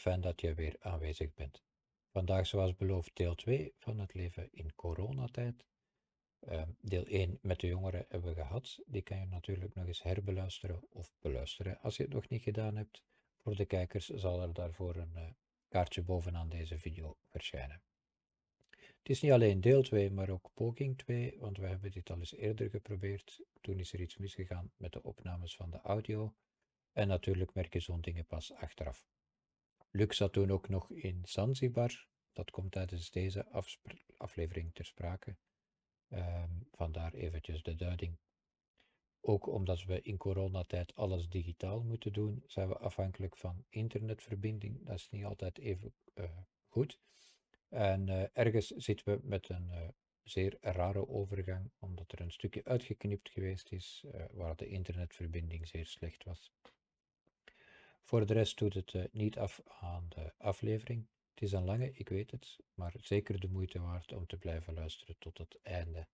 Fijn dat je weer aanwezig bent. Vandaag, zoals beloofd, deel 2 van het leven in coronatijd. Ehm, deel 1 met de jongeren hebben we gehad. Die kan je natuurlijk nog eens herbeluisteren of beluisteren als je het nog niet gedaan hebt. Voor de kijkers zal er daarvoor een uh, kaartje bovenaan deze video verschijnen. Het is niet alleen deel 2, maar ook poging 2, want we hebben dit al eens eerder geprobeerd. Toen is er iets misgegaan met de opnames van de audio. En natuurlijk merk je zo'n dingen pas achteraf. Luc zat toen ook nog in Zanzibar. Dat komt tijdens deze aflevering ter sprake. Um, vandaar eventjes de duiding. Ook omdat we in coronatijd alles digitaal moeten doen, zijn we afhankelijk van internetverbinding. Dat is niet altijd even uh, goed. En uh, ergens zitten we met een uh, zeer rare overgang, omdat er een stukje uitgeknipt geweest is, waar de internetverbinding zeer slecht was. Voor de rest doet het uh, niet af aan de aflevering. Het is een lange, ik weet het, maar zeker de moeite waard om te blijven luisteren tot het einde.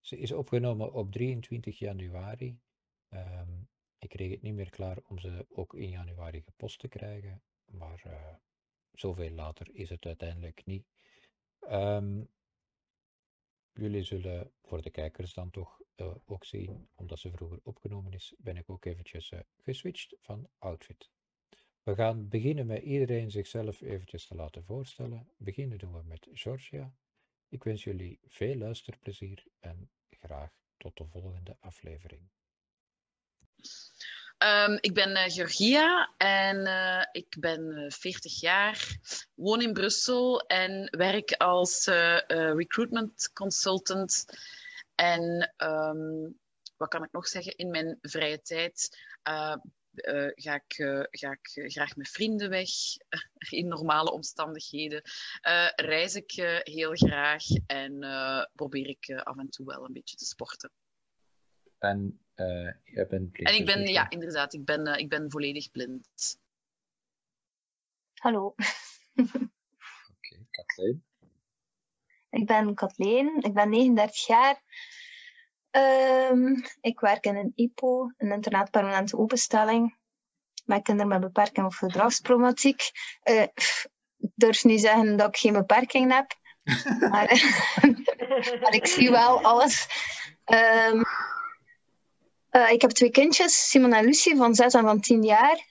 Ze is opgenomen op 23 januari. Um, ik kreeg het niet meer klaar om ze ook in januari gepost te krijgen, maar uh, zoveel later is het uiteindelijk niet. Um, jullie zullen voor de kijkers dan toch uh, ook zien, omdat ze vroeger opgenomen is, ben ik ook eventjes geswitcht van outfit. We gaan beginnen met iedereen zichzelf eventjes te laten voorstellen. Beginnen doen we met Georgia. Ik wens jullie veel luisterplezier en graag tot de volgende aflevering. Um, ik ben uh, Georgia en uh, ik ben uh, 40 jaar, woon in Brussel en werk als recruitment consultant. En um, wat kan ik nog zeggen? In mijn vrije tijd uh, ga, ik, uh, ga ik graag met vrienden weg in normale omstandigheden. Uh, reis ik heel graag en probeer ik af en toe wel een beetje te sporten. En jij bent blind? En ik ben, ja, inderdaad, ik ben, ik ben volledig blind. Hallo. Oké, okay, Kathleen. Ik ben Kathleen, ik ben 39 jaar. Um, ik werk in een IPO, een internaat permanente openstelling, met kinderen met beperking of gedragsproblematiek. Uh, ik durf niet zeggen dat ik geen beperking heb, maar, maar, ik zie wel alles. Um, uh, ik heb twee kindjes, Simon en Lucie, van 6 en van 10 jaar.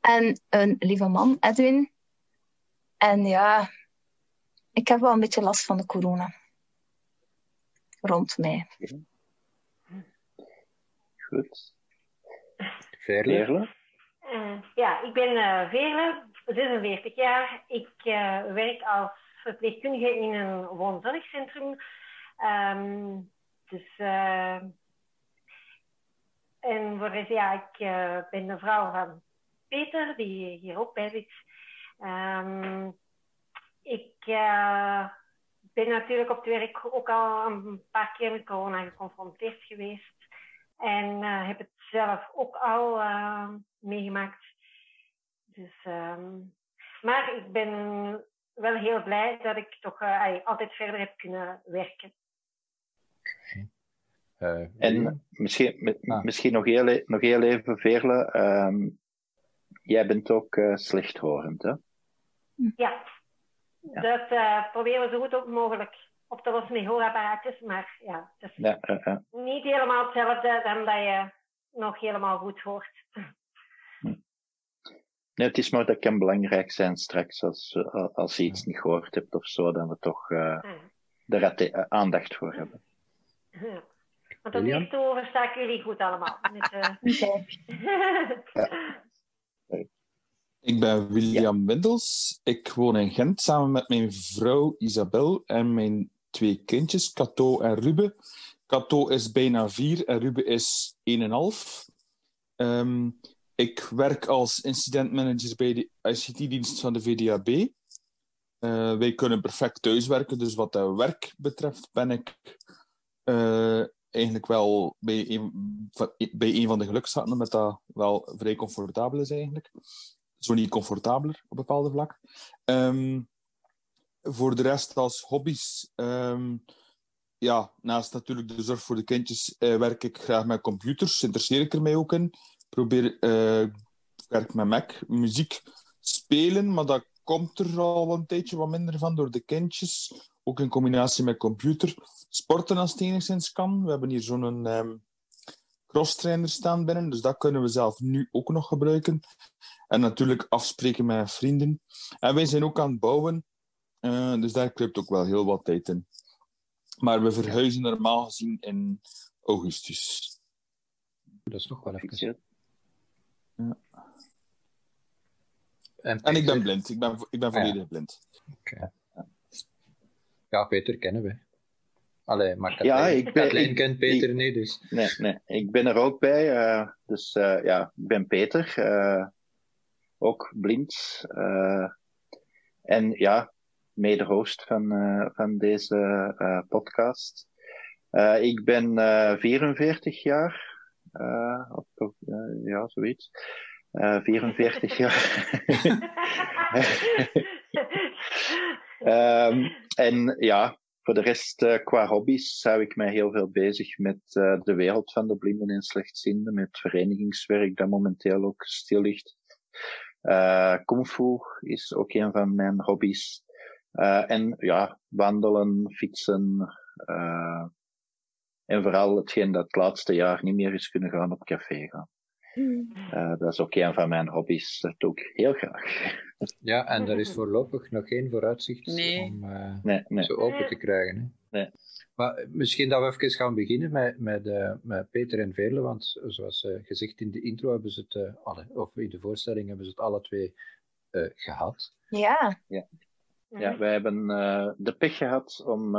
En een lieve man, Edwin. En ja, ik heb wel een beetje last van de corona rond mij. Goed. Verle? Uh, ja, ik ben uh, Veerle, 46 jaar. Ik uh, werk als verpleegkundige in een woonzorgcentrum. Um, dus, en voor rest, ja, ik ben de vrouw van Peter, die hier ook bij zit. Um, ik ben natuurlijk op het werk ook al een paar keer met corona geconfronteerd geweest. En uh, heb het zelf ook al uh, meegemaakt. Dus, um, maar ik ben wel heel blij dat ik toch uh, altijd verder heb kunnen werken. en misschien, ah. misschien nog, heel, e-, nog heel even, Veerle. Um, jij bent ook slechthorend, hè? Ja. Ja. Dat uh, proberen we zo goed mogelijk op te lossen met hoorapparaatjes. Maar ja, het is ja, uh, uh. niet helemaal hetzelfde dan dat je nog helemaal goed hoort. Nee, het is maar dat kan belangrijk zijn straks als, als je iets niet gehoord hebt of zo, dat we toch uh, daar aandacht voor hebben. Ja. Want tot nu toe versta ik jullie goed allemaal. Met, ja. Ik ben William ja. Windels. Ik woon in Gent samen met mijn vrouw Isabel en mijn twee kindjes, Cato en Ruben. Cato is bijna vier en Ruben is 1,5. Um, ik werk als incidentmanager bij de ICT-dienst van de VDAB. Uh, wij kunnen perfect thuiswerken, dus wat dat werk betreft ben ik uh, eigenlijk wel bij een, bij een van de gelukszaten, met dat wel vrij comfortabel is eigenlijk zo niet comfortabeler op bepaalde vlak. Um, voor de rest als hobby's, um, ja, naast natuurlijk de zorg voor de kindjes, uh, werk ik graag met computers. Interesseer ik er ook in. Probeer, uh, werk met Mac, muziek spelen, maar dat komt er al een tijdje wat minder van door de kindjes. Ook in combinatie met computer. Sporten als het enigszins kan. We hebben hier zo'n um, crosstrainer staan binnen, dus dat kunnen we zelf nu ook nog gebruiken. En natuurlijk afspreken met vrienden. En wij zijn ook aan het bouwen, uh, dus daar kruipt ook wel heel wat tijd in. Maar we verhuizen normaal gezien in augustus. Dat is nog wel even. Ja. En, en, ik ben blind. Ik ben, ik ben volledig ah, blind. Okay. Ja, Peter kennen we. Allee, maar Kathleen, ja, ik ben, Kathleen kent Peter niet, dus... Nee, nee, ik ben er ook bij. Uh, dus uh, ja, ik ben Peter. Uh, ook blind. en ja, mede-host van, van deze podcast. ik ben 44 jaar. of, ja, zoiets. 44 jaar. um, en ja, voor de rest, uh, qua hobby's, hou ik mij heel veel bezig met uh, de wereld van de blinden en slechtzienden, met verenigingswerk dat momenteel ook stil ligt. Uh, Kung Fu is ook een van mijn hobby's. en ja, wandelen, fietsen. en vooral hetgeen dat het laatste jaar niet meer is kunnen gaan op café gaan. Uh, dat is ook een van mijn hobby's. Dat doe ik heel graag. Ja, en er is voorlopig nog geen vooruitzicht nee. om uh, nee, nee. zo open te krijgen. Hè? Nee. Maar misschien dat we even gaan beginnen met, met, uh, met Peter en Veerle, want zoals gezegd in de intro hebben ze het, alle, of in de voorstelling hebben ze het alle twee gehad. Ja. Ja, ja wij hebben de pech gehad om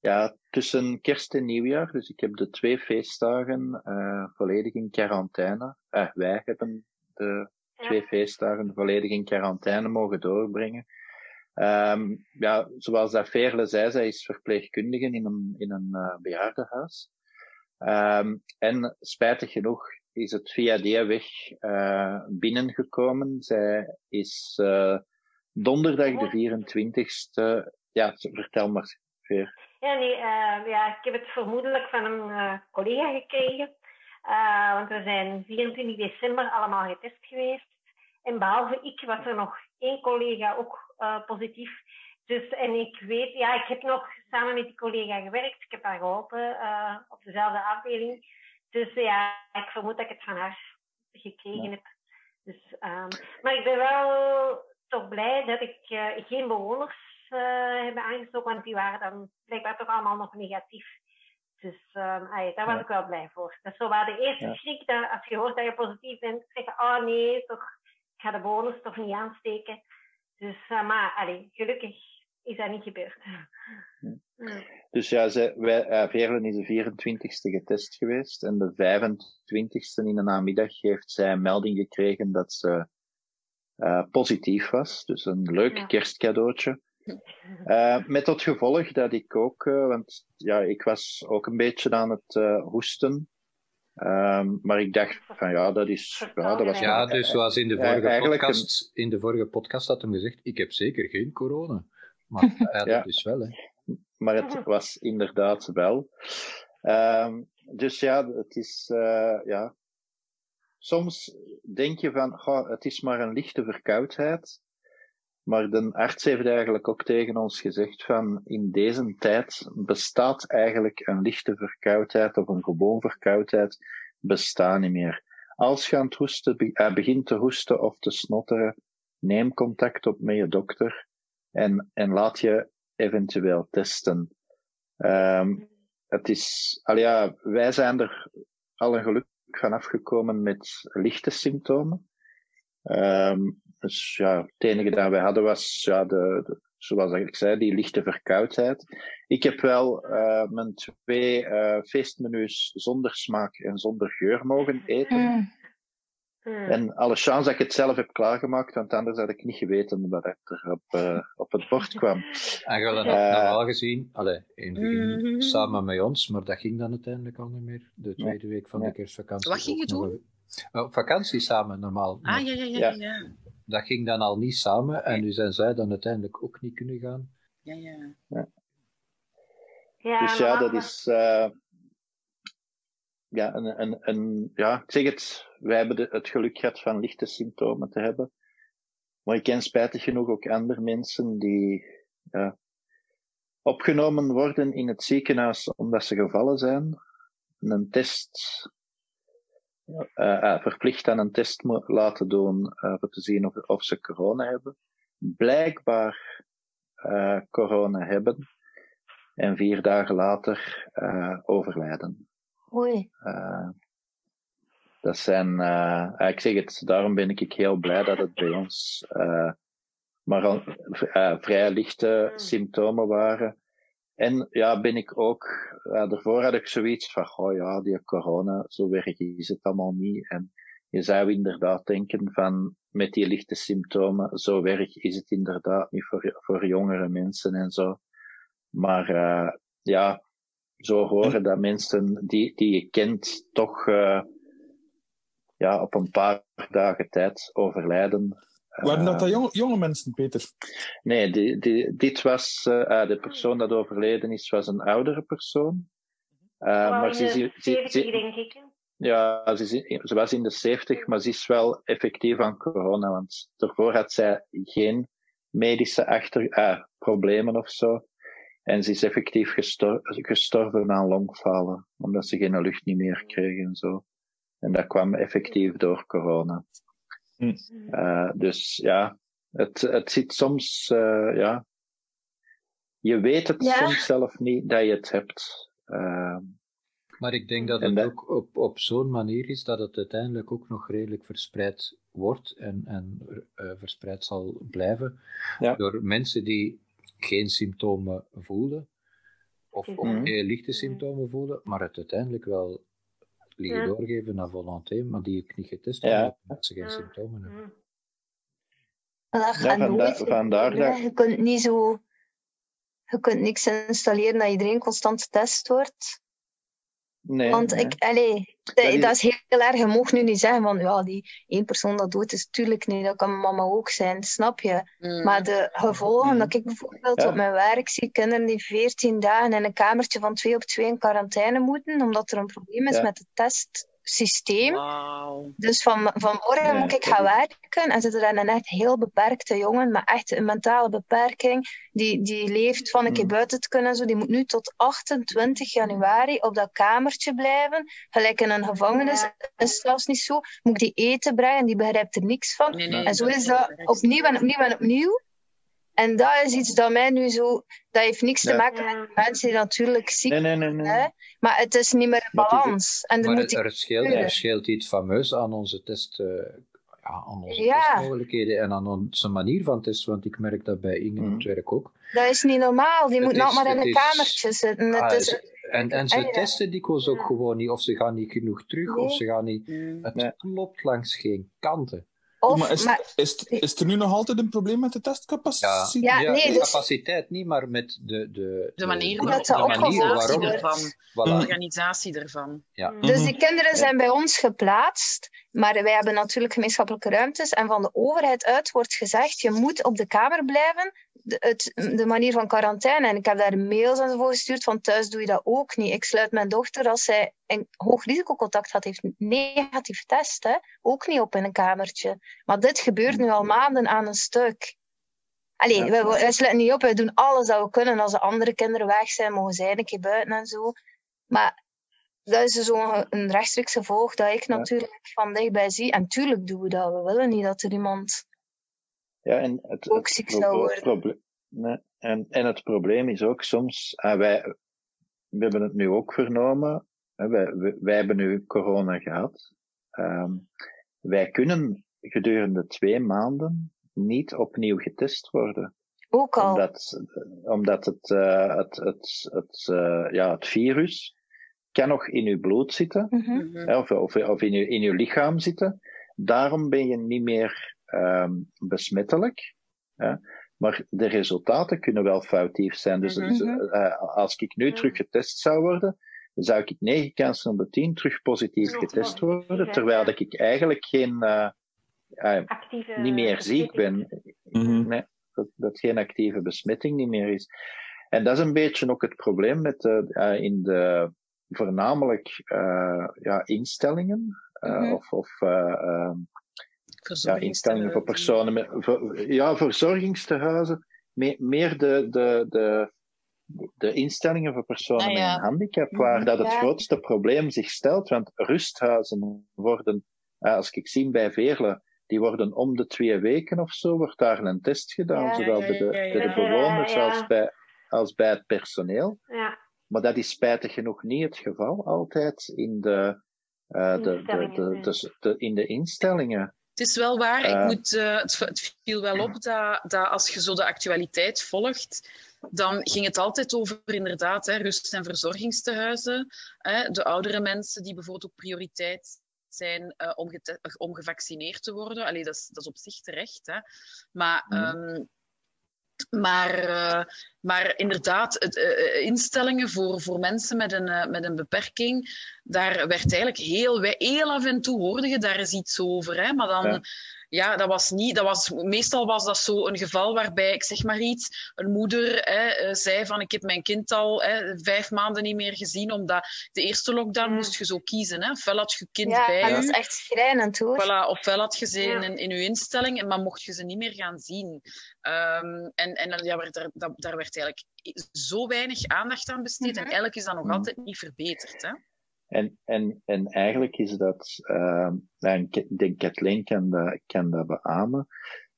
ja, tussen kerst en nieuwjaar. Dus ik heb de twee feestdagen uh, volledig in quarantaine. Uh, wij hebben de twee feestdagen volledig in quarantaine mogen doorbrengen. Um, ja, zoals dat Veerle zei, zij is verpleegkundige in een, in een uh, bejaardenhuis. Um, en spijtig genoeg is het via die weg uh, binnengekomen. Zij is uh, donderdag de 24ste. Ja, vertel maar, Veer. Ja, nee, ja, ik heb het vermoedelijk van een collega gekregen. Uh, want we zijn 24 december allemaal getest geweest. En behalve ik was er nog één collega ook positief. Dus, en ik weet, ja, ik heb nog samen met die collega gewerkt. Ik heb haar geholpen op dezelfde afdeling. Dus ja, ik vermoed dat ik het van haar gekregen heb. Dus, um, maar ik ben wel toch blij dat ik geen bewoners hebben aangestoken, want die waren dan blijkbaar toch allemaal nog negatief. Dus um, daar was ik wel blij voor. Dat is zo waar de eerste ja. schrik, dat als je hoort dat je positief bent, zeggen, oh nee, toch, ik ga de bonus toch niet aansteken. Dus, uh, maar allee, gelukkig is dat niet gebeurd. Ja. Dus ja, ze, wij, uh, Veerlen is de 24ste getest geweest en de 25ste in de namiddag heeft zij een melding gekregen dat ze uh, positief was. Dus een leuk ja. kerstcadeautje. Uh, met tot gevolg dat ik ook, uh, want ja, ik was ook een beetje aan het uh, hoesten. Um, maar ik dacht van ja, dat is. Ja, dat was ja dus zoals in de vorige podcast, een... in de vorige podcast had hem gezegd: ik heb zeker geen corona. Maar ja, dat is wel, hè. Maar het was inderdaad wel. Um, dus ja, het is, ja. Soms denk je van, oh, het is maar een lichte verkoudheid. Maar de arts heeft eigenlijk ook tegen ons gezegd van in deze tijd bestaat eigenlijk een lichte verkoudheid of een gewoon verkoudheid bestaan niet meer. Als je aan het hoesten, uh, begint te hoesten of te snotteren, neem contact op met je dokter en, en laat je eventueel testen. Um, het is, al ja, wij zijn er al een geluk van afgekomen met lichte symptomen. Um, dus ja, het enige dat wij hadden was, ja, de, de zoals ik zei, die lichte verkoudheid. Ik heb wel uh, mijn twee uh, feestmenu's zonder smaak en zonder geur mogen eten. Mm. En alle chance dat ik het zelf heb klaargemaakt, want anders had ik niet geweten wat er op, uh, op het bord kwam. En je had normaal gezien, allez, in het begin mm-hmm. samen met ons, maar dat ging dan uiteindelijk al niet meer. De tweede week van de kerstvakantie. Wat ging je doen? Op vakantie samen, normaal. Ah, ja, ja, ja. ja. Dat ging dan al niet samen en nu zijn zij dan uiteindelijk ook niet kunnen gaan. Ja, ja. ja. ja dus ja, dat is... Uh, ja, een, een, een, ja, ik zeg het, wij hebben de, het geluk gehad van lichte symptomen te hebben. maar ik ken spijtig genoeg ook andere mensen die ja, opgenomen worden in het ziekenhuis omdat ze gevallen zijn. Een test, uh, verplicht aan een test laten doen uh, om te zien of, of, ze corona hebben. Blijkbaar corona hebben. En vier dagen later overlijden. Oei. dat zijn, ik zeg het, daarom ben ik heel blij dat het bij ons maar al vrij lichte hmm. symptomen waren. En ja, ben ik ook, uh, daarvoor had ik zoiets van, oh ja, die corona, zo werk is het allemaal niet. En je zou inderdaad denken van, met die lichte symptomen, zo werk is het inderdaad niet voor, voor jongere mensen en zo. Maar uh, ja, zo horen dat mensen die, die je kent toch uh, ja, op een paar dagen tijd overlijden. Waren dat, dat jonge, jonge mensen, Peter? Nee, die, die, dit was, uh, de persoon dat overleden is, was een oudere persoon. Uh, maar ze, ze, ze, ze, denk ik. Ja, ze, ze, was in de 70, maar ze is wel effectief aan corona, want daarvoor had zij geen medische achter, uh, problemen of zo. En ze is effectief gestor gestorven aan longfalen, omdat ze geen lucht niet meer kreeg en zo. En dat kwam effectief door corona. Uh, dus ja, het, het zit soms, uh, ja. Je weet het soms zelf niet dat je het hebt. Uh, maar ik denk dat het dat... ook op, op zo'n manier is dat het uiteindelijk ook nog redelijk verspreid wordt en, en verspreid zal blijven ja. door mensen die geen symptomen voelen, of, of mm heel lichte symptomen voelen, maar het uiteindelijk wel liggen doorgeven naar volonté, maar die ik niet getest heb, ja. omdat ze geen symptomen hebben. Dat gaat nooit. Vandaar dat... Je kunt niet zo... Je kunt niks installeren dat iedereen constant getest wordt. Nee, Want nee. ik, allee, dat, dat, is heel erg. Je mag nu niet zeggen van ja, die één persoon dat doet, is natuurlijk niet. Dat kan mama ook zijn, snap je? Mm. Maar de gevolgen, mm. dat ik bijvoorbeeld ja. op mijn werk zie kinderen die 14 dagen in een kamertje van 2 op 2 in quarantaine moeten, omdat er een probleem is ja. met de test systeem. Wow. Dus van, van morgen ja, moet ik gaan werken en zitten er een echt heel beperkte jongen met echt een mentale beperking, die, die leeft van een keer buiten te kunnen. Zo. Die moet nu tot 28 januari op dat kamertje blijven. Gelijk in een gevangenis ja. is zelfs niet zo. Moet ik die eten brengen, die begrijpt er niks van. Nee, nee, en zo is dat opnieuw en opnieuw en opnieuw. En dat is iets dat mij nu zo... Dat heeft niks te maken met mensen die natuurlijk ziek nee, nee, nee, nee. Hè? Maar het is niet meer een balans. En maar moet er, er, scheelt, er scheelt iets fameus aan onze test... Uh, ja, aan onze ja. testmogelijkheden en aan onze manier van testen, want ik merk dat bij Inge mm. het werk ook. Dat is niet normaal, die het moet nog maar in een is, kamertje zitten. Ah, het is, en, en ze testen dikwijls ook gewoon niet, of ze gaan niet genoeg terug, nee. of ze gaan niet... Mm. Het nee. klopt langs geen kanten. Of, maar is, maar, is, is, er nu nog altijd een probleem met de testcapaciteit? Ja, ja, nee, de dus, capaciteit niet, maar met de, de, de manier, de, de manier ervan. Voilà. De organisatie ervan. Ja. Dus die kinderen zijn bij ons geplaatst, maar wij hebben natuurlijk gemeenschappelijke ruimtes. En van de overheid uit wordt gezegd, je moet op de kamer blijven. De, het, de manier van quarantaine. En ik heb daar mails aan voor gestuurd van thuis doe je dat ook niet. Ik sluit mijn dochter als zij een hoog risicocontact had, heeft negatief test, hè, ook niet op in een kamertje. Maar dit gebeurt nu al maanden aan een stuk. Allee, ja. wij, wij sluiten niet op, wij doen alles dat we kunnen. Als de andere kinderen weg zijn, mogen zij een keer buiten en zo. Maar dat is zo'n een rechtstreeks gevolg dat ik natuurlijk ja. van dichtbij zie. En tuurlijk doen we dat. We willen niet dat er iemand ja, en het, ook ziek zou worden. Probleem, nee, en, en het probleem is ook soms, uh, wij, we hebben het nu ook vernomen, uh, wij, wij, wij, hebben nu corona gehad. Um, wij kunnen gedurende twee maanden niet opnieuw getest worden. Ook al. Omdat, omdat het, uh, het, het, het, ja, het virus kan nog in uw bloed zitten, mm -hmm. of, of, of in, uw, in uw lichaam zitten. Daarom ben je niet meer um, besmettelijk. Ja? Maar de resultaten kunnen wel foutief zijn. Dus Mhm. mm -hmm. uh, als ik nu terug getest zou worden, zou ik 9 kansen op de 10 terug positief getest worden, terwijl dat ik eigenlijk geen, uh, uh, Actieve niet meer ziek ben. Mm -hmm. Nee, dat, dat geen actieve besmetting niet meer is. En dat is een beetje ook het probleem met de, in de voornamelijk ja, instellingen, Mhm. mm -hmm. of, of ja, instellingen voor personen met. Voor, ja, verzorgingstehuizen. Meer, meer de, de, de, de instellingen voor personen Ah, ja. met een handicap, waar dat het grootste probleem zich stelt. Want rusthuizen worden, eh, als ik zie bij Veerle, die worden om de twee weken of zo, wordt daar een test gedaan, Ja, zowel ja, bij de, ja, ja, bij de bewoners Ja, ja. als bij, als bij het personeel. Ja. Maar dat is spijtig genoeg niet het geval altijd in de, eh, de, de, de- in de instellingen. Het is wel waar, Eh. ik moet, eh, het, het viel wel op dat, dat als je zo de actualiteit volgt, dan ging het altijd over inderdaad hè, rust- en verzorgingstehuizen. Hè, de oudere mensen die bijvoorbeeld ook prioriteit zijn eh, om, om gevaccineerd te worden. Allee, dat, is, dat is op zich terecht. Hè. Maar, Mhm. ehm, maar, eh, maar inderdaad, het, eh, instellingen voor, voor mensen met een, eh, met een beperking, daar werd eigenlijk heel, heel af en toe hoorde je daar is iets over. Hè? Maar dan. Ja, dat was niet, dat was, meestal was dat zo een geval waarbij, ik zeg maar iets, een moeder hè, eh, zei van ik heb mijn kind al hè, vijf maanden niet meer gezien, omdat de eerste lockdown Ja. moest je zo kiezen. Hè? Ofwel had je je kind Ja, bij dat je, is echt schrijnend hoor. Voilà, ofwel had je ze Ja. in, in je instelling, maar mocht je ze niet meer gaan zien. Ehm, en en dan- ja, er, dat, daar werd eigenlijk zo weinig aandacht aan besteed. En Mhm. eigenlijk is dat nog Mhm. altijd niet verbeterd. Hè? En, en, en eigenlijk is dat, ehm nou, ik denk Kathleen kan dat, kan dat beamen.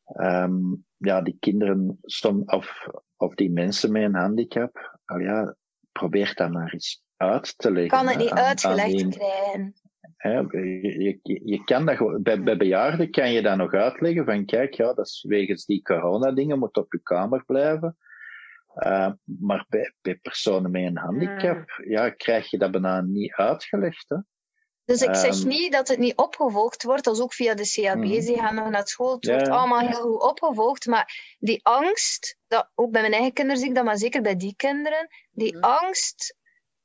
Ehm, ja, die kinderen, som, of, of die mensen met een handicap, al ja, probeer dat maar eens uit te leggen. kan het niet aan- aan uitgelegd die- krijgen. hè, je, je, je kan dat gewoon, bij, bij bejaarden kan je dat nog uitleggen van kijk, ja, dat is wegens die corona-dingen, moet op je kamer blijven. Uh, maar bij, bij personen met een handicap, ja, krijg je dat bijna niet uitgelegd. Hè? Dus ik zeg Ehm. niet dat het niet opgevolgd wordt, dat is ook via de CAB, Mhm. ze gaan nog naar school, het Ja, wordt allemaal heel goed opgevolgd, maar die angst, dat, ook bij mijn eigen kinderen zie ik dat, maar zeker bij die kinderen, die Mhm. angst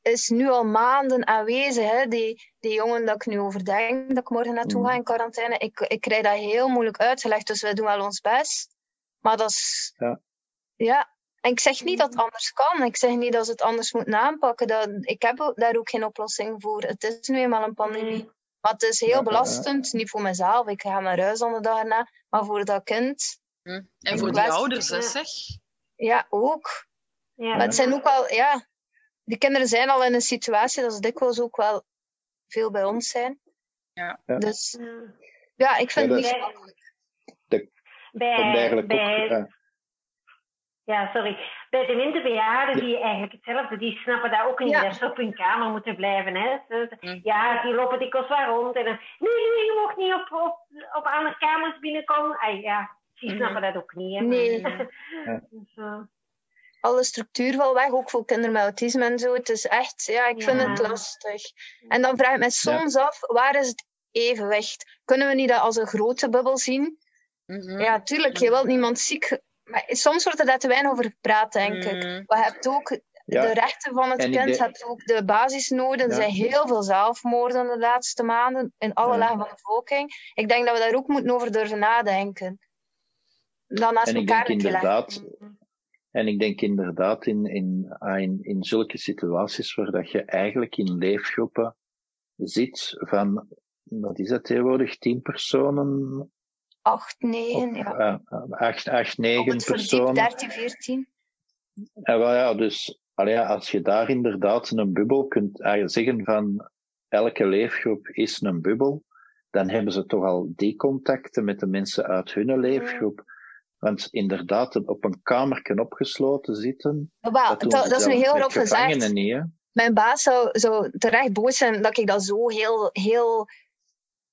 is nu al maanden aanwezig. Hè? Die, die jongen dat ik nu over denk, dat ik morgen naartoe Mhm. ga in quarantaine, ik, ik krijg dat heel moeilijk uitgelegd, dus wij doen wel ons best. Maar dat is... Ja. Ja, en ik zeg niet dat het anders kan. Ik zeg niet dat ze het anders moeten aanpakken. Dat, ik heb daar ook geen oplossing voor. Het is nu eenmaal een pandemie. Nee. Maar het is heel ja, ja. belastend. Niet voor mezelf, ik ga naar huis aan de dag erna. Maar voor dat kind, Hm? En Ik voor was- ouders, hè, zeg. ja, ook. Ja. Maar het zijn ook wel, ja... Die kinderen zijn al in een situatie dat ze dikwijls ook wel veel bij ons zijn. Ja. Ja. Dus Ja. ik vind Ja, het niet gemakkelijk. Komt Bij, ook, bij, eh, ja, sorry. Bij de minder bejaarden, die eigenlijk hetzelfde, die snappen dat ook niet, Ja. dat ze op hun kamer moeten blijven. Hè. Hm. Ja, die lopen dikwijls wel rond. En dan, nee, nee, je mag niet op, op, op andere kamers binnenkomen. Ah, ja, die Mhm. snappen dat ook niet. Hè. Nee. Dus, eh, Alle structuur valt weg, ook voor kinderen met autisme en zo. Het is echt, ja, ik vind Ja. het lastig. En dan vraag ik me soms af, waar is het evenwicht? Kunnen we niet dat als een grote bubbel zien? Mhm. Ja, tuurlijk, je wilt niemand ziek... Maar soms wordt er daar te weinig over gepraat, denk ik. Maar je hebt ook Ja. de rechten van het En ik kind, denk- hebt ook de basisnoden. Er Ja. zijn heel veel zelfmoorden de laatste maanden in alle Ja. lagen van de bevolking. Ik denk dat we daar ook moeten over durven nadenken. Dan naast En ik elkaar denk keer leggen. inderdaad, en ik denk inderdaad in, in, ah, in, in zulke situaties waar dat je eigenlijk in leefgroepen zit van, wat is dat tegenwoordig, tien personen? Acht, negen, Of, ja. eh, acht, acht, Op negen het verdiep personen. 13, 14. En wel ja, dus allee, ja, als je daar inderdaad een bubbel kunt eigenlijk zeggen van elke leefgroep is een bubbel, dan hebben ze toch al die contacten met de mensen uit hun leefgroep. Want inderdaad, op een kamerken opgesloten zitten, Wel, dat, is nu zelfs heel grof gezegd. niet. Mijn baas zou, zou terecht boos zijn dat ik dat zo heel, heel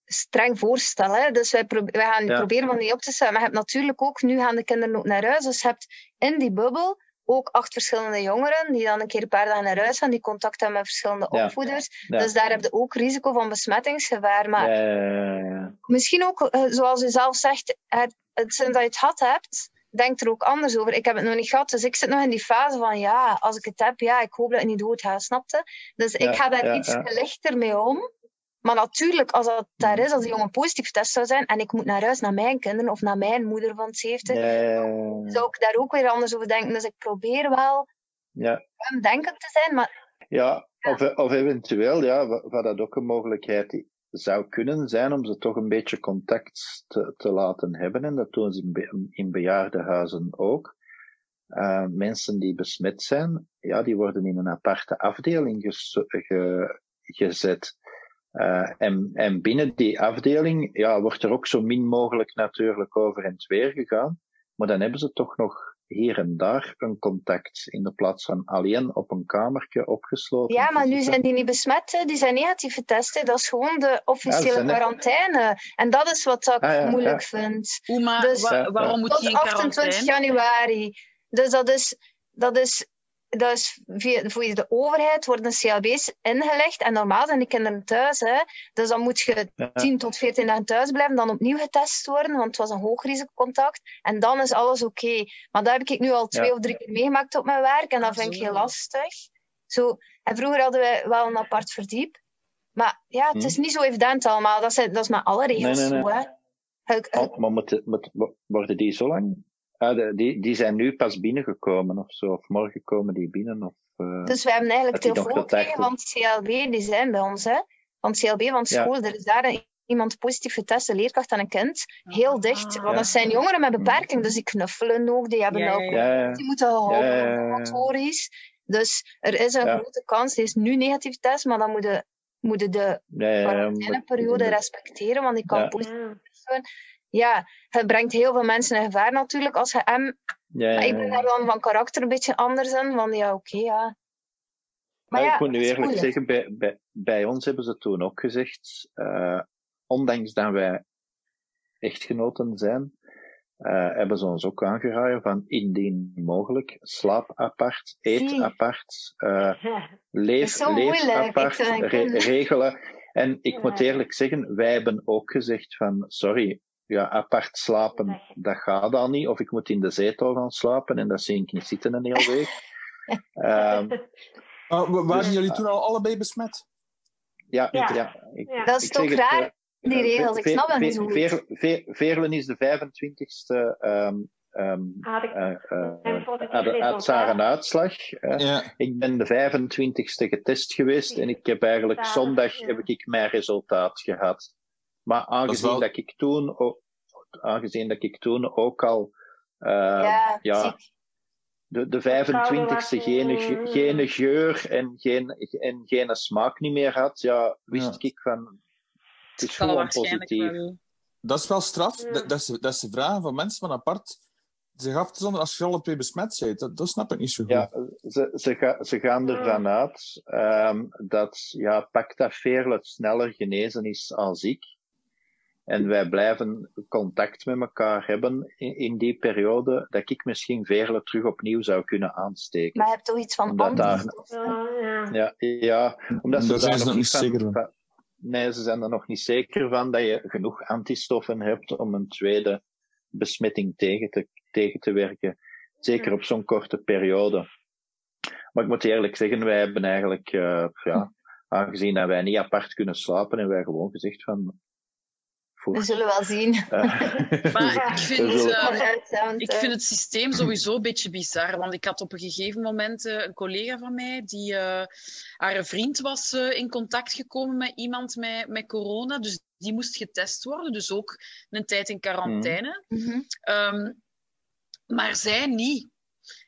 streng voorstel. Hè? Dus wij, gaan Ja. proberen om die op te stellen. Maar je hebt natuurlijk ook, nu gaan de kinderen ook naar huis. Dus je hebt in die bubbel ook acht verschillende jongeren die dan een keer een paar dagen naar huis gaan, die contact hebben met verschillende Ja. opvoeders. Ja. Dus daar heb je ook risico van besmettingsgevaar. Maar Ja, ja, ja, ja. misschien ook, eh, zoals u zelf zegt, het, het, sinds dat je het had hebt, denk er ook anders over. Ik heb het nog niet gehad, dus ik zit nog in die fase van ja, als ik het heb, ja, ik hoop dat ik niet dood ga, snapte? Dus ik ga daar iets lichter mee om. Maar natuurlijk, als dat daar is, als die jongen positief getest zou zijn en ik moet naar huis naar mijn kinderen of naar mijn moeder van 70, Ja, ja, ja. zou ik daar ook weer anders over denken. Dus ik probeer wel Ja, denkend te zijn, maar ja of, of eventueel, ja, wa- wat dat ook een mogelijkheid zou kunnen zijn om ze toch een beetje contact te, te laten hebben. En dat doen ze in, be, in bejaardenhuizen ook. Uh, mensen die besmet zijn, ja, die worden in een aparte afdeling ges, ge, gezet. Uh, en, en binnen die afdeling ja, wordt er ook zo min mogelijk natuurlijk over en weer gegaan. Maar dan hebben ze toch nog hier en daar een contact in de plaats van alleen op een kamertje opgesloten. Ja, maar nu zijn die niet besmet, die zijn negatief getest. Dat is gewoon de officiële ja, quarantaine. En dat is wat ik ah, ja, moeilijk ja. vind. Hoe maar, dus, wa waarom moet je in quarantaine? 28 januari. Dus dat is, dat is dat is via, via de overheid worden CLB's ingelegd. En normaal zijn die kinderen thuis. Hè. Dus dan moet je ja. 10 tot 14 dagen thuis blijven, dan opnieuw getest worden, want het was een hoogrisicocontact. En dan is alles oké. Okay. Maar dat heb ik nu al twee ja. of drie keer meegemaakt op mijn werk en dat vind ik heel lastig. Zo, en vroeger hadden we wel een apart verdiep. Maar ja, het is niet zo evident allemaal. Dat is, dat is met alle regels nee, nee, nee. zo. Hè. Ik, oh, maar moet, moet, worden die zo lang Ah, de, die, die zijn nu pas binnengekomen of zo. Of morgen komen die binnen. Of, uh, dus we hebben eigenlijk telefoon gekregen van het CLB, die zijn bij ons. Hè? Van het CLB van school. Ja. Er is daar een, iemand positief getest, een leerkracht en een kind. Heel dicht. Want dat zijn jongeren met beperking, dus die knuffelen ook. Die hebben ja, ook. Ja, die moeten geholpen worden, motorisch. Dus er is een grote kans. Die is nu negatief test, maar dan moeten moet de quarantaineperiode respecteren, want die kan positief zijn ja, het brengt heel veel mensen in gevaar natuurlijk als je M. Ja, maar ik ben daar dan van karakter een beetje anders in. Van ja, oké, okay, ja. Maar, ik moet nu eerlijk moeilijk. zeggen, bij, bij, bij ons hebben ze toen ook gezegd, uh, ondanks dat wij echtgenoten zijn, uh, hebben ze ons ook aangeraden van indien mogelijk, slaap apart, eet apart, uh, leef, leef apart, re regelen. En ik moet eerlijk zeggen, wij hebben ook gezegd van, sorry, ja, apart slapen, dat gaat al niet. Of ik moet in de zetel gaan slapen en dat zie ik niet zitten een hele week. um, uh, waren jullie toen al allebei besmet? Ja, ja. Ik, ja, ik, dat is toch raar, het, die regels. Ik snap dat niet zo goed. Veerlen is de 25ste um, um, uit haar uitslag. Ja. Ik ben de 25ste getest geweest en ik heb eigenlijk zondag heb ik mijn resultaat gehad. Maar aangezien dat, wel... dat, ik toen ook, aangezien dat ik toen ook al uh, ja, ja de, de 25ste geen, geen geur en geen, en geen smaak niet meer had, ja, wist ja. ik van het is gewoon positief. Wel... Dat is wel straf. Ja. Dat, dat, is, dat is de vraag van mensen van apart zich af te zonder als je alle twee besmet bent. Dat, dat snap ik niet zo goed. Ja, ze, ze, ga, ze gaan ervan uit um, dat ja, Pactaferl het sneller genezen is als ik. En wij blijven contact met elkaar hebben in, in die periode, dat ik misschien Veerle terug opnieuw zou kunnen aansteken. Maar je hebt toch iets van omdat daar, ja, ja, omdat ze zijn ze nog niet zeker van. van. Nee, ze zijn er nog niet zeker van dat je genoeg antistoffen hebt om een tweede besmetting tegen te, tegen te werken. Zeker op zo'n korte periode. Maar ik moet eerlijk zeggen, wij hebben eigenlijk, uh, ja, aangezien dat wij niet apart kunnen slapen, hebben wij gewoon gezegd van, voor. We zullen wel zien. Uh, maar ik vind, uh, ik vind het systeem sowieso een beetje bizar. Want ik had op een gegeven moment uh, een collega van mij, die haar vriend was in contact gekomen met iemand met, met corona. Dus die moest getest worden. Dus ook een tijd in quarantaine. Mm -hmm. um, maar zij niet.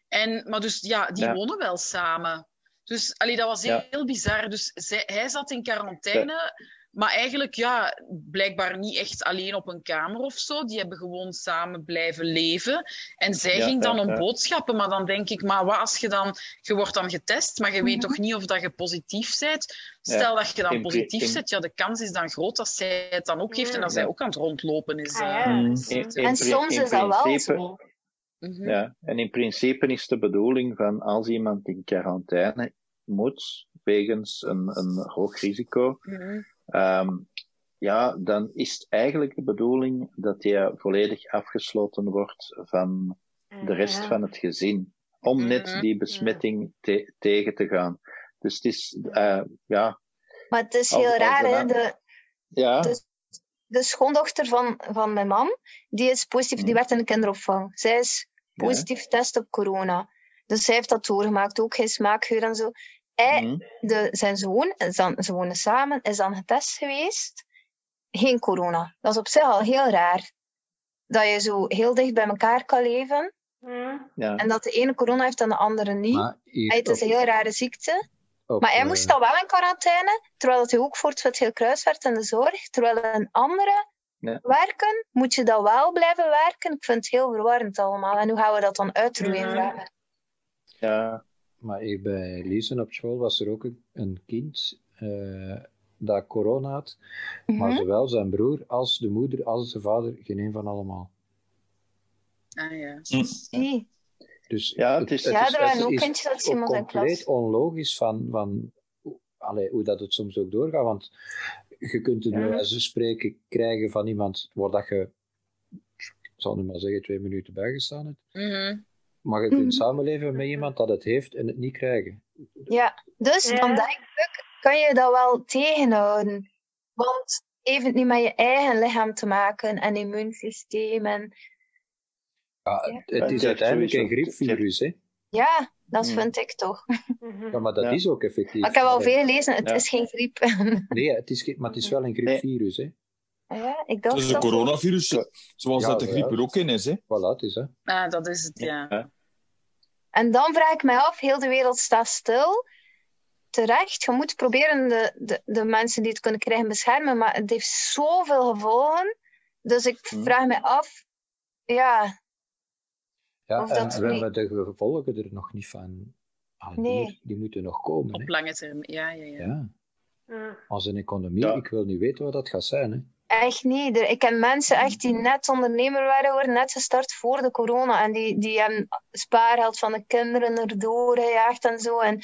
En, maar dus ja, die ja. wonen wel samen. Dus allee, dat was heel, ja. heel bizar. Dus zij, hij zat in quarantaine. Maar eigenlijk, ja, blijkbaar niet echt alleen op een kamer of zo. Die hebben gewoon samen blijven leven. En zij ja, ging dan ja, om ja. boodschappen. Maar dan denk ik, maar wat als je dan... Je wordt dan getest, maar je weet toch niet of dat je positief bent? Stel dat je dan positief bent, ja, de kans is dan groot dat zij het dan ook heeft en dat zij ook aan het rondlopen is. Uh. Mm. In, in, en soms is dat wel zo. Mhm. Ja, en in principe is de bedoeling van als iemand in quarantaine moet, wegens een, een hoog risico, mm. Um, ja, dan is het eigenlijk de bedoeling dat je volledig afgesloten wordt van de rest ja. van het gezin. Om net die besmetting te tegen te gaan. Dus het is, uh, ja. Maar het is heel als, raar, hè? De, ja. de, de schoondochter van, van mijn man, die is positief, die werd in de kinderopvang. Zij is positief getest ja. op corona. Dus zij heeft dat doorgemaakt, ook geen smaakgeur en zo. Hij, mm. de, zijn zoon, dan, ze wonen samen, is dan getest geweest. geen corona. Dat is op zich al heel raar. Dat je zo heel dicht bij elkaar kan leven. Hm. Ja. En dat de ene corona heeft en de andere niet. Maar hier Hey, het is op- een heel rare ziekte. op, Maar hij eh, moest al wel in quarantaine, terwijl dat hij ook voor het Geel Kruis werd in de zorg. Terwijl een andere Ja. werken, moet je dat wel blijven werken. Ik vind het heel verwarrend allemaal. En hoe gaan we dat dan uitroeien? Mhm. ja. Maar hier bij Liesen op school was er ook een, een kind eh, dat corona had. Maar Mhm. zowel zijn broer als de moeder als de vader, geen een van allemaal. Ah, ja. Zie. Dus Ja, het is- Ja, er waren ook is kindjes iemand in compleet onlogisch van, van hoe- allee, hoe dat het soms ook doorgaat. Want je kunt het Ja. spreken krijgen van iemand waar dat je, ik zal nu maar zeggen, twee minuten bijgestaan hebt. Mhm. Maar je Mhm. kunt samenleven met iemand dat het heeft en het niet krijgen. Ja, dus Ja. dan denk ik, kan je dat wel tegenhouden. Want heeft het niet met je eigen lichaam te maken en immuunsysteem. En het, Ja. het Het is uiteindelijk een griepvirus, hè? ja, dat Hmm. vind ik toch. Mhm. Ja, maar dat Ja. is ook effectief. Maar ik heb al veel gelezen, het Ja. is geen griep. Nee, het is, maar het is wel een griepvirus, hè? Ja, ik Het is een dat. coronavirus, zoals Ja, dat de ja. griep er ook in is. Hè. Voilà, het is, hè? Ah, dat is het, ja. Ja. En dan vraag ik mij af, heel de wereld staat stil. Terecht, je moet proberen de, de, de mensen die het kunnen krijgen beschermen, maar het heeft zoveel gevolgen. Dus ik Hmm. vraag me af, ja, Ja, Of en we niet- hebben de gevolgen er nog niet van. Ah, die, Nee. die moeten nog komen, Op hè? lange termijn, ja, ja, ja. Ja, als een economie, Ja. ik wil niet weten wat dat gaat zijn, hè? Echt niet. Ik ken mensen echt die net ondernemer waren geworden, net gestart voor de corona. En die, die hebben spaargeld van de kinderen erdoor gejaagd en zo. En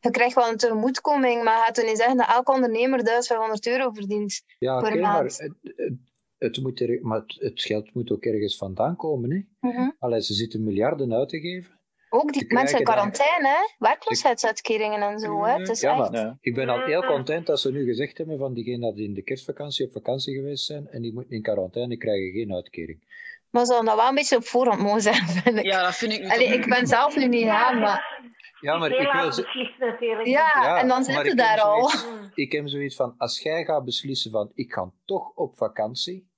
je krijgt wel een tegemoetkoming, maar gaat er niet zeggen dat elke ondernemer 1500 euro verdient. Ja, Per oké, maar, maand. het, het, het moet er, maar het, het geld moet ook ergens vandaan komen, hè? Allee, ze zitten miljarden uit te geven. Ook die Ze mensen in quarantaine, hè? werkloosheidsuitkeringen en zo. Hè? Het is Ja, echt... maar Ja. ik ben al heel Mhm. content dat ze nu gezegd hebben van diegenen die in de kerstvakantie op vakantie geweest zijn en die moeten in quarantaine, krijgen geen uitkering. Maar ze dat wel een beetje op voorhand mogen zijn, vind ik. Ja, dat vind ik niet. Allee, ik ben zelf nu niet aan, maar... Ja, maar ik wil ze- natuurlijk. Ja, Ja, en dan maar zit ik je heb daar al. zoiets- ik heb zoiets van, als jij gaat beslissen van, ik ga toch op vakantie,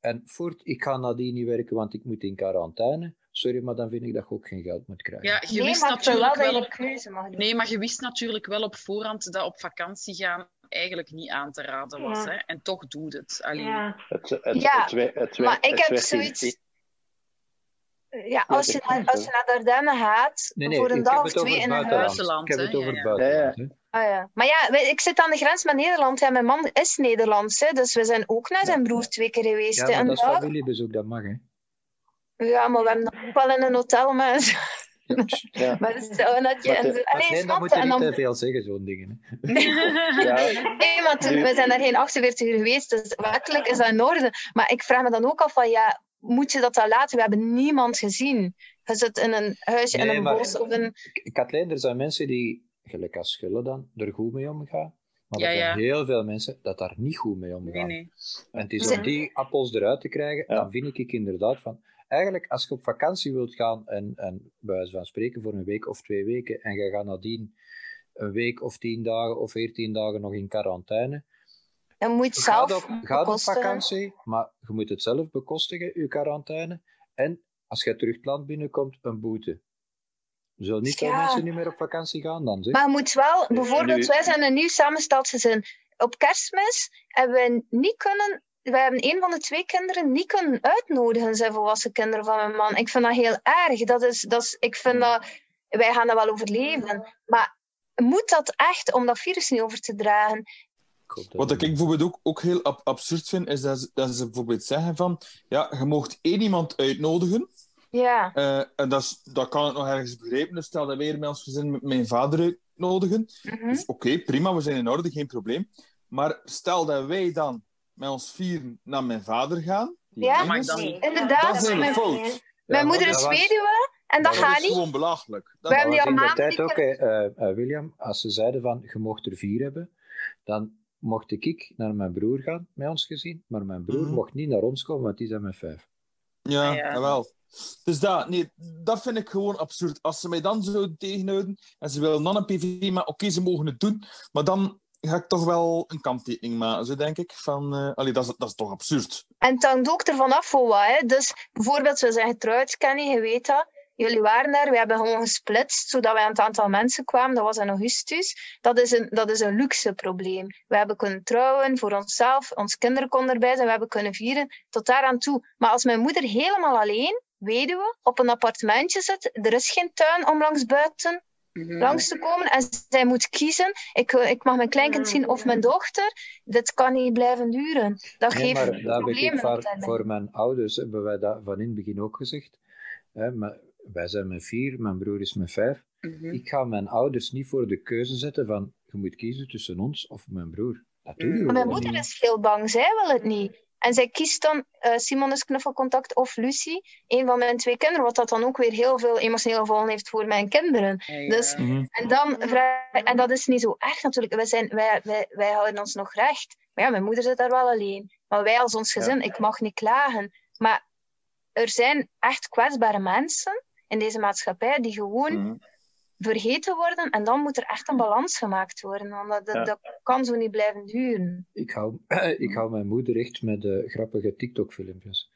en voort, ik ga nadien niet werken, want ik moet in quarantaine, sorry, maar dan vind ik dat je ook geen geld moet krijgen. Ja, je Nee, wist wel natuurlijk wel je op... keuze mag doen. Nee, maar je wist natuurlijk wel op voorhand dat op vakantie gaan eigenlijk niet aan te raden was. Ja. Hè? En toch doet het. Allee. Ja. Het, het, Ja, het, we- maar ik het heb zoiets- Ja, als je, naar, als je naar Dardenne gaat, Nee, nee, voor een dag of twee in een buitenland. Ik heb het over Ja, het ja. buitenland. hè. Ah, ja. Maar ja, wij- ik zit aan de grens met Nederland. Ja, mijn man is Nederlands, hè, dus we zijn ook naar zijn broer twee keer geweest. Ja, hè, maar een dat is familiebezoek, dat mag, hè. Ja, maar we hebben dat ook wel in een hotel met, Ja. Maar en de- zo. Allee, nee, snap dan je? moet je niet dan- te veel zeggen, zo'n dingen. Hè. Ja, Nee, maar Nu- we zijn daar geen 48 uur geweest, dus wettelijk is dat in orde. Maar ik vraag me dan ook af van, ja, moet je dat dan laten? We hebben niemand gezien. Je zit in een huisje in Nee, een maar- bos of een... Kathleen, er zijn mensen die, gelijk als Schullen dan, er goed mee omgaan. Maar Ja, er zijn ja. heel veel mensen dat daar niet goed mee omgaan. Nee, nee. En het is om die appels eruit te krijgen, Ja. dan vind ik inderdaad van... Eigenlijk, als je op vakantie wilt gaan en, en bij wijze van spreken voor een week of twee weken en je gaat nadien een week of tien dagen of veertien dagen nog in quarantaine, Je moet Ga zelf op, ga op vakantie, maar je moet het zelf bekostigen, je quarantaine. En als je terug het land binnenkomt, een boete. Zullen niet veel Ja. mensen niet meer op vakantie gaan dan, zeg? Maar je moet wel, Nu- bijvoorbeeld, wij zijn een nieuw samengesteld gezin. Op kerstmis hebben we niet kunnen, wij hebben een van de twee kinderen niet kunnen uitnodigen, zijn volwassen kinderen van mijn man. Ik vind dat heel erg. Dat is, dat is, ik vind dat, wij gaan dat wel overleven. Maar moet dat echt om dat virus niet over te dragen? Wat ik bijvoorbeeld ook, ook heel ab- absurd vind, is dat ze, dat ze bijvoorbeeld zeggen van, ja, je mocht één iemand uitnodigen, Ja, eh, en dat, is, dat kan ik nog ergens begrijpen, dus stel dat weer met ons gezin met mijn vader uitnodigen, mhm. dus oké, prima, we zijn in orde, geen probleem. Maar stel dat wij dan met ons vieren naar mijn vader gaan, Ja. is, dan inderdaad. Dat we mijn fout. Ja, mijn moeder is dat weduwe en dat dat gaat is niet. gewoon belachelijk. Dat, We hebben Dat die al in de maanden tijd niet ook, eh, eh, William, als ze zeiden van, je mocht er vier hebben, dan mocht ik naar mijn broer gaan, met ons gezien, maar mijn broer Mhm. mocht niet naar ons komen, want die zijn met vijf. Ja, Ah, ja. jawel. Dus dat, nee, dat vind ik gewoon absurd. Als ze mij dan zo tegenhouden en ze willen dan een PV, maar oké, ze mogen het doen, maar dan ga ik toch wel een kanttekening maken, zo denk ik. Van, uh, dat, is, dat is toch absurd. En het hangt ook ervan af voor wat. Hè. Dus bijvoorbeeld, we zijn getrouwd, Kenny, je weet dat. Jullie waren daar, we hebben gewoon gesplitst, zodat wij aan het aantal mensen kwamen. Dat was in augustus. Dat is een, dat is een luxe probleem. We hebben kunnen trouwen voor onszelf, ons kinderen konden erbij zijn, we hebben kunnen vieren, tot daar aan toe. Maar als mijn moeder helemaal alleen, weduwe, op een appartementje zit, er is geen tuin om langs buiten, Mhm. langs te komen en zij moet kiezen. Ik, ik mag mijn kleinkind zien of mijn dochter. Dit kan niet blijven duren. Dat Nee, geeft maar heb ik op voor, voor mijn ouders hebben wij dat van in het begin ook gezegd. Hè, maar wij zijn met vier, mijn broer is met vijf. Mhm. Ik ga mijn ouders niet voor de keuze zetten van je moet kiezen tussen ons of mijn broer. Dat doe je Mm. Maar mijn moeder niet. is heel bang, zij wil het niet. En zij kiest dan eh Simon is knuffelcontact of Lucie, een van mijn twee kinderen, wat dat dan ook weer heel veel emotionele gevolgen heeft voor mijn kinderen. Ja, ja. Dus- En, dan vraag, en dat is niet zo erg natuurlijk. Wij, zijn, wij, wij, wij houden ons nog recht. Maar ja, mijn moeder zit daar wel alleen. Maar wij als ons gezin, ik mag niet klagen. Maar er zijn echt kwetsbare mensen in deze maatschappij die gewoon Mhm. Vergeten worden. En dan moet er echt een balans gemaakt worden. Want dat, dat, Ja. dat kan zo niet blijven duren. Ik hou, ik hou mijn moeder echt met de grappige TikTok-filmpjes.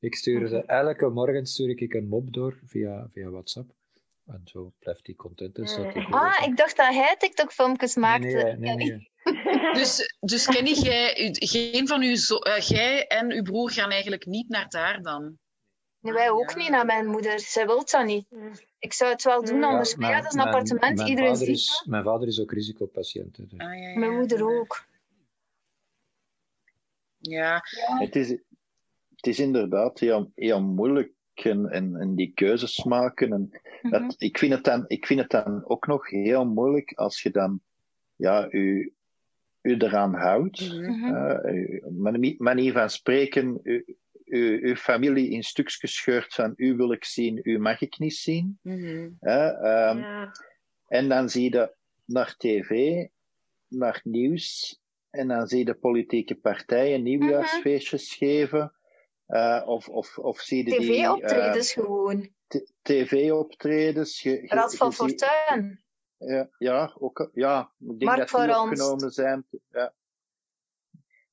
Ik stuur ze, elke morgen stuur ik een mop door via, via WhatsApp. En zo blijft die content. Dus dat die Ah, ik dacht dat hij TikTok-filmpjes maakte. Nee, nee, nee, nee. Dus, dus Kenny, jij, u- geen van uw zo, eh, jij en uw broer gaan eigenlijk niet naar daar dan? Nee, wij ook Ja. niet naar mijn moeder. Zij wil dat niet. Ik zou het wel doen, Ja, anders. Maar ja, dat is een appartement. mijn Iedereen vader ziet is, mijn vader is ook risicopatiënt. hè, dus. Ah, ja. Mijn moeder ook. Ja, Het is, het is inderdaad heel, heel moeilijk en, en, en die keuzes maken. En dat, Mhm. ik, vind het dan, ik vind het dan ook nog heel moeilijk als je dan ja, u, u eraan houdt. Uw mani- manier van spreken, u, uw familie in stukjes scheurt van u wil ik zien, u mag ik niet zien. Mhm. Ehm, Ja. En dan zie je naar tv, naar nieuws, en dan zie je de politieke partijen nieuwjaarsfeestjes geven. eh, of, of, of zie je TV-optredens gewoon. eh, t- tv-optredens. Raad van Fortuin. ja, ja, ook, ja, ik denk Mark dat die opgenomen zijn. Ja.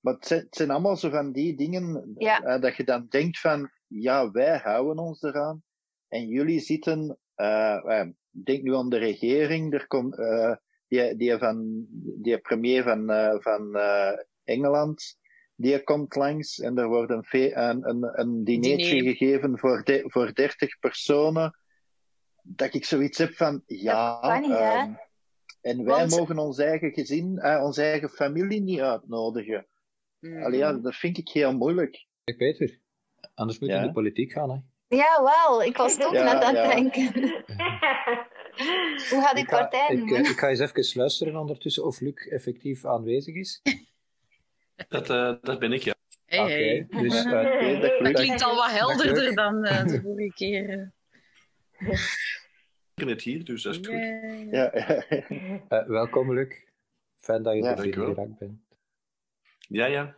Maar het zijn, het zijn allemaal zo van die dingen Ja. eh, dat je dan denkt van, ja, wij houden ons eraan. En jullie zitten, eh, eh, denk nu aan de regering, er komt, die, die, van, die premier van, van Engeland, die komt langs en er wordt een, een, een, een dinertje Diner. gegeven voor, de, voor 30 personen. Dat ik zoiets heb van, ja, ehm, en wij Want- mogen ons eigen gezin, eh, onze eigen familie niet uitnodigen. Allee, ja, dat vind ik heel moeilijk. Kijk, Peter, anders moet je Ja. in de politiek gaan. Hè. Ja, wel. Ik was het ook Ja, net aan ja. het denken. Hoe gaat die Ik partij ik, eh, ik ga eens even luisteren ondertussen of Luc effectief aanwezig is. Dat, eh, dat ben ik, ja. Hey, Oké, hey. dus eh, dat Dat klinkt- al wat helderder dan eh, de vorige keer. Ik ben het hier, dus dat is goed. Ja. ja, eh, welkom Luc. Fijn dat je Ja, er dankjewel. geraakt bent. Ja, ja.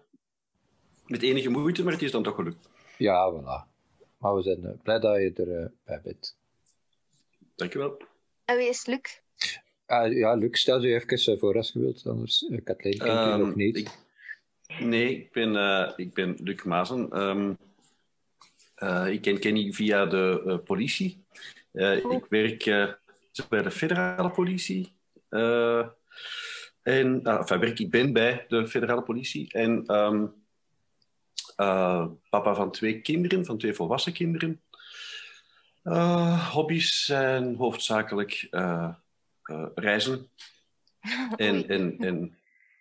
Met enige moeite, maar het is dan toch gelukt. Ja, voilà. Maar we zijn eh, blij dat je er eh, bij bent. Dankjewel. En wie is Luc? Ah, ja, Luc, stel je even eh, voor als je wilt, anders uh, Kathleen kent je Ehm, nog niet. ik- nee, ik ben, eh, ik ben Luc Mazen. Ehm, eh, ik ken Kenny via de eh, politie. Eh, ik werk eh, bij de federale politie. En, enfin, werk, ik ben bij de federale politie. En ehm, eh, papa van twee kinderen, van twee volwassen kinderen. Eh, hobby's zijn hoofdzakelijk eh, eh, reizen en, en, en,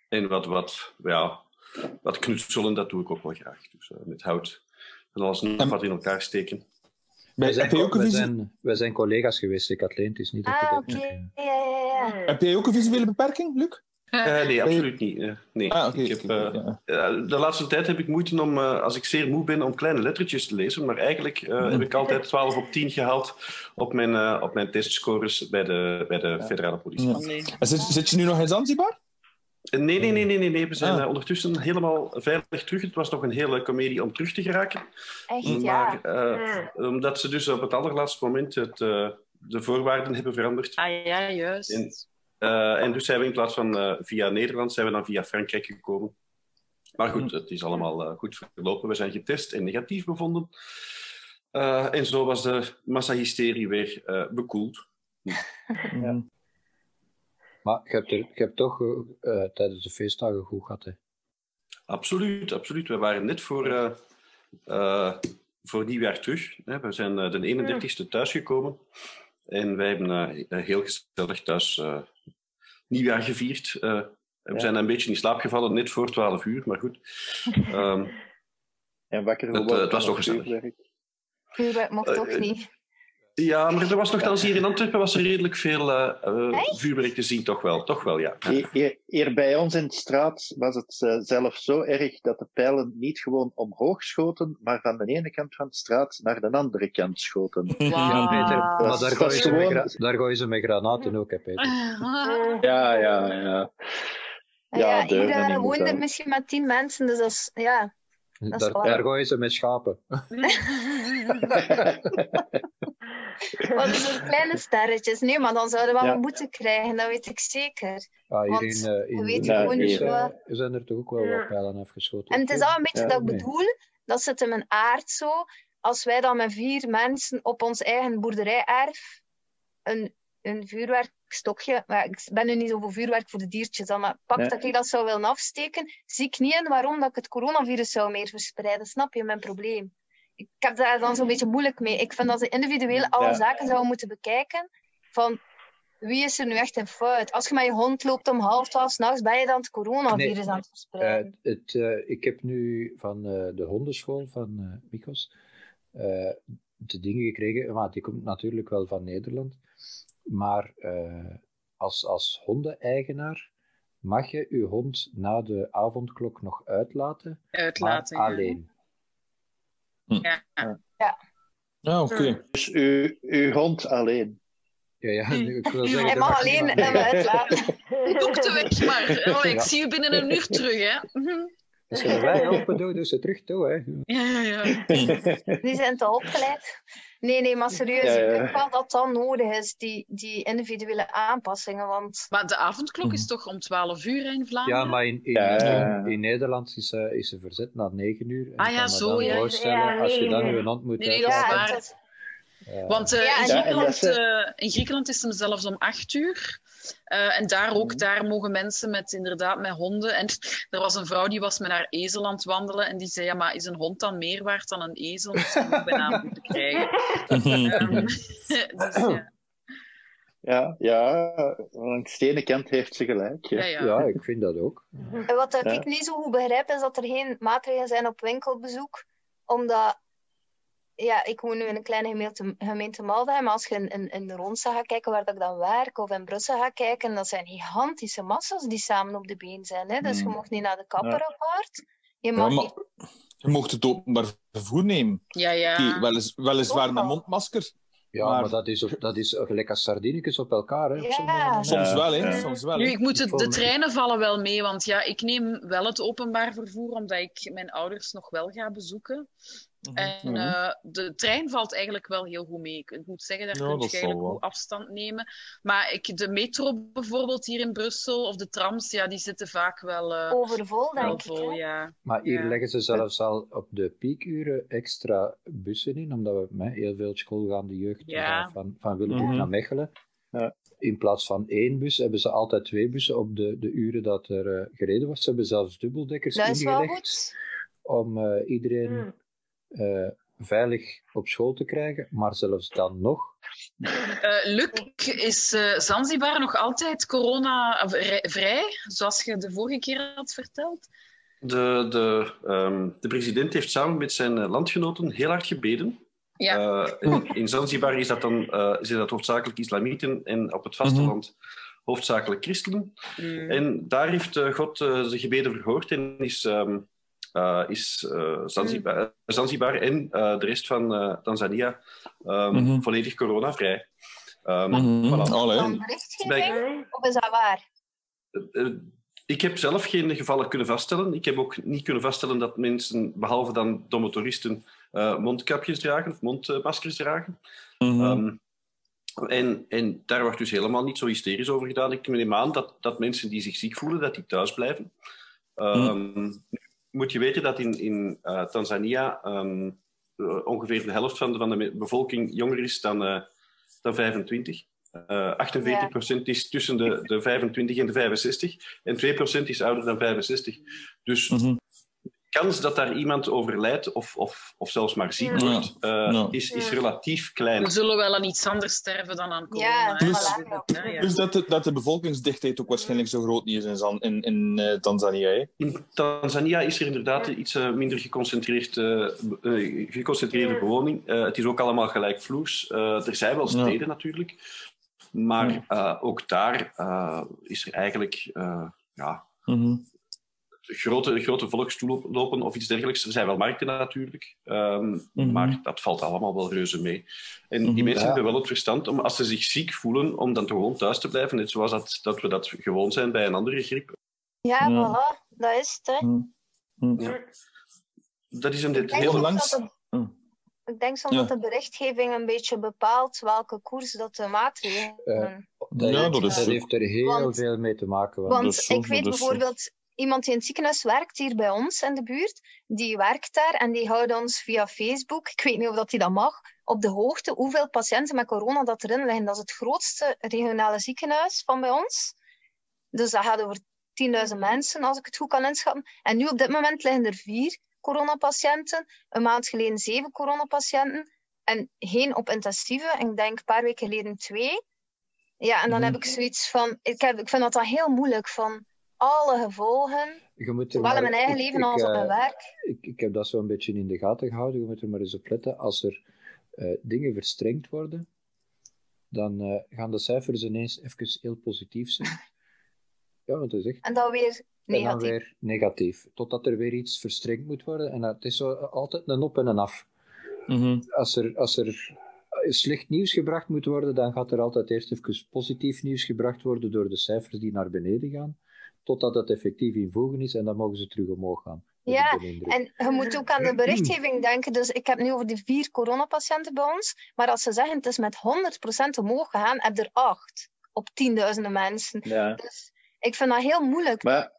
en wat, wat, ja, wat knutselen, dat doe ik ook wel graag. Dus eh, met hout en alles nog wat in elkaar steken. Bij- Wij zijn, heb, ook een wij visie- zijn, wij zijn collega's geweest, ik Kathleen. Het is niet dat Ah, dat oké. moet, Ja, ja, ja. heb jij ook een visuele beperking, Luc? Eh, nee, absoluut niet. eh, nee. Ah, oké. ik heb, eh, eh, de laatste tijd heb ik moeite om, eh, als ik zeer moe ben, om kleine lettertjes te lezen. Maar eigenlijk eh, heb ik altijd 12 op 10 gehaald op mijn, eh, op mijn testscores bij de, bij de federale politie. Ja. Nee. En Zit, zit je nu nog in Zanzibar? Eh, Nee, nee, nee, nee, nee, nee. We zijn Ah. eh, ondertussen helemaal veilig terug. Het was nog een hele comedie om terug te geraken. Echt, Maar ja. eh, omdat ze dus op het allerlaatste moment het, eh, de voorwaarden hebben veranderd. Ah ja, juist. En- Eh, en dus zijn we in plaats van eh, via Nederland, zijn we dan via Frankrijk gekomen. Maar goed, het is allemaal eh, goed verlopen. We zijn getest en negatief bevonden. Eh, en zo was de massahysterie weer eh, bekoeld. Maar je hebt, er, je hebt toch tijdens de feestdagen goed gehad, hè? Absoluut, absoluut. We waren net voor, eh eh, voor nieuwjaar terug. Hè. We zijn de 31ste thuisgekomen. En wij hebben eh, heel gezellig thuis eh, nieuwjaar gevierd. Eh, we Ja. zijn een beetje in slaap gevallen, net voor 12 uur, maar goed. Ehm, En wakker Het, eh, geworden het was toch gezellig. vuurwerk. Mocht Eh, toch niet. Ja, maar er was nogthans hier in Antwerpen was er redelijk veel Echt? vuurwerk te zien, toch wel. Toch wel, ja. Hier, bij ons in de straat was het eh, zelfs zo erg dat de pijlen niet gewoon omhoog schoten, maar van de ene kant van de straat naar de andere kant schoten. Ja. Peter. Maar daar gooien, ze met daar gooien ze met granaten ook, hè, Peter. Ja, ja, ja. Ja, Ja, hier uh, er tuin. misschien maar tien mensen, dus dat is, ja. is Daar, daar gooien ze met schapen. Wat voor kleine sterretjes. Nee, maar dan zouden we wel Ja. boete krijgen, dat weet ik zeker. Ah, hier Want in, eh, in we weten Limburg gewoon niet eh, wat- zijn er toch ook wel Ja. wat pijlen afgeschoten. En het is al een beetje Ja, dat ik nee. bedoel, dat zit in mijn aard zo. Als wij dan met vier mensen op ons eigen boerderijerf een, een vuurwerkstokje, maar ik ben nu niet zo voor vuurwerk voor de diertjes, dan, maar pak Nee. dat ik dat zou willen afsteken, zie ik niet in waarom dat ik het coronavirus zou meer verspreiden. Snap je mijn probleem? Ik heb daar dan zo'n beetje moeilijk mee. Ik vind dat ze individueel alle Ja. zaken zouden moeten bekijken. Van wie is er nu echt in fout? Als je met je hond loopt om half twaalf s'nachts, ben je dan het coronavirus Nee. aan het verspreiden. Eh, het, eh, ik heb nu van eh, de hondenschool van eh Mikos eh, de dingen gekregen, maar die komt natuurlijk wel van Nederland. Maar eh, als, als hondeneigenaar mag je je hond na de avondklok nog uitlaten, Uitlaten. maar ja. alleen. Ja. Ja, oké. Dus uw, uw hond alleen. Ja, ja, nu, ik wil zeggen, Hij mag alleen hem uitlaten. Doe de weg maar. Oh, ik Ja. zie u binnen een uur terug, hè. Als je wij open doet, doe ze terug toe, hè. Ja, ja, ja. Die zijn te opgeleid. Nee, nee, maar serieus, Ja, ja. ik denk wel dat dat nodig is, die, die individuele aanpassingen. Want Maar de avondklok is toch om 12 uur in Vlaanderen? Ja, maar in, in, Ja. in, in Nederland is, eh, is ze verzet na 9 uur. En Ah, ik ja, kan me zo, ja. voorstellen, als je dan je hond moet Nee, nee, dat is waar. Want eh, in, Griekenland, eh, in Griekenland is hem zelfs om acht uur. Eh, en daar ook, Mhm. daar mogen mensen met, inderdaad, met honden. En er was een vrouw die was met haar ezel aan het wandelen. En die zei, ja, maar is een hond dan meer waard dan een ezel? Dus je moet bijna moeten krijgen. Ehm, dus, ja. Ja, ja, langs de ene kant heeft ze gelijk. Ja, Ja. ja. ja, ik vind dat ook. En wat ik niet zo goed begrijp, is dat er geen maatregelen zijn op winkelbezoek. Omdat, ja, ik woon nu in een kleine gemeente, gemeente Maldheim, maar als je in, in, in de Ronsa gaat kijken, waar dat ik dan werk, of in Brussel gaat kijken, dat zijn gigantische massa's die samen op de been zijn. Hè? Dus je Mm. mag niet naar de kapper Ja. apart. Je Ja, mag maar niet... je mocht het openbaar vervoer nemen. ja, ja. Oké, welis, weliswaar met mondmasker. Ja, Maar- maar, dat, is, dat is gelijk als sardinetjes op elkaar. Hè. Soms wel, hè. ja. Soms wel, Nu, ik moet het, de treinen vallen wel mee, want ja, ik neem wel het openbaar vervoer, omdat ik mijn ouders nog wel ga bezoeken. Mhm. En eh, de trein valt eigenlijk wel heel goed mee. Ik, moet zeggen, daar Ja, kun je eigenlijk wel. goed afstand nemen. Maar ik, de metro bijvoorbeeld hier in Brussel, of de trams, ja, die zitten vaak wel, eh, Overvol, wel denk ik. vol. Ja. Maar hier Ja. leggen ze zelfs al op de piekuren extra bussen in, omdat we met heel veel schoolgaande jeugd van, van Willebroek Mhm. naar Mechelen. Ja. In plaats van één bus hebben ze altijd twee bussen op de, de uren dat er eh, gereden wordt. Ze hebben zelfs dubbeldekkers Dat ingelegd om eh, iedereen Hmm. Eh, veilig op school te krijgen. Maar zelfs dan nog Eh, Luc, is eh, Zanzibar nog altijd corona-vrij, zoals je de vorige keer had verteld? De, de, ehm, de president heeft samen met zijn landgenoten heel hard gebeden. Ja. Eh, in, in Zanzibar is dat dan eh, zijn dat hoofdzakelijk islamieten en op het vasteland hoofdzakelijk christenen. Mm. En daar heeft God eh, de gebeden verhoord en is, ehm, eh, is eh, Zanzibar, Zanzibar en eh, de rest van eh, Tanzania ehm, Mhm. volledig coronavrij. Ehm Mhm. voilà. Allee. Van En berichtgeving? Nee. Of is dat waar? Eh, ik heb zelf geen gevallen kunnen vaststellen. Ik heb ook niet kunnen vaststellen dat mensen, behalve dan de motoristen, eh, mondkapjes dragen of mondmaskers dragen. Mhm. Ehm, En, en daar wordt dus helemaal niet zo hysterisch over gedaan. Ik neem aan dat, dat mensen die zich ziek voelen, dat die thuis blijven. Ehm, Moet je weten dat in, in uh, Tanzania ehm, uh, ongeveer de helft van de, van de bevolking jonger is dan, uh, dan 25. Uh, 48% is tussen de, de 25 en de 65 en 2% is ouder dan 65. Dus mm -hmm. Kans dat daar iemand overlijdt of, of, of zelfs maar ziek wordt, ja. is, is relatief klein. We zullen wel aan iets anders sterven dan aan corona. Ja, plus, plus dat, de, dat de bevolkingsdichtheid ook waarschijnlijk zo groot niet is in, in, in uh, Tanzania. Hè? In Tanzania is er inderdaad iets uh, minder geconcentreerd, uh, geconcentreerde bewoning. het is ook allemaal gelijkvloers. er zijn wel steden ja. natuurlijk. Maar ook daar is er eigenlijk ja, mm -hmm grote, grote volkstoelopen of iets dergelijks. Er zijn wel markten natuurlijk, um, mm -hmm. maar dat valt allemaal wel reuze mee. En die mm -hmm, mensen ja. hebben wel het verstand om, als ze zich ziek voelen, om dan gewoon thuis te blijven, net zoals dat, dat we dat gewoon zijn bij een andere griep. Ja, ja. voilà, dat is het. Hè. Mm -hmm. Ja. Dat is een dit heel langs. Ik denk soms dat de berichtgeving een beetje bepaalt welke koers dat de maatregelen. Uh, dat, ja, dat, heeft er heel want, veel mee te maken. Want, want ik weet bijvoorbeeld, iemand die in het ziekenhuis werkt hier bij ons in de buurt, die werkt daar en die houdt ons via Facebook, ik weet niet of dat hij dat mag, op de hoogte hoeveel patiënten met corona dat erin liggen. Dat is het grootste regionale ziekenhuis van bij ons. Dus dat gaat over 10.000 mensen, als ik het goed kan inschatten. En nu op dit moment liggen er vier coronapatiënten, een maand geleden zeven coronapatiënten en geen op intensieve. Ik denk een paar weken geleden twee. Ja, en dan mm. heb ik zoiets van, ik, heb, ik vind dat dan heel moeilijk van alle gevolgen. Je moet zowel in mijn eigen leven ik, als op mijn werk. Ik, ik heb dat zo een beetje in de gaten gehouden. Je moet er maar eens op letten. Als er uh, dingen verstrengd worden, dan uh, gaan de cijfers ineens even heel positief zijn. ja, want het is echt... En dan weer negatief. En dan weer negatief. Totdat er weer iets verstrengd moet worden. En het is zo altijd een op en een af. Mm -hmm. Als er... Als er slecht nieuws gebracht moet worden, dan gaat er altijd eerst even positief nieuws gebracht worden door de cijfers die naar beneden gaan totdat het effectief invoegen is en dan mogen ze terug omhoog gaan. Ja, en je moet ook aan de berichtgeving denken. Dus ik heb nu over de vier coronapatiënten bij ons. Maar als ze zeggen het is met 100% omhoog gegaan, heb je er acht op tienduizenden mensen. Ja. Dus ik vind dat heel moeilijk. Maar,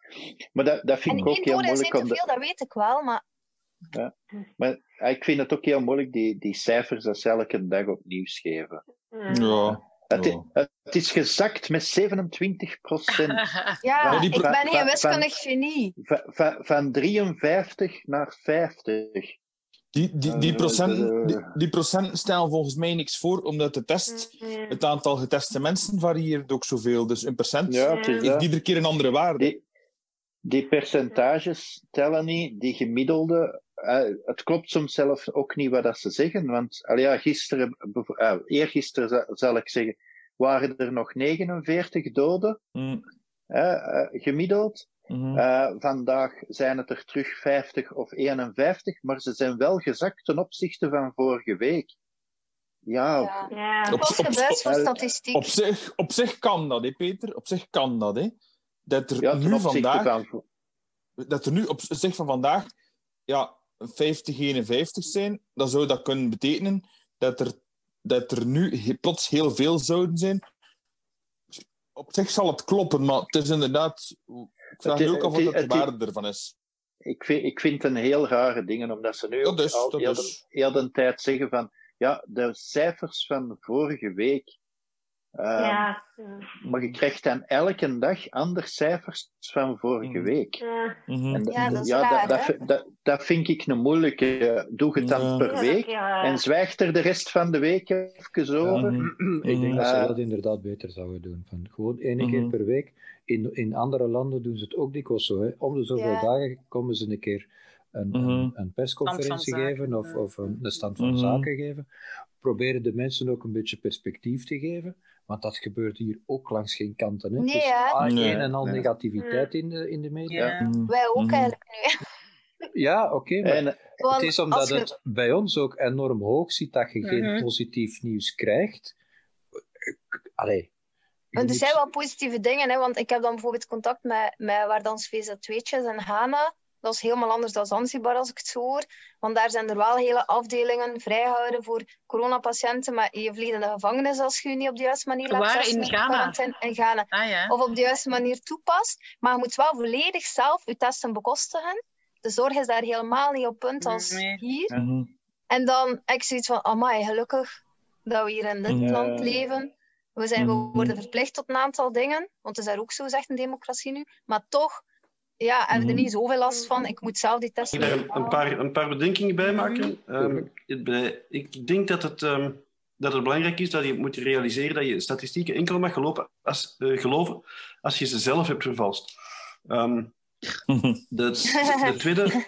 maar dat, dat vind en ik ook heel moeilijk. En één te veel, dat weet ik wel, maar... Ja. Maar ik vind het ook heel moeilijk, die, die cijfers dat ze elke dag opnieuw geven. Ja. Het, ja. het, is gezakt met 27 procent. ja, van, ik ben geen wiskundig genie. Van, van, 53 naar 50. Die, die, die, procenten, die, die procenten stellen volgens mij niks voor, omdat de test, het aantal geteste mensen varieert ook zoveel. Dus een percent ja, heeft iedere keer een andere waarde. Die, die percentages tellen niet, die gemiddelde uh, het klopt soms zelf ook niet wat dat ze zeggen. Want al ja, gisteren, uh, eergisteren zal ik zeggen, waren er nog 49 doden. Mm. Uh, gemiddeld. Mm -hmm. vandaag zijn het er terug 50 of 51, maar ze zijn wel gezakt ten opzichte van vorige week. Ja, ja. ja. Op, op, voor statistiek. Op zich, op zich kan dat, hè, Peter. Op zich kan dat, hè. Dat er ja, nu vandaag... Van... Dat er nu op zich van vandaag... Ja, 50, 51 zijn, dan zou dat kunnen betekenen dat er, dat er nu plots heel veel zouden zijn. Op zich zal het kloppen, maar het is inderdaad. Ik vraag me ook af wat de waarde ervan is. Ik vind, ik vind het een heel rare ding, omdat ze nu dat is, al heel, is. de, heel de tijd zeggen van ja, de cijfers van vorige week Um, ja. Maar je krijgt dan elke dag andere cijfers van vorige week. Ja, en ja dat is ja, raar, dat, dat, dat, dat, vind ik een moeilijke. Doe het dan Ja. per week ja. en zwijgt er de rest van de week even over. Ik denk dat ze Eh, dat inderdaad beter zouden doen. Van gewoon één Mhm. keer per week. In, in andere landen doen ze het ook dikwijls zo. Hè. Om de zoveel Ja. dagen komen ze een keer een, Mhm. een, een persconferentie geven of, of een, een stand van Mhm. zaken geven. Proberen de mensen ook een beetje perspectief te geven. Want dat gebeurt hier ook langs geen kanten. Hè. Nee, het is hè? ah, Nee. een en al Nee. negativiteit in de, in de media. Ja. Mhm. Wij ook Mhm. eigenlijk nu. Ja, oké. maar En, Want het is omdat je- het bij ons ook enorm hoog zit dat je geen Mhm. positief nieuws krijgt. Allee. je Want er moet- zijn wel positieve dingen, hè, want ik heb dan bijvoorbeeld contact met, met waar dan VZ2'tjes en Hana. Dat is helemaal anders dan Zanzibar als ik het zo hoor. Want daar zijn er wel hele afdelingen vrijgehouden voor coronapatiënten. Maar je vliegt in de gevangenis als je je niet op de juiste manier laat Waar? In Ghana? in Ghana. Ah ja. Of op de juiste manier toepast. Maar je moet wel volledig zelf je testen bekostigen. De zorg is daar helemaal niet op punt als Nee. hier. Mhm. En dan heb ik zoiets van, amai, gelukkig dat we hier in dit Ja. land leven. We, zijn, we Mhm. worden verplicht tot een aantal dingen, want het is daar ook zo gezegd een democratie nu. Maar toch, ja, hebben we er Mhm. niet zoveel last van. Ik moet zelf die testen ik daar een, een paar, een paar bedenkingen bij maken? Ehm, ik denk dat het, ehm, dat het belangrijk is dat je moet realiseren dat je statistieken enkel mag gelopen als, eh, geloven als je ze zelf hebt vervalst. Ehm, de, de, tweede,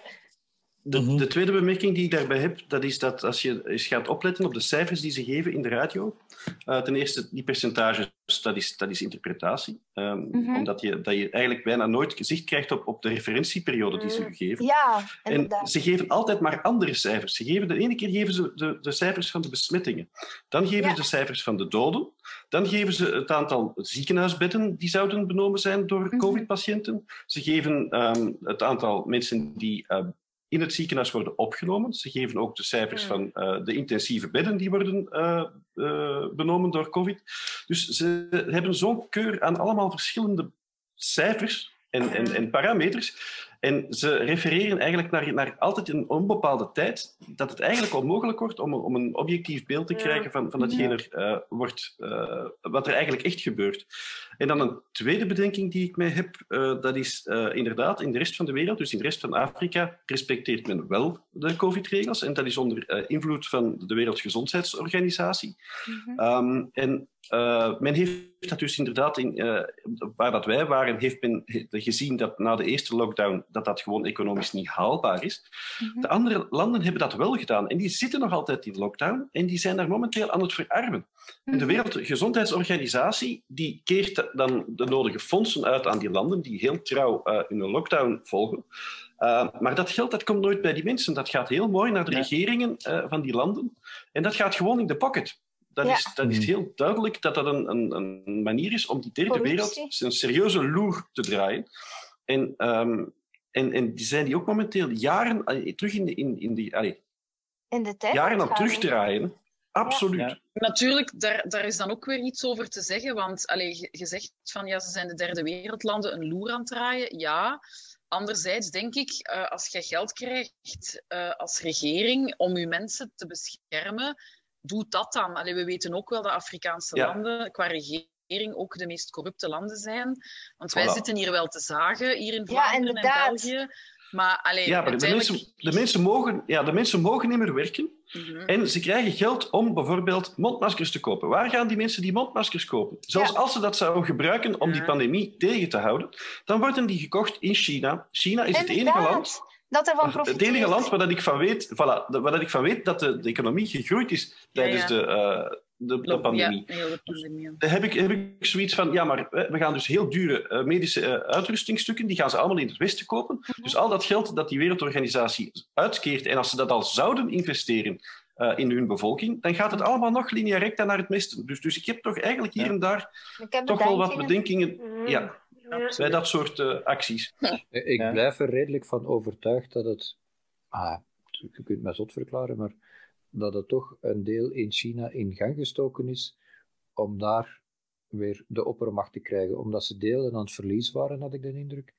de, Mhm. de tweede bemerking die ik daarbij heb, dat is dat als je eens gaat opletten op de cijfers die ze geven in de radio, eh, ten eerste, die percentages, dat is, dat is interpretatie. Ehm, Mhm. Omdat je, dat je eigenlijk bijna nooit zicht krijgt op, op de referentieperiode die ze u geven. Ja, En ze geven altijd maar andere cijfers. Ze geven, de ene keer geven ze de, de cijfers van de besmettingen. Dan geven Ja. ze de cijfers van de doden. Dan geven ze het aantal ziekenhuisbedden die zouden benomen zijn door Mhm. COVID-patiënten. Ze geven ehm, het aantal mensen die eh, in het ziekenhuis worden opgenomen. Ze geven ook de cijfers van eh, de intensieve bedden die worden eh, eh, benomen door COVID. Dus ze hebben zo'n keur aan allemaal verschillende cijfers en, en, en parameters. En ze refereren eigenlijk naar, naar altijd een onbepaalde tijd, dat het eigenlijk onmogelijk wordt om, om een objectief beeld te krijgen van, van er, eh, wordt, wat er eigenlijk echt gebeurt. En dan een tweede bedenking die ik mij heb, eh, dat is eh, inderdaad in de rest van de wereld, dus in de rest van Afrika, respecteert men wel de COVID-regels. En dat is onder eh, invloed van de Wereldgezondheidsorganisatie. Mhm. Ehm, en men heeft dat dus inderdaad, in, waar dat wij waren, heeft men gezien dat na de eerste lockdown dat dat gewoon economisch niet haalbaar is. Mhm. De andere landen hebben dat wel gedaan en die zitten nog altijd in lockdown en die zijn daar momenteel aan het verarmen. En de. Wereldgezondheidsorganisatie die keert dan de nodige fondsen uit aan die landen die heel trouw eh hun lockdown volgen. Uh, maar dat geld dat komt nooit bij die mensen. Dat gaat heel mooi naar de Ja. regeringen uh, van die landen. En dat gaat gewoon in de pocket. Dat, Ja. is, dat is heel duidelijk dat dat een, een, een manier is om die derde wereld een serieuze loer te draaien. En, um, en, en die zijn die ook momenteel jaren terug in, de, in, in die, allee, In de tijd. jaren aan terugdraaien. Absoluut. Ja. Natuurlijk, daar, daar is dan ook weer iets over te zeggen. Want allee, je, zegt van ja, ze zijn de derde wereldlanden een loer aan het draaien. Ja. Anderzijds denk ik, uh, als je geld krijgt uh, als regering om je mensen te beschermen, doe dat dan. Allee, we weten ook wel dat Afrikaanse Ja. landen qua regering ook de meest corrupte landen zijn. Want wij zitten hier wel te zagen, hier in Ja, Vlaanderen en. België. Maar allee, Ja, maar de mensen, de, mensen mogen, ja, de mensen mogen niet meer werken. Mhm. En ze krijgen geld om bijvoorbeeld mondmaskers te kopen. Waar gaan die mensen die mondmaskers kopen? Zelfs Ja. als ze dat zouden gebruiken om die pandemie tegen te houden, dan worden die gekocht in China. China is het enige land, Dat ervan het enige land waar dat ik van weet, voilà, waar dat ik van weet dat de, de economie gegroeid is tijdens ja. de, eh, de, de pandemie. Ja, heel de pandemie. Dan heb ik, heb ik zoiets van, ja, maar we gaan dus heel dure eh, medische eh, uitrustingstukken, die gaan ze allemaal in het Westen kopen. Dus al dat geld dat die wereldorganisatie uitkeert, en als ze dat al zouden investeren eh, in hun bevolking, dan gaat het allemaal nog linea recta naar het Westen. Dus, dus ik heb toch eigenlijk hier Ja. en daar toch wel wat bedenkingen. Mhm. ja, Ja. bij dat soort eh, acties. Ik Ja. blijf er redelijk van overtuigd dat het, ah, je kunt het mij zot verklaren, maar dat het toch een deel in China in gang gestoken is om daar weer de oppermacht te krijgen. Omdat ze deel aan het verlies waren, had ik de indruk.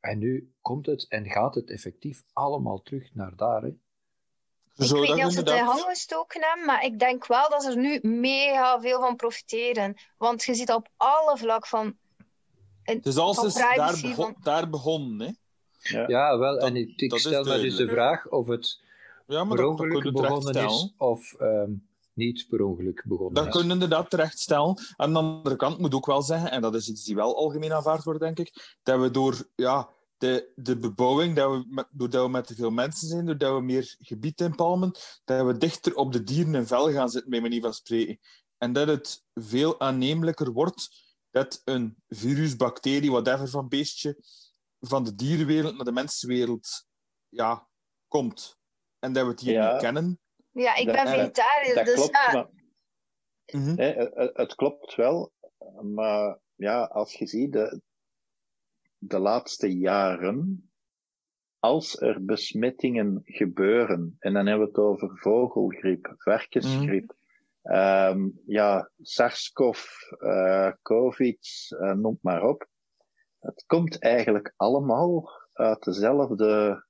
En nu komt het en gaat het effectief allemaal terug naar daar. Hè. Ik weet dat niet of ze het in gang gestoken hebben, maar ik denk wel dat ze er nu mega veel van profiteren. Want je ziet op alle vlak van... Dus als is daar, privacy, begon, van- daar begonnen, hè? Ja. Ja, wel, Dat- en ik, ik stel me dus de vraag of het Ja, maar per dat, dat ongeluk kun terecht begonnen is of ehm, niet per ongeluk begonnen Dat is. kun je inderdaad terecht stellen. Aan de andere kant moet ook wel zeggen, en dat is iets die wel algemeen aanvaard wordt, denk ik, dat we door ja, de, de bebouwing, dat we met, doordat we met te veel mensen zijn, doordat we meer gebied inpalmen, dat we dichter op de dieren en vel gaan zitten, bij manier van spreken. En dat het veel aannemelijker wordt dat een virus, bacterie, whatever van beestje, van de dierenwereld naar de mensenwereld ja, komt. En dat we het hier Ja. niet kennen. Ja, ik ben vegetariër, Dat dus klopt, ja. maar Mhm. het, het klopt wel. Maar ja, als je ziet, de, de laatste jaren als er besmettingen gebeuren, en dan hebben we het over vogelgriep, varkensgriep, ehm, ja, SARS-CoV, eh, COVID, eh, noem maar op. Het komt eigenlijk allemaal uit dezelfde,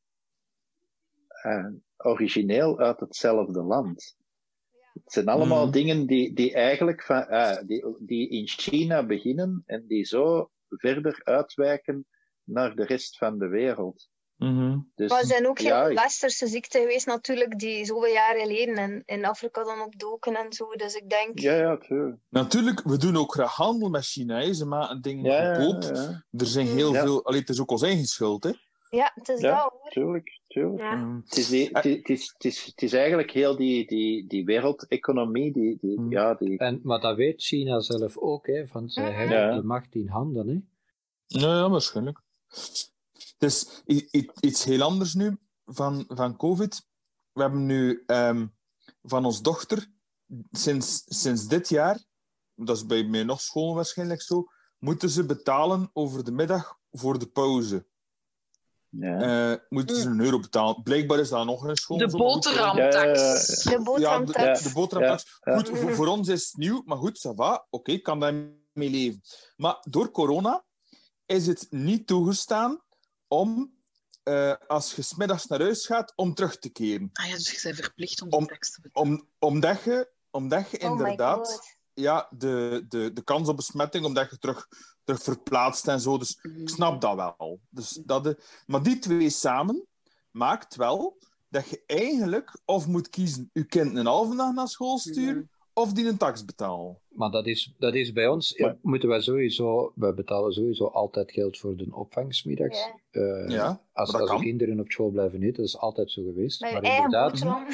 eh, origineel uit hetzelfde land. Het zijn allemaal Mhm. dingen die, die eigenlijk van, ah, die, die in China beginnen en die zo verder uitwijken naar de rest van de wereld. Dus, Maar er zijn ook heel ja, veel ik- westerse ziekten geweest natuurlijk, die zoveel jaren geleden in, in Afrika dan opdoken en zo. Dus ik denk... ja, ja, tuurlijk. Natuurlijk, we doen ook graag handel met China. hè. Ze maken dingen Ja, ja, goedkoop. ja, Er zijn heel Ja. veel... Allee, het is ook ons eigen schuld, hè. Ja, het is Ja. dat hoor. tuurlijk. Ja. Mhm. Het is, die, het, is, het, is, het, is, het is eigenlijk heel die, die, die wereldeconomie, die, die, Hmm. ja, die, En, maar dat weet China zelf ook, hè, van zij hebben Ja. de macht in handen. Hè. Ja, ja, waarschijnlijk. Het is i- i- iets heel anders nu van, van COVID. We hebben nu ehm, van ons dochter sinds, sinds dit jaar, dat is bij mij nog school waarschijnlijk zo, moeten ze betalen over de middag voor de pauze. Ja. Eh, moeten ze een euro betalen. Blijkbaar is dat nog een school. De boterhamtax. De Ja, de, boterhamtax. de. Goed, voor, voor ons is het nieuw, maar goed, ça va. Oké, ik kan daarmee leven. Maar door corona is het niet toegestaan om, eh, als je 's middags naar huis gaat, om terug te keren. Ah ja, dus je bent verplicht om die Om- tax te betalen. Om, omdat je, omdat je Oh my inderdaad god. Ja, de, de, de kans op besmetting, omdat je terug, terug verplaatst en zo. Dus Mhm. ik snap dat wel. Dus dat de, maar die twee samen maakt wel dat je eigenlijk of moet kiezen je kind een halve dag naar school sturen, Mhm. of die een tax betalen. Maar dat is, dat is bij ons, Maar- moeten wij sowieso, wij betalen sowieso altijd geld voor de opvang 's middags. Ja. Eh, Ja, als, als de kinderen op school blijven eten, dat is altijd zo geweest. Met je maar eigen inderdaad, boterham.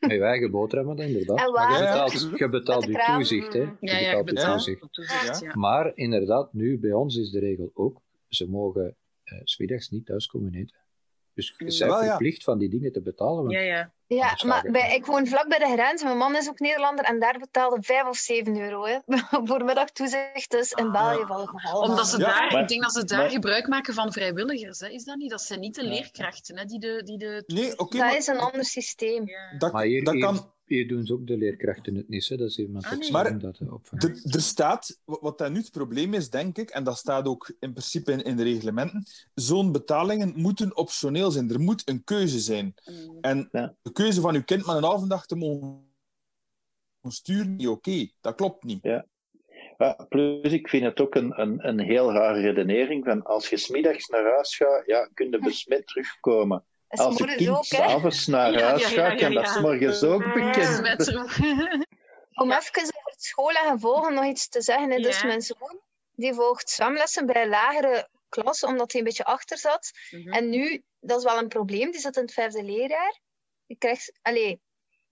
met je eigen boterhammen, inderdaad. En Maar je betaalt, je betaalt toezicht, hè. Je Ja, ja, je betaalt je betaalt toezicht. Maar inderdaad, nu bij ons is de regel ook, ze mogen eh, 's middags niet thuis komen eten. Dus je Mm. bent Wel, ja. verplicht van die dingen te betalen. want Ja, ja. Ja, maar ik- bij, ik woon vlak bij de grens. Mijn man is ook Nederlander en daar betaalde 5 of 7 euro hè, voor middagtoezicht. Dus in België valt het nog allemaal. Omdat ze Ja, daar, maar- ik denk dat ze daar maar- gebruik maken van vrijwilligers. Hè? Is dat niet? Dat zijn niet de leerkrachten hè? die de. Die de Nee, oké, Dat maar is een ander systeem. Ja. dat, Maar hier, dat hier, kan... hier doen ze ook de leerkrachten het niet, hè. dat is iemand Ah, ook nee. zo Maar- dat. Er, staat, wat dat nu het probleem is, denk ik, en dat staat ook in principe in, in de reglementen, zo'n betalingen moeten optioneel zijn. Er moet een keuze zijn. Mm. En Ja. de keuze van uw kind met een halve dag te mogen sturen, niet oké. Dat klopt niet. Ja, plus, ik vind het ook een, een, een heel rare redenering van als je smiddags naar huis gaat, ja, kun je besmet terugkomen. Als moeders kind s'avonds naar Ja, huis ja, ja, gaat, kan ja, dat. 's morgens ook bekend. Om even over het school en gevolgen nog iets te zeggen. Hè. Dus mijn zoon die volgt zwemlessen bij een lagere klas, omdat hij een beetje achter zat. Mhm. En nu, dat is wel een probleem, die zit in het vijfde leerjaar. Die krijgt, allee,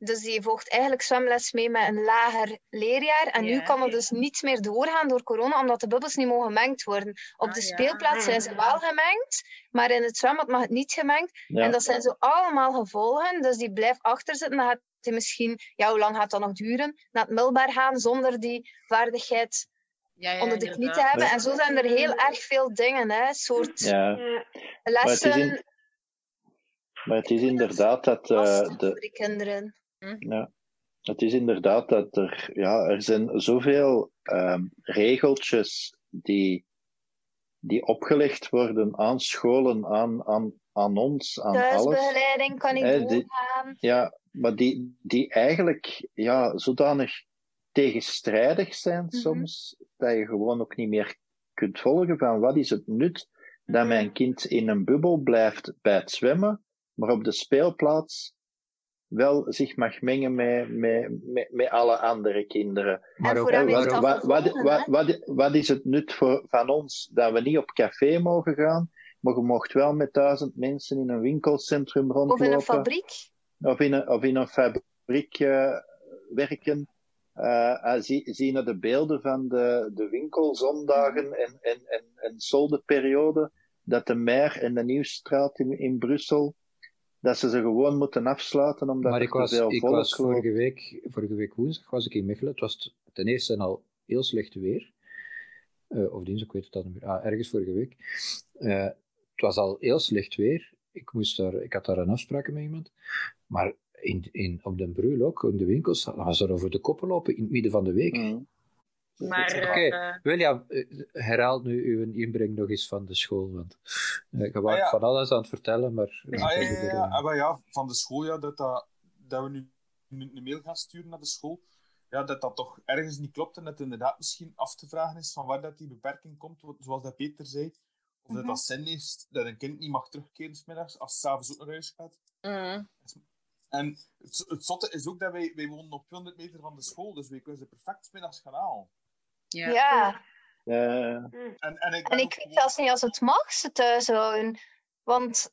dus die volgt eigenlijk zwemles mee met een lager leerjaar. En nu kan het dus niet meer doorgaan door corona, omdat de bubbels niet mogen gemengd worden. Op Ah, de ja. speelplaats zijn ze wel gemengd, maar in het zwembad mag het niet gemengd. Ja. En dat zijn zo allemaal gevolgen. Dus die blijft achterzitten. Dan gaat hij misschien, ja, hoe lang gaat dat nog duren? Naar het middelbaar gaan zonder die vaardigheid Ja, ja, onder de knie te hebben. Ja. En zo zijn er heel erg veel dingen, hè. Soort Ja, lessen. Maar het is in- maar het is inderdaad dat eh, lastig de, voor die kinderen. Ja, het is inderdaad dat er, ja, er zijn zoveel ehm regeltjes die, die opgelegd worden aan scholen, aan, aan, aan ons, aan alles. Thuisbegeleiding kan die- doorgaan. Ja, maar die, die eigenlijk ja, zodanig tegenstrijdig zijn Mhm. soms, dat je gewoon ook niet meer kunt volgen van wat is het nut dat Mhm. mijn kind in een bubbel blijft bij het zwemmen, maar op de speelplaats wel zich mag mengen met, met, met, met alle andere kinderen. Maar ook, wat, wat, wat, wat, is het nut voor, van ons dat we niet op café mogen gaan, maar je mocht wel met duizend mensen in een winkelcentrum Of rondlopen? in een fabriek. of in een, of in een fabriek eh, werken. Eh, eh, zie, zien we de beelden van de, de winkelzondagen en, en, en, en soldenperiode, dat de Mer en de Nieuwstraat in, in Brussel, dat ze ze gewoon moeten afsluiten omdat maar ik was, veel ik was vorige, week, vorige week woensdag was ik in Mechelen. Het was ten eerste al heel slecht weer. Eh, of dinsdag, ik weet het al niet meer. Ah, ergens vorige week. Eh, het was al heel slecht weer. ik, moest daar, ik had daar een afspraak met iemand. Maar in, in, op den Brul ook, in de winkels, ze er over de koppen lopen in het midden van de week. Mm. Maar Oké, eh, William, eh, herhaal nu uw inbreng nog eens van de school. Want eh, je was Ah, ja. van alles aan het vertellen, maar... Ah, ja, ja, ja. Ah, maar ja, van de school, ja, dat, dat, dat we nu een mail gaan sturen naar de school, ja, dat dat toch ergens niet klopt en dat het inderdaad misschien af te vragen is van waar dat die beperking komt, zoals dat Peter zei, of dat Mhm. dat zin heeft dat een kind niet mag terugkeren 's middags als het s'avonds ook naar huis gaat. mm, En het, het zotte is ook dat wij, wij wonen op 200 meter van de school, dus wij kunnen ze perfect 's middags gaan halen. Ja. Ja, Eh, En, en ik, en ik ook weet zelfs niet als het mag ze thuis houden. Want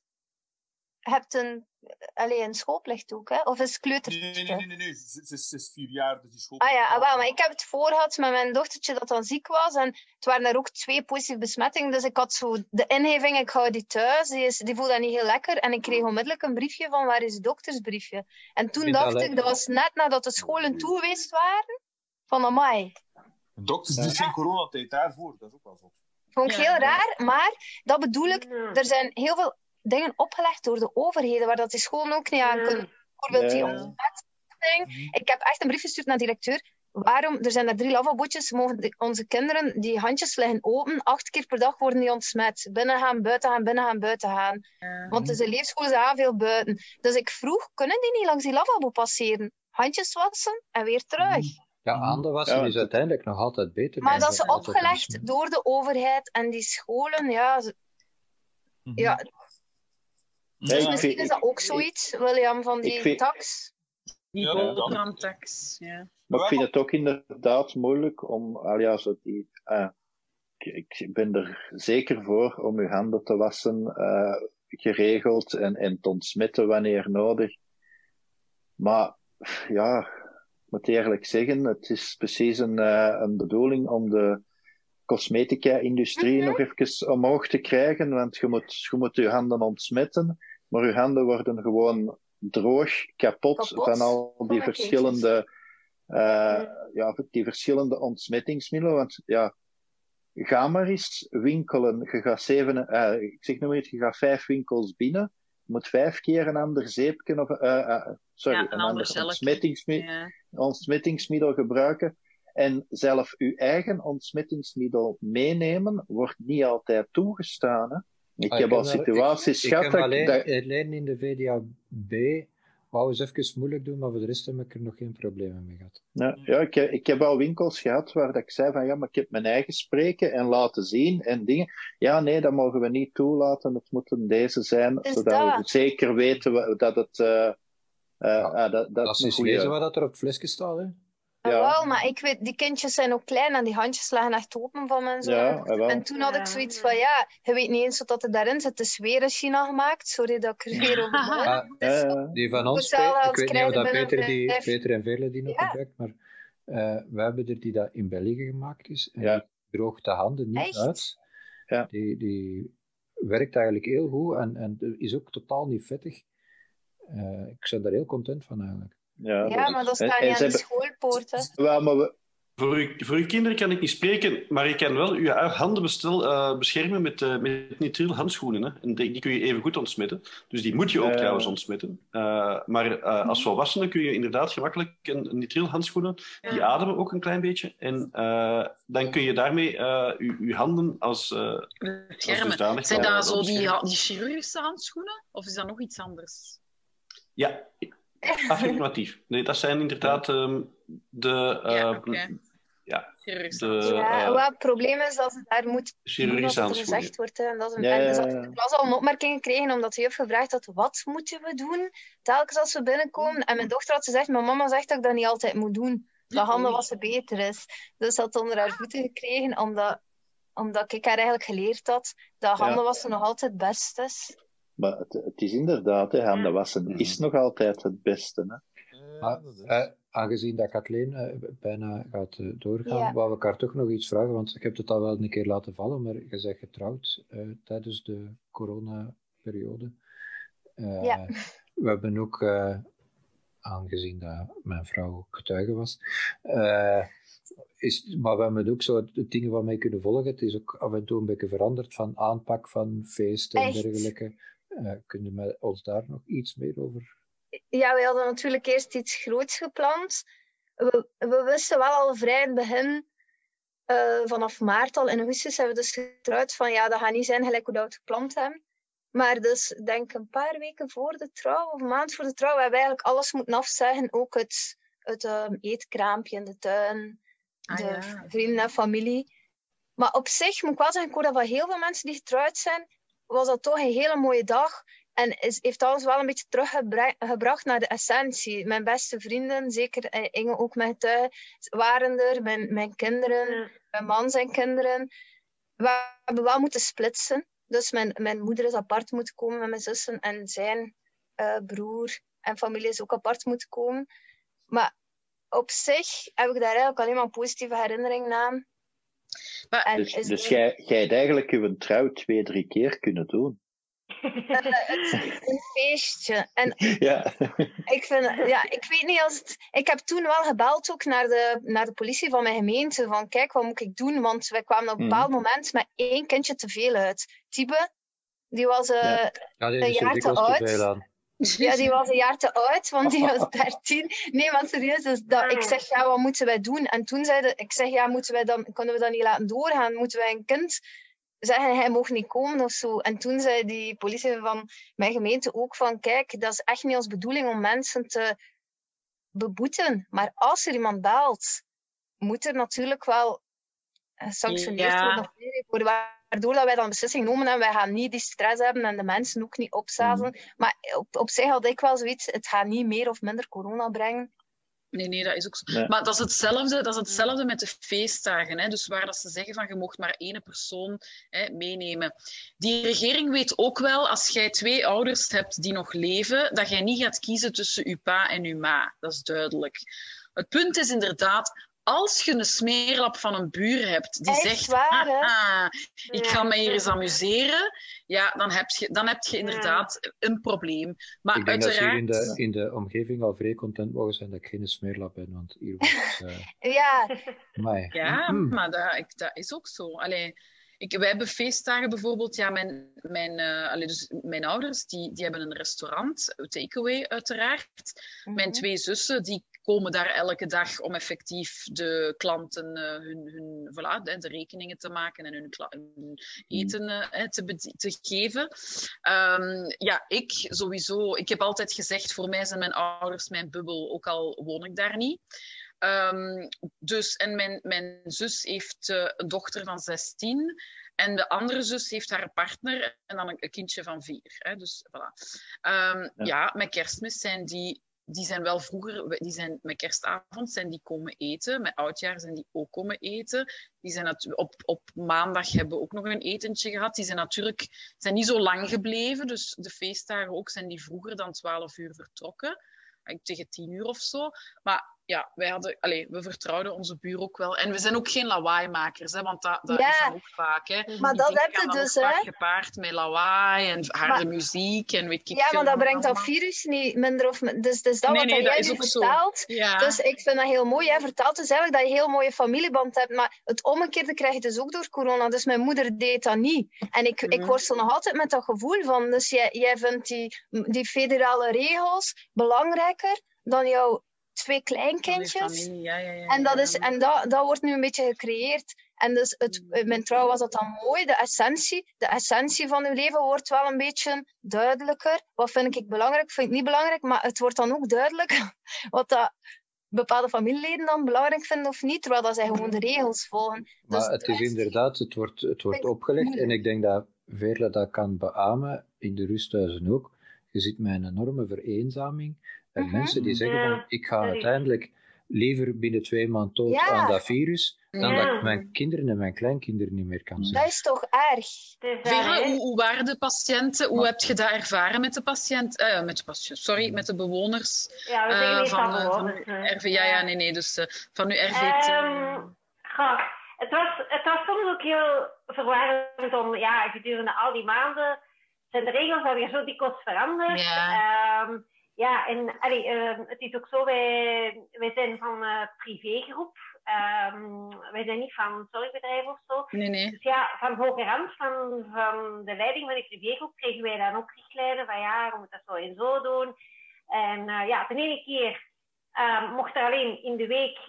je hebt een, alleen een schoolplicht ook, hè? Of is het Nee, nee, nee, nee, nee. Ze, ze, ze is vier jaar, dus die school... Ah ja, ah, wel, maar ik heb het voor gehad met mijn dochtertje dat dan ziek was. En het waren er ook twee positieve besmettingen. Dus ik had zo de ingeving, ik hou die thuis. Die, is, die voelde dat niet heel lekker. En ik kreeg onmiddellijk een briefje van waar is het doktersbriefje? En toen dacht ik, dat was net nadat de scholen toe geweest waren. Van amai. Dokters die zijn coronatijd daarvoor, dat is ook wel zo. Vond ik Ja. heel raar. Maar dat bedoel ik, Ja. er zijn heel veel dingen opgelegd door de overheden waar dat die scholen ook niet aan kunnen. Bijvoorbeeld die Ja. ontsmetting. Ik heb echt een brief gestuurd naar de directeur. Waarom? Er zijn er drie lavabootjes. Mogen de- onze kinderen, die handjes liggen open, acht keer per dag worden die ontsmet. Binnen gaan, buiten gaan, binnen gaan, buiten gaan. Ja. Want is een leefschool, ze gaan veel buiten. Dus ik vroeg, kunnen die niet langs die lavabo passeren? Handjes wassen en weer terug. Ja, handen wassen Ja, is uiteindelijk nog altijd beter. Maar dat is opgelegd wassen. door de overheid en die scholen, ja, ze- ja Ja, dus misschien vind- is dat ook zoiets, William, van die vind- tax. Die Ja, boterhamtax, ja. Maar ik vind het ook inderdaad moeilijk om, al ja, zo die, ah, ik, ik ben er zeker voor om uw handen te wassen, eh, geregeld en, en te ontsmetten wanneer nodig. Maar, ja, moet eerlijk zeggen, het is precies een, eh, een bedoeling om de cosmetica-industrie Mhm. nog even omhoog te krijgen, want je moet, je moet je handen ontsmetten, maar je handen worden gewoon droog, kapot, Kapot van al van die de verschillende, eh, ja, die verschillende ontsmettingsmiddelen. Want ja, ga maar eens winkelen. Je gaat zeven, eh, ik zeg nog eens, je gaat vijf winkels binnen. Je moet vijf keer een ander zeepje of, sorry, Ja, een, een ander ontsmettingsmiddel ja. Ontsmettingsmiddel gebruiken. En zelf uw eigen ontsmettingsmiddel meenemen wordt niet altijd toegestaan. Hè? Ik Ah, heb al situaties gehad ik alleen, dat- alleen in de VDAB wou eens even moeilijk doen, maar voor de rest heb ik er nog geen problemen mee gehad. Ja, ja ik, heb- ik heb al winkels gehad waar dat ik zei van ja, maar ik heb mijn eigen spreken en laten zien en dingen. Ja, nee, dat mogen we niet toelaten. Het moeten deze zijn, Is zodat we zeker weten dat het. eh, eh, ah, dat, dat, Dat is een goede. lezen wat dat er op het flesje staat. Hè. Ja. Wel, maar ik weet, die kindjes zijn ook klein en die handjes lagen echt open van mijn zoon. Ja, eh, wel. en toen had ik Ja. zoiets van, ja, je weet niet eens wat dat er daarin zit. Het is weer in China gemaakt. Sorry dat ik er weer over ben. Ah, Dus Eh, die van ons, Pe- ik weet niet of dat Peter, die, Peter en Vele die nog Ja. gebruikt, maar eh wij hebben er die dat in België gemaakt is. En Ja. die droogt de handen niet Echt? uit. Ja. Die, die werkt eigenlijk heel goed en, en is ook totaal niet vettig. Eh, ik ben daar heel content van eigenlijk. ja, ja, maar dat staat niet aan de schoolpoorten. Wel, maar we, Voor, uw, voor uw kinderen kan ik niet spreken, maar je kan wel je handen bestel, eh, beschermen met, eh met nitriel handschoenen. Hè? En die, die kun je even goed ontsmetten. Dus die moet je ook trouwens ontsmetten. Eh, maar eh, als volwassene kun je inderdaad gemakkelijk een, nitriel handschoenen. Die ademen ook een klein beetje. En eh, dan kun je daarmee eh, je, je handen als, eh, als Beschermen. Zijn dat zo die, die chirurgische handschoenen? Of is dat nog iets anders? Ja, affirmatief. Nee, dat zijn inderdaad ehm, de, eh, Ja, ja, Chirurgische de. Ja, eh, wel, het probleem is dat ze daar moet wat er gezegd wordt. Hè. En dat is een, Ja, dus ik de klas al een opmerking gekregen, omdat de juf gevraagd had, wat moeten we doen telkens als we binnenkomen? En mijn dochter had gezegd, mijn mama zegt dat ik dat niet altijd moet doen. Dat handen wassen beter is. Dus ze had onder haar voeten gekregen, omdat, omdat ik haar eigenlijk geleerd had dat Ja. handen wassen nog altijd het best is. Maar het, het is inderdaad, hè, handen wassen is nog altijd het beste. Hè? Maar, eh, aangezien dat Kathleen eh, bijna gaat eh, doorgaan, Ja. wou ik haar toch nog iets vragen, want ik heb het al wel een keer laten vallen, maar je bent getrouwd eh, tijdens de coronaperiode. Eh, Ja. We hebben ook, eh, aangezien dat mijn vrouw getuige was, eh, is, maar we hebben ook zo de dingen waarmee kunnen volgen. Het is ook af en toe een beetje veranderd van aanpak van feesten en dergelijke. Uh, kun je met ons daar nog iets meer over? Ja, we hadden natuurlijk eerst iets groots gepland. We, we wisten wel al vrij in het begin, uh, vanaf maart al, in augustus hebben we dus getrouwd van ja, dat gaat niet zijn gelijk hoe dat we het gepland hebben. Maar dus, denk een paar weken voor de trouw, of een maand voor de trouw, hebben we eigenlijk alles moeten afzeggen. Ook het, het um, eetkraampje in de tuin, ah, de ja. vrienden en familie. Maar op zich moet ik wel zeggen, ik hoor dat van heel veel mensen die getrouwd zijn, was dat toch een hele mooie dag. En is, heeft alles wel een beetje teruggebracht naar de essentie. Mijn beste vrienden, zeker eh, Inge ook met getuigen, waren er. Mijn, mijn kinderen, mijn man zijn kinderen. We hebben wel moeten splitsen. Dus mijn, mijn moeder is apart moeten komen met mijn zussen. En zijn uh, broer en familie is ook apart moeten komen. Maar op zich heb ik daar eigenlijk alleen maar positieve herinneringen aan. Maar, dus dus jij, jij hebt eigenlijk uw trouw twee, drie keer kunnen doen? Uh, het is een feestje. En ja. ik, vind, ja, ik weet niet als het. Ik heb toen wel gebeld ook naar de, naar de politie van mijn gemeente. Van kijk, wat moet ik doen? Want wij kwamen op een bepaald mm. moment met één kindje te veel uit. Tibe, die was uh, ja. Ja, die een jaar te oud. Ja, die was een jaar te oud, want die was 13. Nee, maar serieus, dus dat, ik zeg, ja, wat moeten wij doen? En toen zeiden ik zeg, ja, moeten wij dan, kunnen we dat niet laten doorgaan? Moeten wij een kind zeggen, hij mag niet komen of zo? En toen zei die politie van mijn gemeente ook van, kijk, dat is echt niet ons bedoeling om mensen te beboeten. Maar als er iemand belt, moet er natuurlijk wel gesanctioneerd ja. worden waardoor dat wij dan beslissing nemen en wij gaan niet die stress hebben en de mensen ook niet opzazen. Mm. Maar op, op zich had ik wel zoiets, het gaat niet meer of minder corona brengen. Nee, nee, dat is ook zo. Maar dat is hetzelfde, dat is hetzelfde met de feestdagen. Hè? Dus waar dat ze zeggen van je mocht maar één persoon hè, meenemen. Die regering weet ook wel, als jij twee ouders hebt die nog leven, dat jij niet gaat kiezen tussen uw pa en uw ma. Dat is duidelijk. Het punt is inderdaad, als je een smeerlap van een buur hebt die zegt, waar, ik ga mij hier eens amuseren, ja, dan heb je, dan heb je inderdaad een probleem. Maar ik denk uiteraard... dat hier in de, in de omgeving al vrij content mogen zijn dat ik geen smeerlap ben, want hier wordt... Uh... ja. Maar, ja, mm. maar dat, ik, dat is ook zo. Allee, ik, wij hebben feestdagen bijvoorbeeld. Ja, mijn, mijn, uh, allee, dus mijn ouders die, die hebben een restaurant, takeaway uiteraard. Mm Mijn twee zussen die komen daar elke dag om effectief de klanten uh, hun, hun voilà, de, de, rekeningen te maken en hun, hun eten uh, te, te, geven. Um, ja, ik sowieso. Ik heb altijd gezegd, voor mij zijn mijn ouders mijn bubbel, ook al woon ik daar niet. Um, dus, en mijn, mijn zus heeft uh, een dochter van 16. En de andere zus heeft haar partner en dan een, kindje van vier. Hè, dus voilà. Um, ja. ja, met kerstmis zijn die die zijn wel vroeger, die zijn met kerstavond zijn die komen eten. Met oudjaar zijn die ook komen eten. Die zijn op, op maandag hebben we ook nog een etentje gehad. Die zijn natuurlijk zijn niet zo lang gebleven. Dus de feestdagen ook zijn die vroeger dan 12 uur vertrokken. Tegen 10 uur of zo. Maar ja, wij hadden, allez, we vertrouwden onze buur ook wel. En we zijn ook geen lawaaimakers, hè, want dat, dat is ook vaak. Hè. Maar dat heb je dus, hè? gepaard met lawaai en harde muziek en weet ik Ja, maar dat brengt dat virus niet minder of... Dus, dus dat nee, wat nee, jij nu vertelt. Ja. Dus ik vind dat heel mooi. Jij vertelt dus eigenlijk dat je een heel mooie familieband hebt, maar het omgekeerde krijg je dus ook door corona. Dus mijn moeder deed dat niet. En ik, mm. ik mhm. worstel nog altijd met dat gevoel van, dus jij, jij vindt die, die federale regels belangrijker dan jouw twee kleinkindjes. Ja, ja, ja, en dat, is, en dat, dat wordt nu een beetje gecreëerd. En dus het, mm. mijn trouw was dat dan mooi. De essentie, de essentie van uw leven wordt wel een beetje duidelijker. Wat vind ik belangrijk, vind ik niet belangrijk. Maar het wordt dan ook duidelijk wat dat bepaalde familieleden dan belangrijk vinden of niet. Terwijl dat zij gewoon de regels volgen. Maar dus het is inderdaad, het wordt, het wordt opgelegd. En ik denk dat Veerle dat kan beamen, in de rusthuizen ook. Je ziet met een enorme vereenzaming. En mhm. mensen die zeggen van, ik ga uiteindelijk liever binnen twee maanden dood aan dat virus, dan dat ik mijn kinderen en mijn kleinkinderen niet meer kan zien. Dat is toch erg? Vera, hoe, hoe, waren de patiënten? Hoe heb je dat ervaren met de patiënt, uh, met de patiënt, sorry, met de bewoners ja, we uh, van, uh, van RV? Ja, ja, nee, nee, dus van uw RV. Um, ehm, het, was, het was soms ook heel verwarrend om, ja, gedurende al die maanden zijn de regels alweer zo dikwijls veranderd. Ja. Um, ja, en allee, uh, het is ook zo, wij, wij zijn van uh, privégroep. Um, wij zijn niet van zorgbedrijf of zo. Nee, nee. Dus ja, van hoge rand, van, van de leiding van de privégroep, kregen wij dan ook richtlijnen van ja, we moeten dat zo en zo doen. En uh, ja, de ene keer mocht er alleen in de week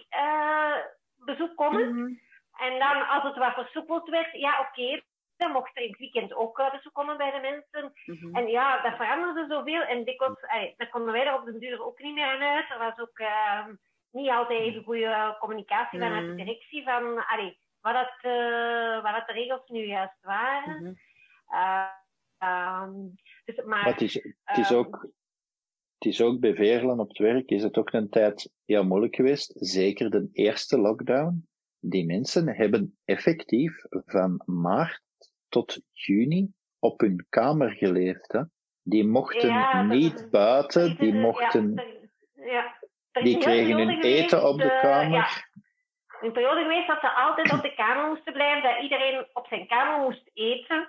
bezoek komen. Mhm. En dan, als het wat versoepeld werd, ja, oké, dan mocht er in het weekend ook bezoek komen bij de mensen. Mhm. En ja, dat veranderde zoveel. En dikwijls, allee, daar konden wij er op den duur ook niet meer aan uit. Er was ook uh, niet altijd even goede communicatie vanuit de Mhm. directie van allee, wat, dat, uh, wat dat de regels nu juist waren. Mhm. Um, dus, maar, Maar het is, het is ehm, ook, het is ook bij Veerlen op het werk is het ook een tijd heel moeilijk geweest. Zeker de eerste lockdown. Die mensen hebben effectief van maart tot juni op hun kamer geleefd. Hè? Die mochten Ja, dat- niet buiten, die mochten, ja, die een kregen hun geweest, eten op de eh, kamer. ja, een periode geweest dat ze altijd op de kamer moesten blijven, dat iedereen op zijn kamer moest eten.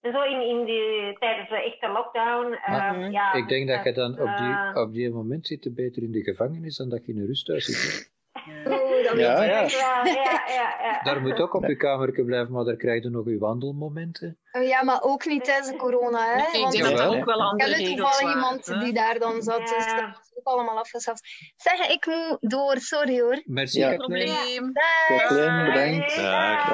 En zo in, in die, tijdens de echte lockdown. Maar ehm, ja, Ik denk dat je dan op eh, die, op die moment zit beter in de gevangenis dan dat je in een rusthuis zit. Dat Ja, ja. ja, ja, ja, ja. Daar moet ook op je kamer blijven, maar daar krijg je nog je wandelmomenten. Oh ja, maar ook niet tijdens de corona, hè? Nee, ik denk dat ook wel andere toevallig iemand hè. die daar dan zat, dus dat is ook allemaal afgeschaft. Zeg, ik moet door, sorry hoor. Merci, Ja. Probleem. Kathleen, bedankt. Dag.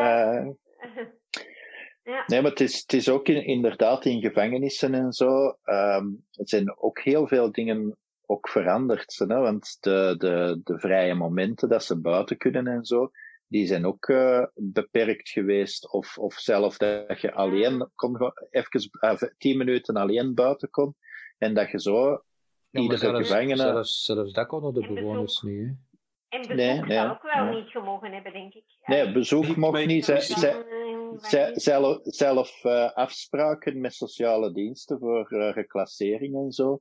Ja. Nee, maar het is, het is ook in, inderdaad in gevangenissen en zo. ehm er zijn ook heel veel dingen ook veranderd. Hè? Want de, de, de vrije momenten dat ze buiten kunnen en zo, die zijn ook eh, beperkt geweest. Of, of zelf dat je alleen kon, even eh, tien minuten alleen buiten kon. En dat je zo Ja, iedere zelfs, gevangene. zelfs, zelfs dat konden de bewoners niet. Hè. En bezoek Nee, zou nee, ook wel nee. niet gemogen hebben, denk ik. Nee, bezoek Ik- mocht niet. Ze- zelf zelf eh, afspraken met sociale diensten voor eh, reclassering en zo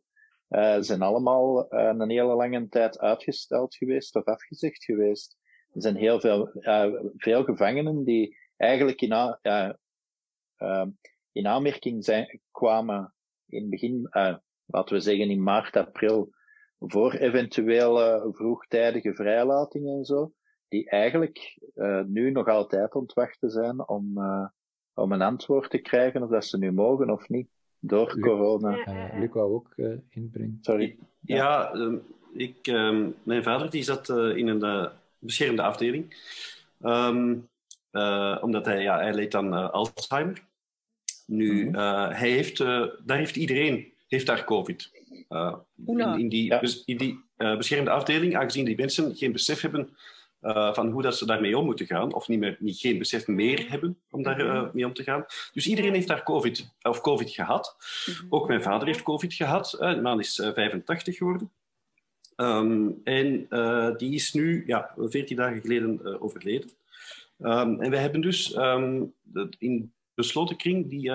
zijn allemaal eh, een hele lange tijd uitgesteld geweest of afgezegd geweest. Er zijn heel veel, eh, veel gevangenen die eigenlijk in, a- ja, eh, in aanmerking zijn, kwamen in begin, eh, laten we zeggen in maart, april, voor eventuele vroegtijdige vrijlating en zo die eigenlijk nu nog altijd ontwachten zijn om, om een antwoord te krijgen of dat ze nu mogen of niet door corona. Uh, Luc wou ook uh, inbrengen. Sorry. Ja, ja um, ik, um, mijn vader die zat uh, in een uh, beschermde afdeling. Um, omdat hij, ja, hij leed aan Alzheimer. Nu, Mhm. hij heeft, daar heeft iedereen heeft daar COVID. in, in die, Ja. in die beschermde afdeling, aangezien die mensen geen besef hebben uh, van hoe dat ze daarmee om moeten gaan, of niet meer, niet, geen besef meer hebben om daarmee uh, mee om te gaan. Dus iedereen heeft daar COVID, of COVID gehad. Ook mijn vader heeft COVID gehad. Uh, de man is 85 geworden. Um, en die is nu ja, 14 dagen geleden overleden. Um, en wij hebben dus um, in besloten kring die,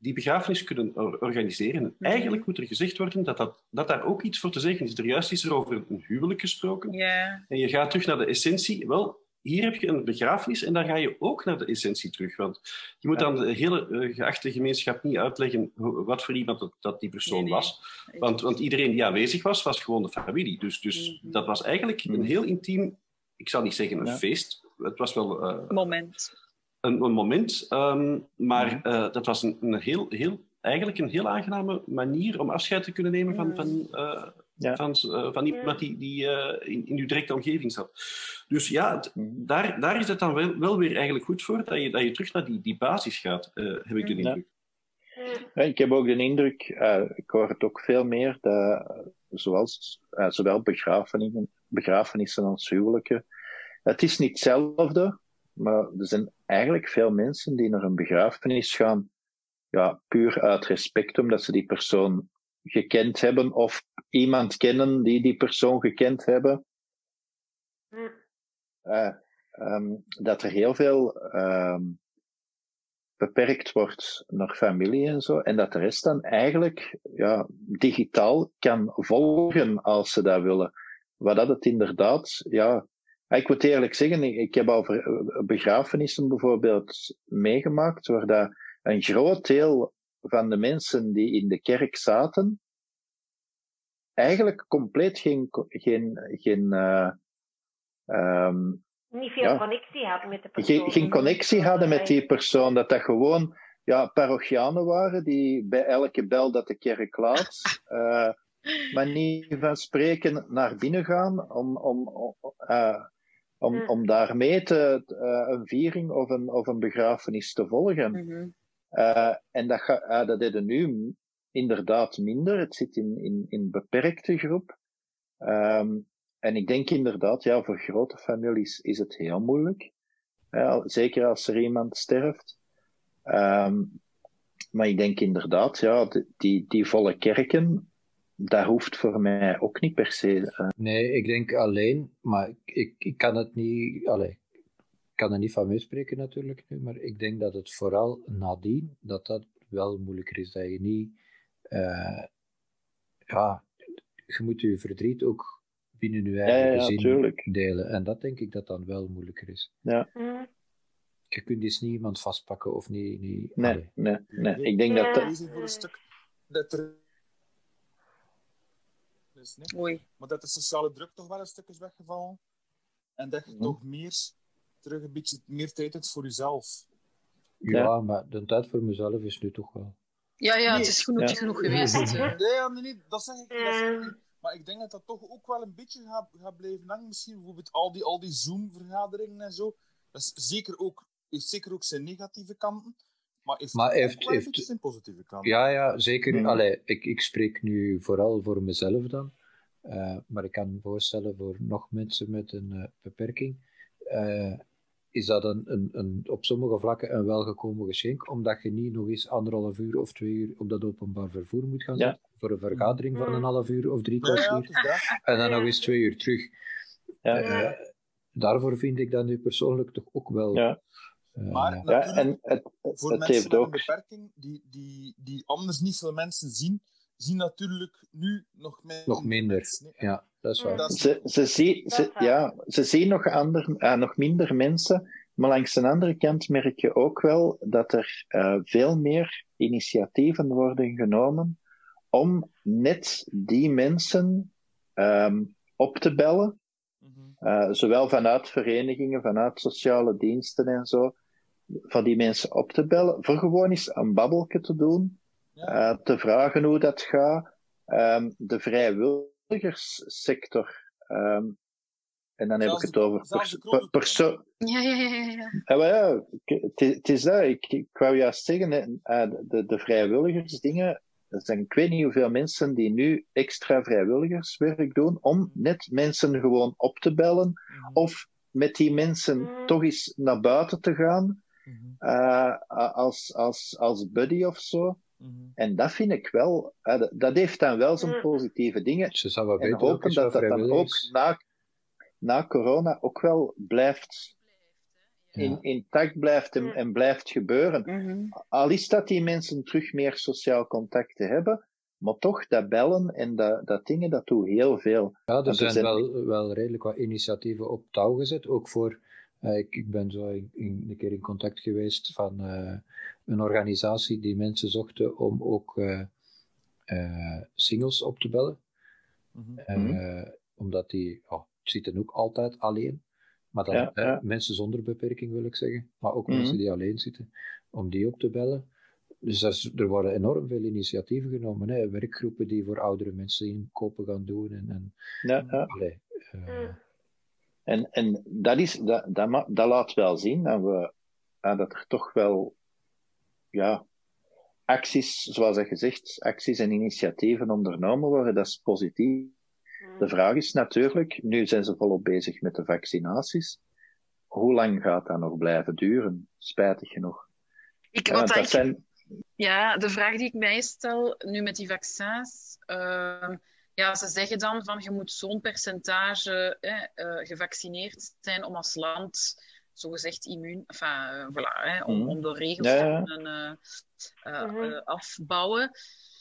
die begrafenis kunnen organiseren. En eigenlijk moet er gezegd worden dat, dat, dat daar ook iets voor te zeggen is. Er juist is er over een huwelijk gesproken. Yeah. En je gaat terug naar de essentie. Wel, hier heb je een begrafenis en daar ga je ook naar de essentie terug. Want je moet aan de hele uh, geachte gemeenschap niet uitleggen wat voor iemand dat, dat die persoon Nee, nee. was. Want, want iedereen die aanwezig was, was gewoon de familie. Dus, dus Mhm. dat was eigenlijk een heel intiem, ik zal niet zeggen een Ja. feest. Het was wel uh, Moment. Een, een moment. Um, maar uh, dat was een, een heel, heel, eigenlijk een heel aangename manier om afscheid te kunnen nemen van, Mm. van, uh, Ja. van, uh, van iemand die, die uh, in, in uw directe omgeving zat. Dus ja, het- Mhm. daar, daar is het dan wel, wel weer eigenlijk goed voor dat je, dat je terug naar die, die basis gaat, uh, heb ik de Ja. indruk. Ja, ik heb ook de indruk, uh, ik hoor het ook veel meer, dat zoals uh, zowel begrafenissen, begrafenissen als huwelijken, het is niet hetzelfde, maar er zijn eigenlijk veel mensen die naar een begrafenis gaan, ja, puur uit respect, omdat ze die persoon gekend hebben of iemand kennen die die persoon gekend hebben. Uh, um, dat er heel veel um, beperkt wordt naar familie en zo, en dat de rest dan eigenlijk ja, digitaal kan volgen als ze dat willen. Wat dat het inderdaad, ja, ik moet eerlijk zeggen, ik, heb al begrafenissen bijvoorbeeld meegemaakt, waar dat een groot deel van de mensen die in de kerk zaten, eigenlijk compleet geen, geen, geen uh, um, niet veel ja, connectie hadden met de persoon. Geen, geen connectie hadden met die persoon. Dat dat gewoon ja, parochianen waren die bij elke bel dat de kerk laat, uh, maar niet van spreken naar binnen gaan om, om, uh, om, om daarmee te, uh, een viering of een, of een begrafenis te volgen. Mhm. Uh, en dat, ga, uh, dat deden nu inderdaad minder. Het zit in, in, in beperkte groep. Um, en ik denk inderdaad, ja, voor grote families is het heel moeilijk. Ja, zeker als er iemand sterft. Um, maar ik denk inderdaad, ja, die, die volle kerken, dat hoeft voor mij ook niet per se. Uh... Nee, ik denk alleen, maar ik, ik, ik kan het niet, allee, ik kan er niet van meespreken natuurlijk nu, maar ik denk dat het vooral nadien, dat dat wel moeilijker is, dat je niet, uh, ja, je moet je verdriet ook binnen je eigen ja, ja, gezin tuurlijk. delen. En dat denk ik dat dan wel moeilijker is. Ja. Mm. Je kunt dus niet iemand vastpakken of niet... niet nee, nee, nee. Ik denk Ja. dat... dat voor een stuk dat er is, nee? Oei. maar dat de sociale druk toch wel een stuk is weggevallen en dat je toch meer terug een beetje meer tijd hebt voor jezelf. Ja, Ja. maar de tijd voor mezelf is nu toch wel... Ja, ja, het is genoeg, Ja. genoeg geweest. Nee, ja, nee, nee, dat zeg ik, dat zeg ik. Maar ik denk dat dat toch ook wel een beetje gaat, gaat blijven hangen. Misschien bijvoorbeeld al die, al die Zoom-vergaderingen en zo. Dat is zeker ook, heeft zeker ook zijn negatieve kanten. Maar heeft, Maar heeft- een heeft- zijn positieve kanten. Ja, ja, zeker. Mhm. Allee, ik, ik spreek nu vooral voor mezelf dan. Eh, maar ik kan me voorstellen voor nog mensen met een eh, beperking. eh, is dat een, een, een, op sommige vlakken een welgekomen geschenk, omdat je niet nog eens anderhalf uur of twee uur op dat openbaar vervoer moet gaan Ja. zitten. Voor een vergadering van een half uur of drie Ja, ja, kwartier. is dat. En dan Ja. nog eens twee uur terug. Ja. Daarvoor vind ik dat nu persoonlijk toch ook wel. Ja. eh, Maar ja, natuurlijk, en het, voor het mensen heeft met een ook... beperking, die, die, die anders niet veel mensen zien, zien natuurlijk nu nog, minder nog minder. mensen. Ja, dat is waar. Dat is- Ze, ze, zie, Dat ze, is waar. ja, ze zien nog, ander, eh, nog minder mensen, maar langs de andere kant merk je ook wel dat er eh, veel meer initiatieven worden genomen om net die mensen ehm, op te bellen, Eh, zowel vanuit verenigingen, vanuit sociale diensten en zo, van die mensen op te bellen, voor gewoon eens een babbelje te doen, Ja. eh, te vragen hoe dat gaat. Ehm, de vrijwilligersector. ehm, en dan heb ik het over zelfs de pers- per- perso- Ja, ja, ja, ja, ja. ja, maar ja, ik- het is- dat. Ik, ik wou juist zeggen, eh, de, de vrijwilligersdingen. Er zijn ik weet niet hoeveel mensen die nu extra vrijwilligerswerk doen om net mensen gewoon op te bellen Mhm. of met die mensen Mm. toch eens naar buiten te gaan Mhm. eh, als, als, als buddy of zo. Mhm. En dat vind ik wel, eh, dat- heeft dan wel zijn Mm. positieve dingen. Wel En hopen dat dat dan ook na, na corona ook wel blijft. In, intact blijft en, en blijft gebeuren. Mhm. Al is dat die mensen terug meer sociaal contact te hebben, maar toch dat bellen en dat, dat dingen, dat doet heel veel. Ja, er zijn zijn- wel, wel redelijk wat initiatieven op touw gezet. Ook voor, eh, ik, ik ben zo in, in- een keer in contact geweest van eh, een organisatie die mensen zochten om ook eh, eh, singles op te bellen. Mhm. Omdat die oh, zitten ook altijd alleen. Maar dan Ja, ja. mensen zonder beperking wil ik zeggen. Maar ook Mhm. mensen die alleen zitten. Om die op te bellen. Dus dat is- er worden enorm veel initiatieven genomen. Hè. Werkgroepen die voor oudere mensen inkopen gaan doen. En, en, Ja, ja. allee, eh. En, en dat, is, dat, dat, ma- dat laat wel zien dat, we, dat er toch wel ja, acties, zoals je zegt, acties en initiatieven ondernomen worden. Dat is positief. De vraag is natuurlijk, nu zijn ze volop bezig met de vaccinaties. Hoe lang gaat dat nog blijven duren? Spijtig genoeg. Ik, Ja, dat ik- zijn, Ja, de vraag die ik mij stel nu met die vaccins. ehm, ja, ze zeggen dan van je moet zo'n percentage eh, eh, gevaccineerd zijn om als land zogezegd immuun, enfin, eh, voilà, hè, om, Mhm. om de regels Ja, te ja. kunnen eh, Mhm. eh, afbouwen.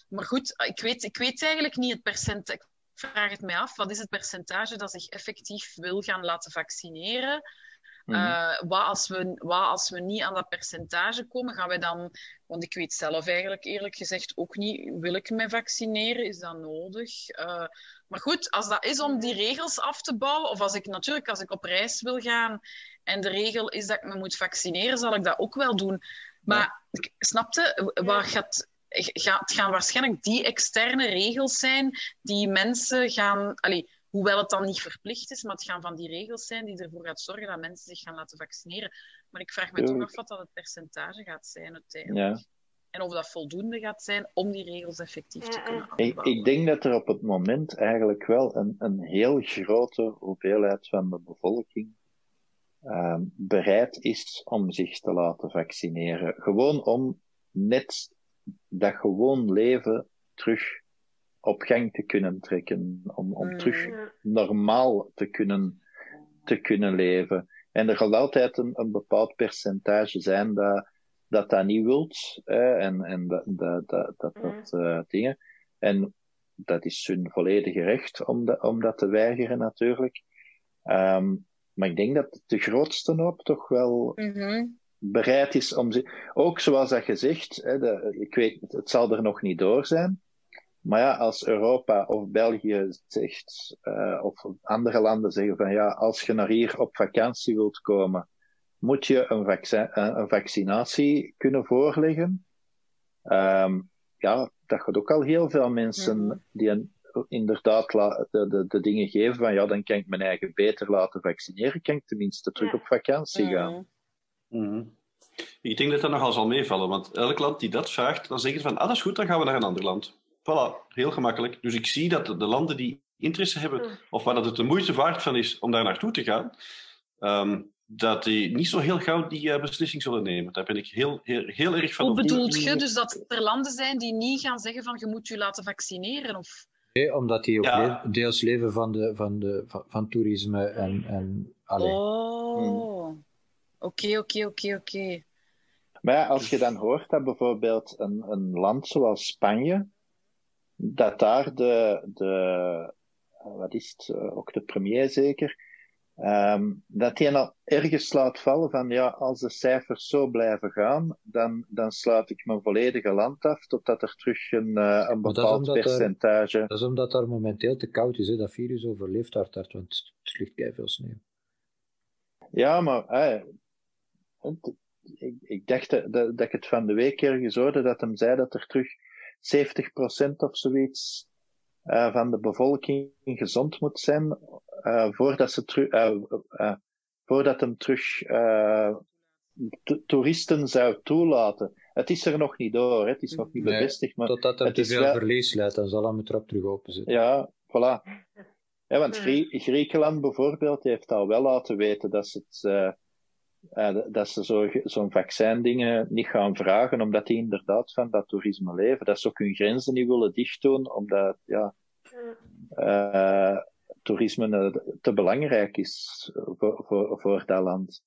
Maar goed, ik weet, ik weet eigenlijk niet het percentage. Vraag het mij af, wat is het percentage dat zich effectief wil gaan laten vaccineren? Uh, wat, als we, wat als we niet aan dat percentage komen, gaan wij dan... Want ik weet zelf eigenlijk eerlijk gezegd ook niet, wil ik me vaccineren? Is dat nodig? Uh, maar goed, als dat is om die regels af te bouwen, of als ik natuurlijk als ik op reis wil gaan en de regel is dat ik me moet vaccineren, zal ik dat ook wel doen. Maar ja. snapte, gaat, gaat, het gaan waarschijnlijk die externe regels zijn die mensen gaan... Allee, Hoewel het dan niet verplicht is, maar het gaan van die regels zijn die ervoor gaat zorgen dat mensen zich gaan laten vaccineren. Maar ik vraag me toch af wat dat het percentage gaat zijn uiteindelijk. Ja. En of dat voldoende gaat zijn om die regels effectief te kunnen aanbouwen. Ik, ik denk dat er op het moment eigenlijk wel een, een heel grote hoeveelheid van de bevolking uh, bereid is om zich te laten vaccineren. Gewoon om net dat gewoon leven terug op gang te kunnen trekken, om, om terug mm. normaal te kunnen, te kunnen leven. En er zal altijd een, een bepaald percentage zijn dat dat, dat niet wilt, en, en dat dat, dat, dat, dat uh, dingen. En dat is hun volledige recht om, de, om dat te weigeren, natuurlijk. Um, maar ik denk dat de grootste hoop toch wel mm-hmm. Bereid is om. Ook zoals dat gezegd, hè, de, ik weet, het zal er nog niet door zijn. Maar ja, als Europa of België zegt, uh, of andere landen zeggen van ja, als je naar hier op vakantie wilt komen, moet je een, vaccin, eh, een vaccinatie kunnen voorleggen. Um, ja, dat gaat ook al heel veel mensen -hmm. die een, inderdaad de, de, de, dingen geven van ja, dan kan ik mijn eigen beter laten vaccineren, kan ik tenminste terug op vakantie gaan. Mm -hmm. Ik denk dat dat nogal zal meevallen, want elk land die dat vraagt, dan zeggen ze van ah, dat is goed, dan gaan we naar een ander land. Voilà, heel gemakkelijk. Dus ik zie dat de landen die interesse hebben, hmm. of waar dat het de moeite waard van is om daar naartoe te gaan, um, dat die niet zo heel gauw die uh, beslissing zullen nemen. Daar ben ik heel, heel, heel erg van Hoe bedoelt je? Dus dat er landen zijn die niet gaan zeggen van je moet je laten vaccineren? Of... Nee, omdat die ook ja. deels leven van, de, van, de, van, van toerisme en... en oh, oké, oké, oké, oké. Maar ja, als je dan hoort dat bijvoorbeeld een, een land zoals Spanje dat daar de, de wat is het, eh, ook de premier zeker, um, dat hij al ergens laat vallen van ja, als de cijfers zo blijven gaan, dan, dan sluit ik mijn volledige land af totdat er terug een, uh, een bepaald dat percentage... Er, dat is omdat daar momenteel te koud is, hè? dat virus overleeft hard, hard want het ligt veel sneeuw. Ja, maar hey, ik, ik dacht dat, ik het van de week ergens hoorde dat hem zei dat er terug 70% of zoiets uh, van de bevolking gezond moet zijn uh, voordat, ze terug, uh, voordat hem terug toeristen zou toelaten. Het is er nog niet door, hè. het is nog niet nee, bevestigd. Maar totdat hij te veel wel... verlies leidt, dan zal hem trap terug openzetten. Ja, voilà. Ja, want Grie Griekenland bijvoorbeeld heeft al wel laten weten dat ze het uh, dat ze zo'n zo vaccindingen niet gaan vragen, omdat die inderdaad van dat toerisme leven. Dat ze ook hun grenzen niet willen dicht doen, omdat ja, uh, toerisme te belangrijk is voor, voor, voor dat land.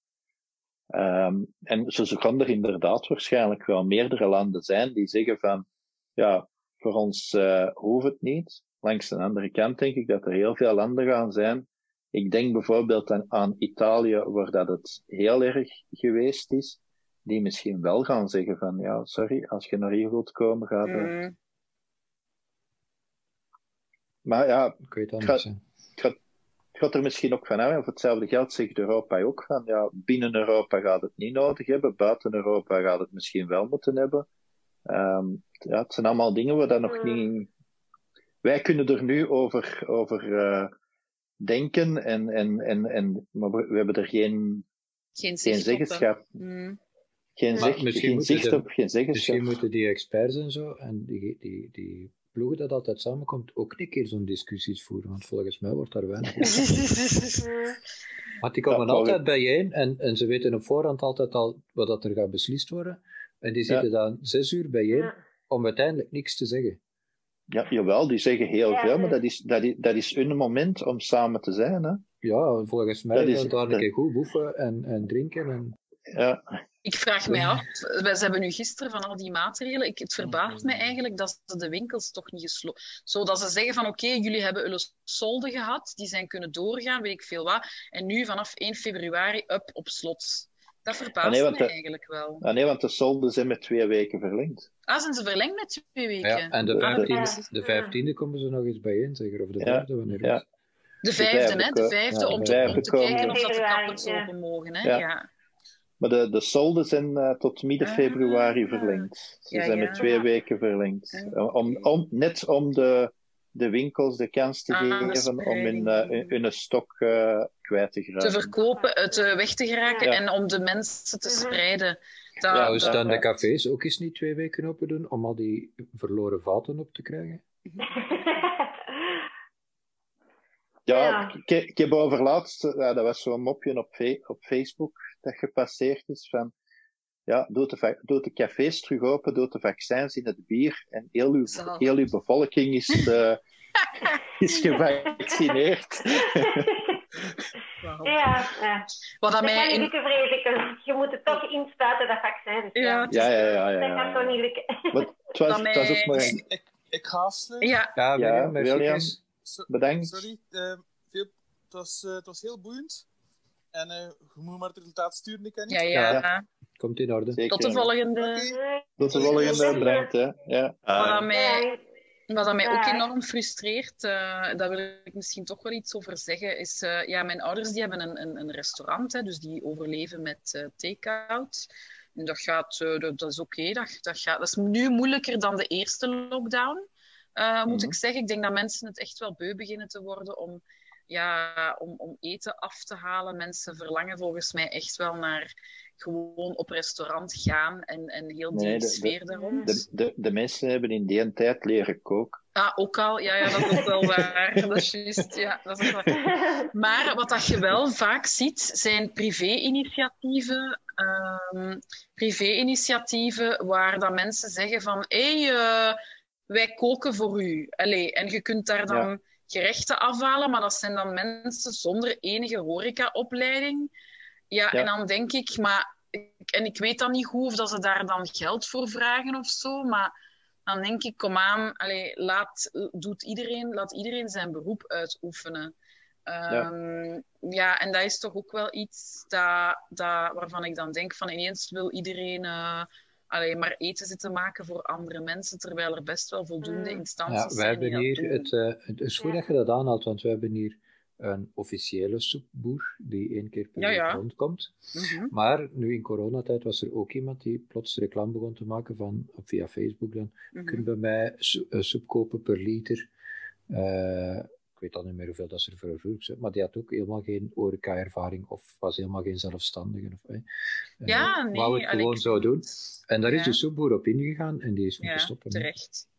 Um, en zo kan er inderdaad waarschijnlijk wel meerdere landen zijn die zeggen van, ja, voor ons uh, hoeft het niet. Langs de andere kant denk ik dat er heel veel landen gaan zijn ik denk bijvoorbeeld aan, aan Italië, waar dat het heel erg geweest is, die misschien wel gaan zeggen van, ja, sorry, als je naar hier wilt komen, ga je... Mm. Maar ja, ik weet het gaat, gaat, gaat er misschien ook van uit, of hetzelfde geld zegt Europa ook van, ja, binnen Europa gaat het niet nodig hebben, buiten Europa gaat het misschien wel moeten hebben. Um, ja, het zijn allemaal dingen waar dat nog mm. niet... Wij kunnen er nu over, over uh, denken en, en, en, en maar we hebben er geen, geen, geen zeggenschap. Mm. Geen, zeg, geen zicht de, op, geen zeggenschap. Misschien moeten die experts en zo, en die, die, die ploegen dat altijd samenkomt, ook een keer zo'n discussies voeren, want volgens mij wordt daar weinig Want die komen ja, altijd bijeen en, en ze weten op voorhand altijd al wat dat er gaat beslist worden. En die zitten ja. dan zes uur bijeen ja. om uiteindelijk niks te zeggen. Ja, jawel, die zeggen heel ja, veel, maar dat is, dat, is, dat is hun moment om samen te zijn. Hè? Ja, volgens mij dat is daar een keer goed boeven en, en drinken. En... Ja, Ik vraag mij af, we ze hebben nu gisteren van al die maatregelen, ik, het verbaast mij eigenlijk dat ze de winkels toch niet gesloten... Zodat ze zeggen van oké, jullie hebben jullie solden gehad, die zijn kunnen doorgaan, weet ik veel wat. En nu vanaf 1 februari, up, op slot. Dat verbaast Ah, nee, want mij de- eigenlijk wel. Ah, nee, want de solden zijn met twee weken verlengd. Ah, zijn ze verlengd met twee weken? Ja, en de Ah, vijftiende- dat is- De vijftiende komen ze nog eens bijeen, zeker? Of de Ja, vijfde, wanneer ja. De vijfde, hè? De vijfde, vijfde, ja, om, de te, om te kijken of dat de kappers ja. open mogen, hè? Ja. Ja. Maar de, de solden zijn eh, tot midden Ah. februari verlengd. Ze Ja, zijn ja. met twee weken verlengd. Ja. Eh, Om, om, net om de, de winkels de kans te Ah, geven om hun, eh, hun stok eh, kwijt te Te geraken. verkopen, het eh, weg te geraken Ja. en om de mensen te Mhm. spreiden. Dat, Ja, Trouwens, dat- dan de cafés ook eens niet twee weken open doen om al die verloren vaten op te krijgen? Ja, Ja. Ik, ik heb overlaatst, eh, ja, dat was zo'n mopje op, op Facebook dat gepasseerd is van, ja, doe de, doe de cafés terug open, doe de vaccins in het bier en heel uw, heel uw bevolking is, eh, is gevaccineerd. Wauw. ja, ja. Wat dat mij in... lukken, vrees ik. Je moet het toch inspuiten, dat vaccin. Ja, ja. Ja, ja, ja. ja, Dat gaat ja. niet lukken. Maar het, was, het was ook maar een... Ik, ik ga afsluiten. Ja, Ja, Ja, William, William. So- Bedankt. Sorry, eh, veel, het, was, eh, het was heel boeiend. En eh, je moet maar het resultaat sturen, ik kan niet. ja, ja. Ja. Komt in orde. Zeker. Tot de volgende. Tot de volgende, bedankt. Hè. Ja. Wat Ah, dat mij, wat mij ook enorm frustreert, eh daar wil ik misschien toch wel iets over zeggen, is... eh, ja, mijn ouders die hebben een, een, een restaurant, hè, dus die overleven met eh take-out. En dat gaat... eh, dat, dat is oké. Dat, dat, gaat, dat is nu moeilijker dan de eerste lockdown, eh, moet Mhm. ik zeggen. Ik denk dat mensen het echt wel beu beginnen te worden om, ja, om, om eten af te halen. Mensen verlangen volgens mij echt wel naar gewoon op restaurant gaan en, en heel die Nee, de- de- sfeer daar rond. De, de, de mensen hebben in die tijd leren koken. Ah, ook al. Ja, ja, dat is ook wel waar. Dat is juist. Ja, dat is waar. Maar wat dat je wel vaak ziet, zijn privé-initiatieven. ehm, privé-initiatieven waar dat mensen zeggen van... Hé, hey, eh, wij koken voor u. Allee, en je kunt daar dan Ja. Gerechten afhalen, maar dat zijn dan mensen zonder enige horecaopleiding. Ja, Ja. en dan denk ik... Maar, en ik weet dan niet goed of dat ze daar dan geld voor vragen of zo, maar dan denk ik, kom aan, laat, doet iedereen, laat iedereen zijn beroep uitoefenen. Ehm, ja. en dat is toch ook wel iets dat, dat, waarvan ik dan denk van ineens wil iedereen eh alleen maar eten zitten maken voor andere mensen, terwijl er best wel voldoende Mm. instanties Ja, wij zijn die hebben dat hier, doen. het, eh, het is goed Ja. dat je dat aanhaalt, want we hebben hier een officiële soepboer die één keer per Ja, week ja. rondkomt. Mhm. Maar nu in coronatijd was er ook iemand die plots reclame begon te maken van, via Facebook dan, kun je bij mij so- eh, soep kopen per liter. Eh, ik weet al niet meer hoeveel dat ze ervoor vroeg, maar die had ook helemaal geen horeca-ervaring of was helemaal geen zelfstandige. Of, eh, Ja, nee. wou het gewoon ik zo doen. En daar is Ja. de soepboer op ingegaan en die is Ja, moeten stoppen. hè. terecht.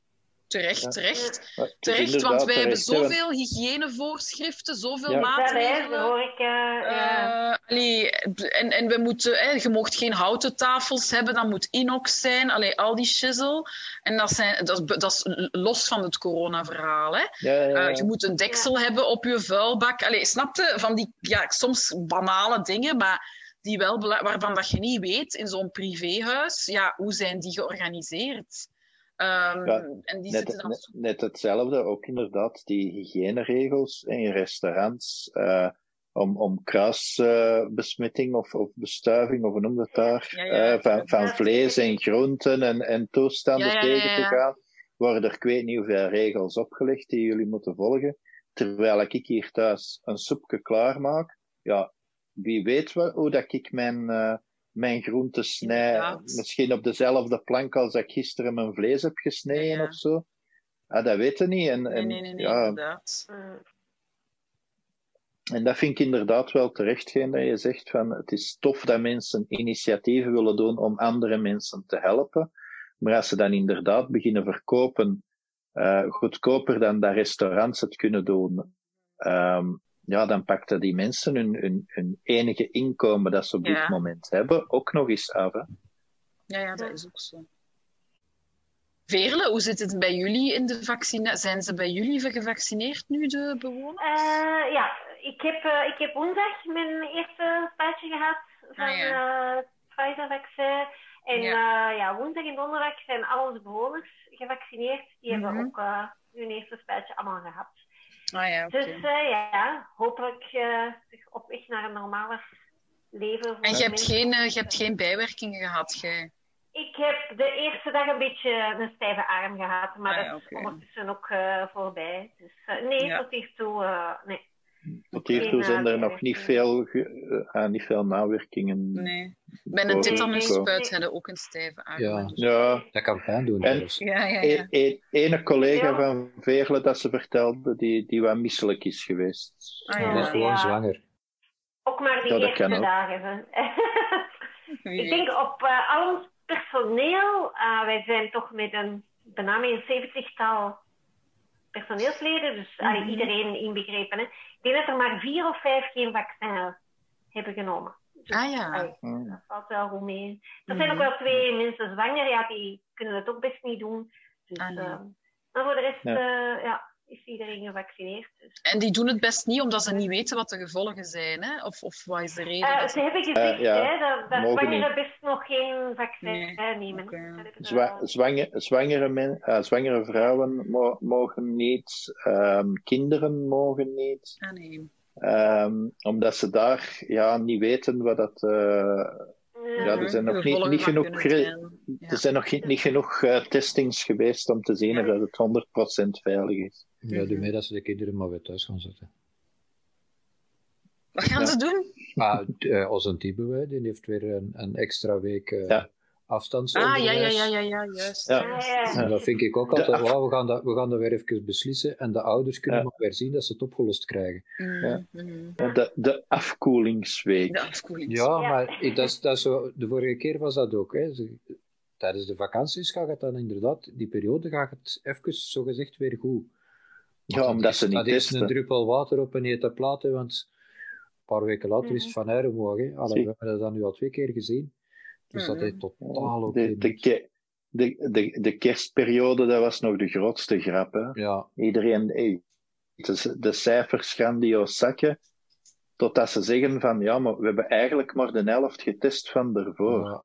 Terecht, Ja. terecht. Terecht, want wij hebben hè, zoveel hygiënevoorschriften, zoveel Ja. Maatregelen. hoor ik. eh, ja. Eh, allee, en, en we moeten, hè, je mocht geen houten tafels hebben, dat moet inox zijn, allee, al die shizzle. En dat, zijn, dat, is- dat is los van het corona-verhaal. Hè. Ja, ja, ja. Eh, je moet een deksel hebben op je vuilbak. Allee, snapte? Van die ja, soms banale dingen, maar die wel bela- waarvan dat je niet weet in zo'n privéhuis, ja, hoe zijn die georganiseerd? Ehm, Ja, en die net, zitten dan net, net hetzelfde, ook inderdaad, die hygiëneregels in restaurants. eh, om, om kruisbesmetting of, of bestuiving, of hoe noem dat daar? Ja, ja. eh, van, van vlees en groenten en, en toestanden Ja, ja, ja, tegen te gaan. Worden er ik weet niet hoeveel regels opgelegd die jullie moeten volgen. Terwijl ik hier thuis een soepje klaarmaak. Ja, wie weet wel hoe dat ik mijn, eh, mijn groenten snij. Inderdaad. Misschien op dezelfde plank als dat ik gisteren mijn vlees heb gesneden Ja, ja. of zo. Ah, dat weten niet. En, Nee, en, nee, nee, nee ja, inderdaad. En dat vind ik inderdaad wel terecht, geen dat je zegt van het is tof dat mensen initiatieven willen doen om andere mensen te helpen. Maar als ze dan inderdaad beginnen verkopen, eh, goedkoper dan dat restaurants het kunnen doen, ehm, ja, dan pakt dat die mensen hun, hun, hun enige inkomen dat ze op Ja. dit moment hebben ook nog eens af. Hè? Ja, ja, dat is ook zo. Veerle, hoe zit het bij jullie in de vaccinatie? Zijn ze bij jullie gevaccineerd nu, de bewoners? Eh, ja, ik heb, eh, ik heb woensdag mijn eerste puitje gehad van Ah, eh, Pfizer-vaccin. En Ja. ja. woensdag en donderdag zijn al onze bewoners gevaccineerd. Die Mhm. hebben ook eh, hun eerste spuitje allemaal gehad. Ah ja. Dus eh, ja, hopelijk eh, zich op weg naar een normaler leven. En je hebt, geen, eh, je hebt geen bijwerkingen gehad, jij? Ik heb de eerste dag een beetje een stijve arm gehad, maar Ah ja, dat is ondertussen ook eh, voorbij. Dus eh, nee, Ja. tot hiertoe, eh nee. Tot hiertoe zijn er nog niet veel, ah, niet veel nawerkingen. Nee. Bij een tetanusspuit hadden ook een stijve arm. Ja. dus- Ja, Dat kan pijn doen En- zelfs. Ja, ja, e- ja. e- ene collega Ja. van Veerle dat ze vertelde, die, die wat misselijk is geweest. Ah, Die ja. is gewoon Ja. zwanger. Ook maar die Ja, dat kan eerste dagen. Ik denk op eh, al ons personeel, eh, wij zijn toch met een bijna een zeventigtal personeelsleden, dus allee, Mhm. iedereen inbegrepen. Hè. Ik denk dat er maar vier of vijf geen vaccin hebben genomen. Dus, Ah ja. dat valt wel goed mee. Er zijn ook Mhm. wel twee mensen zwanger, ja, die kunnen het ook best niet doen. Dus, Ah, nee. eh, maar voor de rest Ja. Eh, is iedereen gevaccineerd. Dus. En die doen het best niet omdat ze niet weten wat de gevolgen zijn, hè? Of, of wat is de reden? Eh, dat ze ze- hebben gezegd Eh, ja, hè, dat, dat mogen zwangeren best nog geen vaccin Nee, nemen. Zwa- wel- zwanger, zwangere, men, eh, zwangere vrouwen mo- mogen niet, ehm, kinderen mogen niet, Ah, nee. ehm, omdat ze daar ja, niet weten wat dat. Eh, Ja, er zijn nog niet, genoeg, zijn. Ja. er zijn nog geen- niet genoeg eh, testings geweest om te zien of dat het 100% veilig is. Ja, doe mee dat ze de kinderen maar weer thuis gaan zetten. Wat gaan Ja. ze doen? Maar uh, onze Tiebe, die heeft weer een, een extra week uh, Ja. Afstandsonderwijs. Ah, ja, ja, ja, ja, ja, juist. Ja. Ja, ja. En dat vind ik ook altijd, we, gaan dat, we gaan dat weer even beslissen en de ouders kunnen Ja. maar weer zien dat ze het opgelost krijgen. Mhm, Ja. mhm. De, de afkoelingsweek. De afkoeling. Ja, Ja. maar ik- dat is, dat is zo, de vorige keer was dat ook. Hè. Tijdens de vakanties gaat het dan inderdaad, die periode gaat het even zogezegd weer goed. Ja, omdat is- ze niet Dat is een druppel water op een hete plaat, hè, want een paar weken later is het van Zie. We hebben dat dan nu al twee keer gezien. Dus dat Mhm. heeft totaal ook De, de, ke- de, de, de kerstperiode, dat was nog de grootste grap. Hè? Ja, Iedereen, hey, de, de cijfers grandioos zakken. Totdat ze zeggen van, ja, maar we hebben eigenlijk maar de helft getest van daarvoor. ja,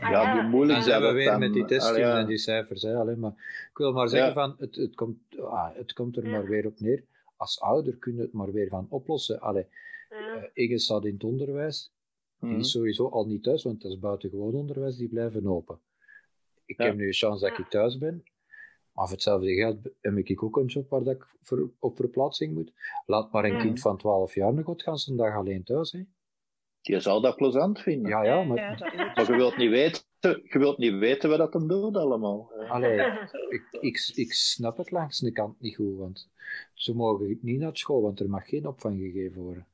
Ah, ja. moeilijk zijn we weer dan... met die Allee, ja. en die cijfers. Hè, alleen maar. Ik wil maar zeggen, Ja. van, het, het, komt, ah, het komt er Ja. maar weer op neer. Als ouder kun je het maar weer gaan oplossen. Allee, Ja. eh, Inge staat in het onderwijs. Die Mhm. is sowieso al niet thuis, want dat is buitengewoon onderwijs, die blijven open. Ik Ja. heb nu de chance dat ik thuis ben. Maar voor hetzelfde geld heb ik ook een job waar dat ik voor, op verplaatsing moet. Laat maar een Ja. kind van 12 jaar nog goed gaan zijn dag alleen thuis. Hè. Je zal dat plezant vinden. Ja, ja, maar Ja, je wilt niet weten, je wilt niet weten wat dat hem doet allemaal. Allee, ik, ik, ik snap het langs de kant niet goed, want ze mogen niet naar school, want er mag geen opvang gegeven worden.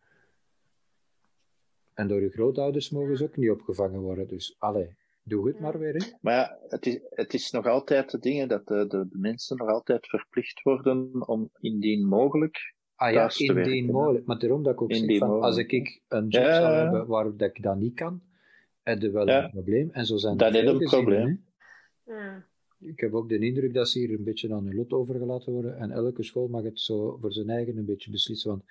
En door je grootouders mogen ze ook niet opgevangen worden, dus allee, doe het maar weer. Hè. Maar ja, het is, het is nog altijd de dingen dat de, de, de mensen nog altijd verplicht worden om indien mogelijk. Ah ja, indien mogelijk. Maar daarom dat ik ook zeg, van, als ik een job Ja, zou hebben waar dat ik dat niet kan, heb je wel Ja. een probleem. En zo zijn Dat is een probleem. Ja. Ik heb ook de indruk dat ze hier een beetje aan hun lot overgelaten worden. En elke school mag het zo voor zijn eigen een beetje beslissen. Want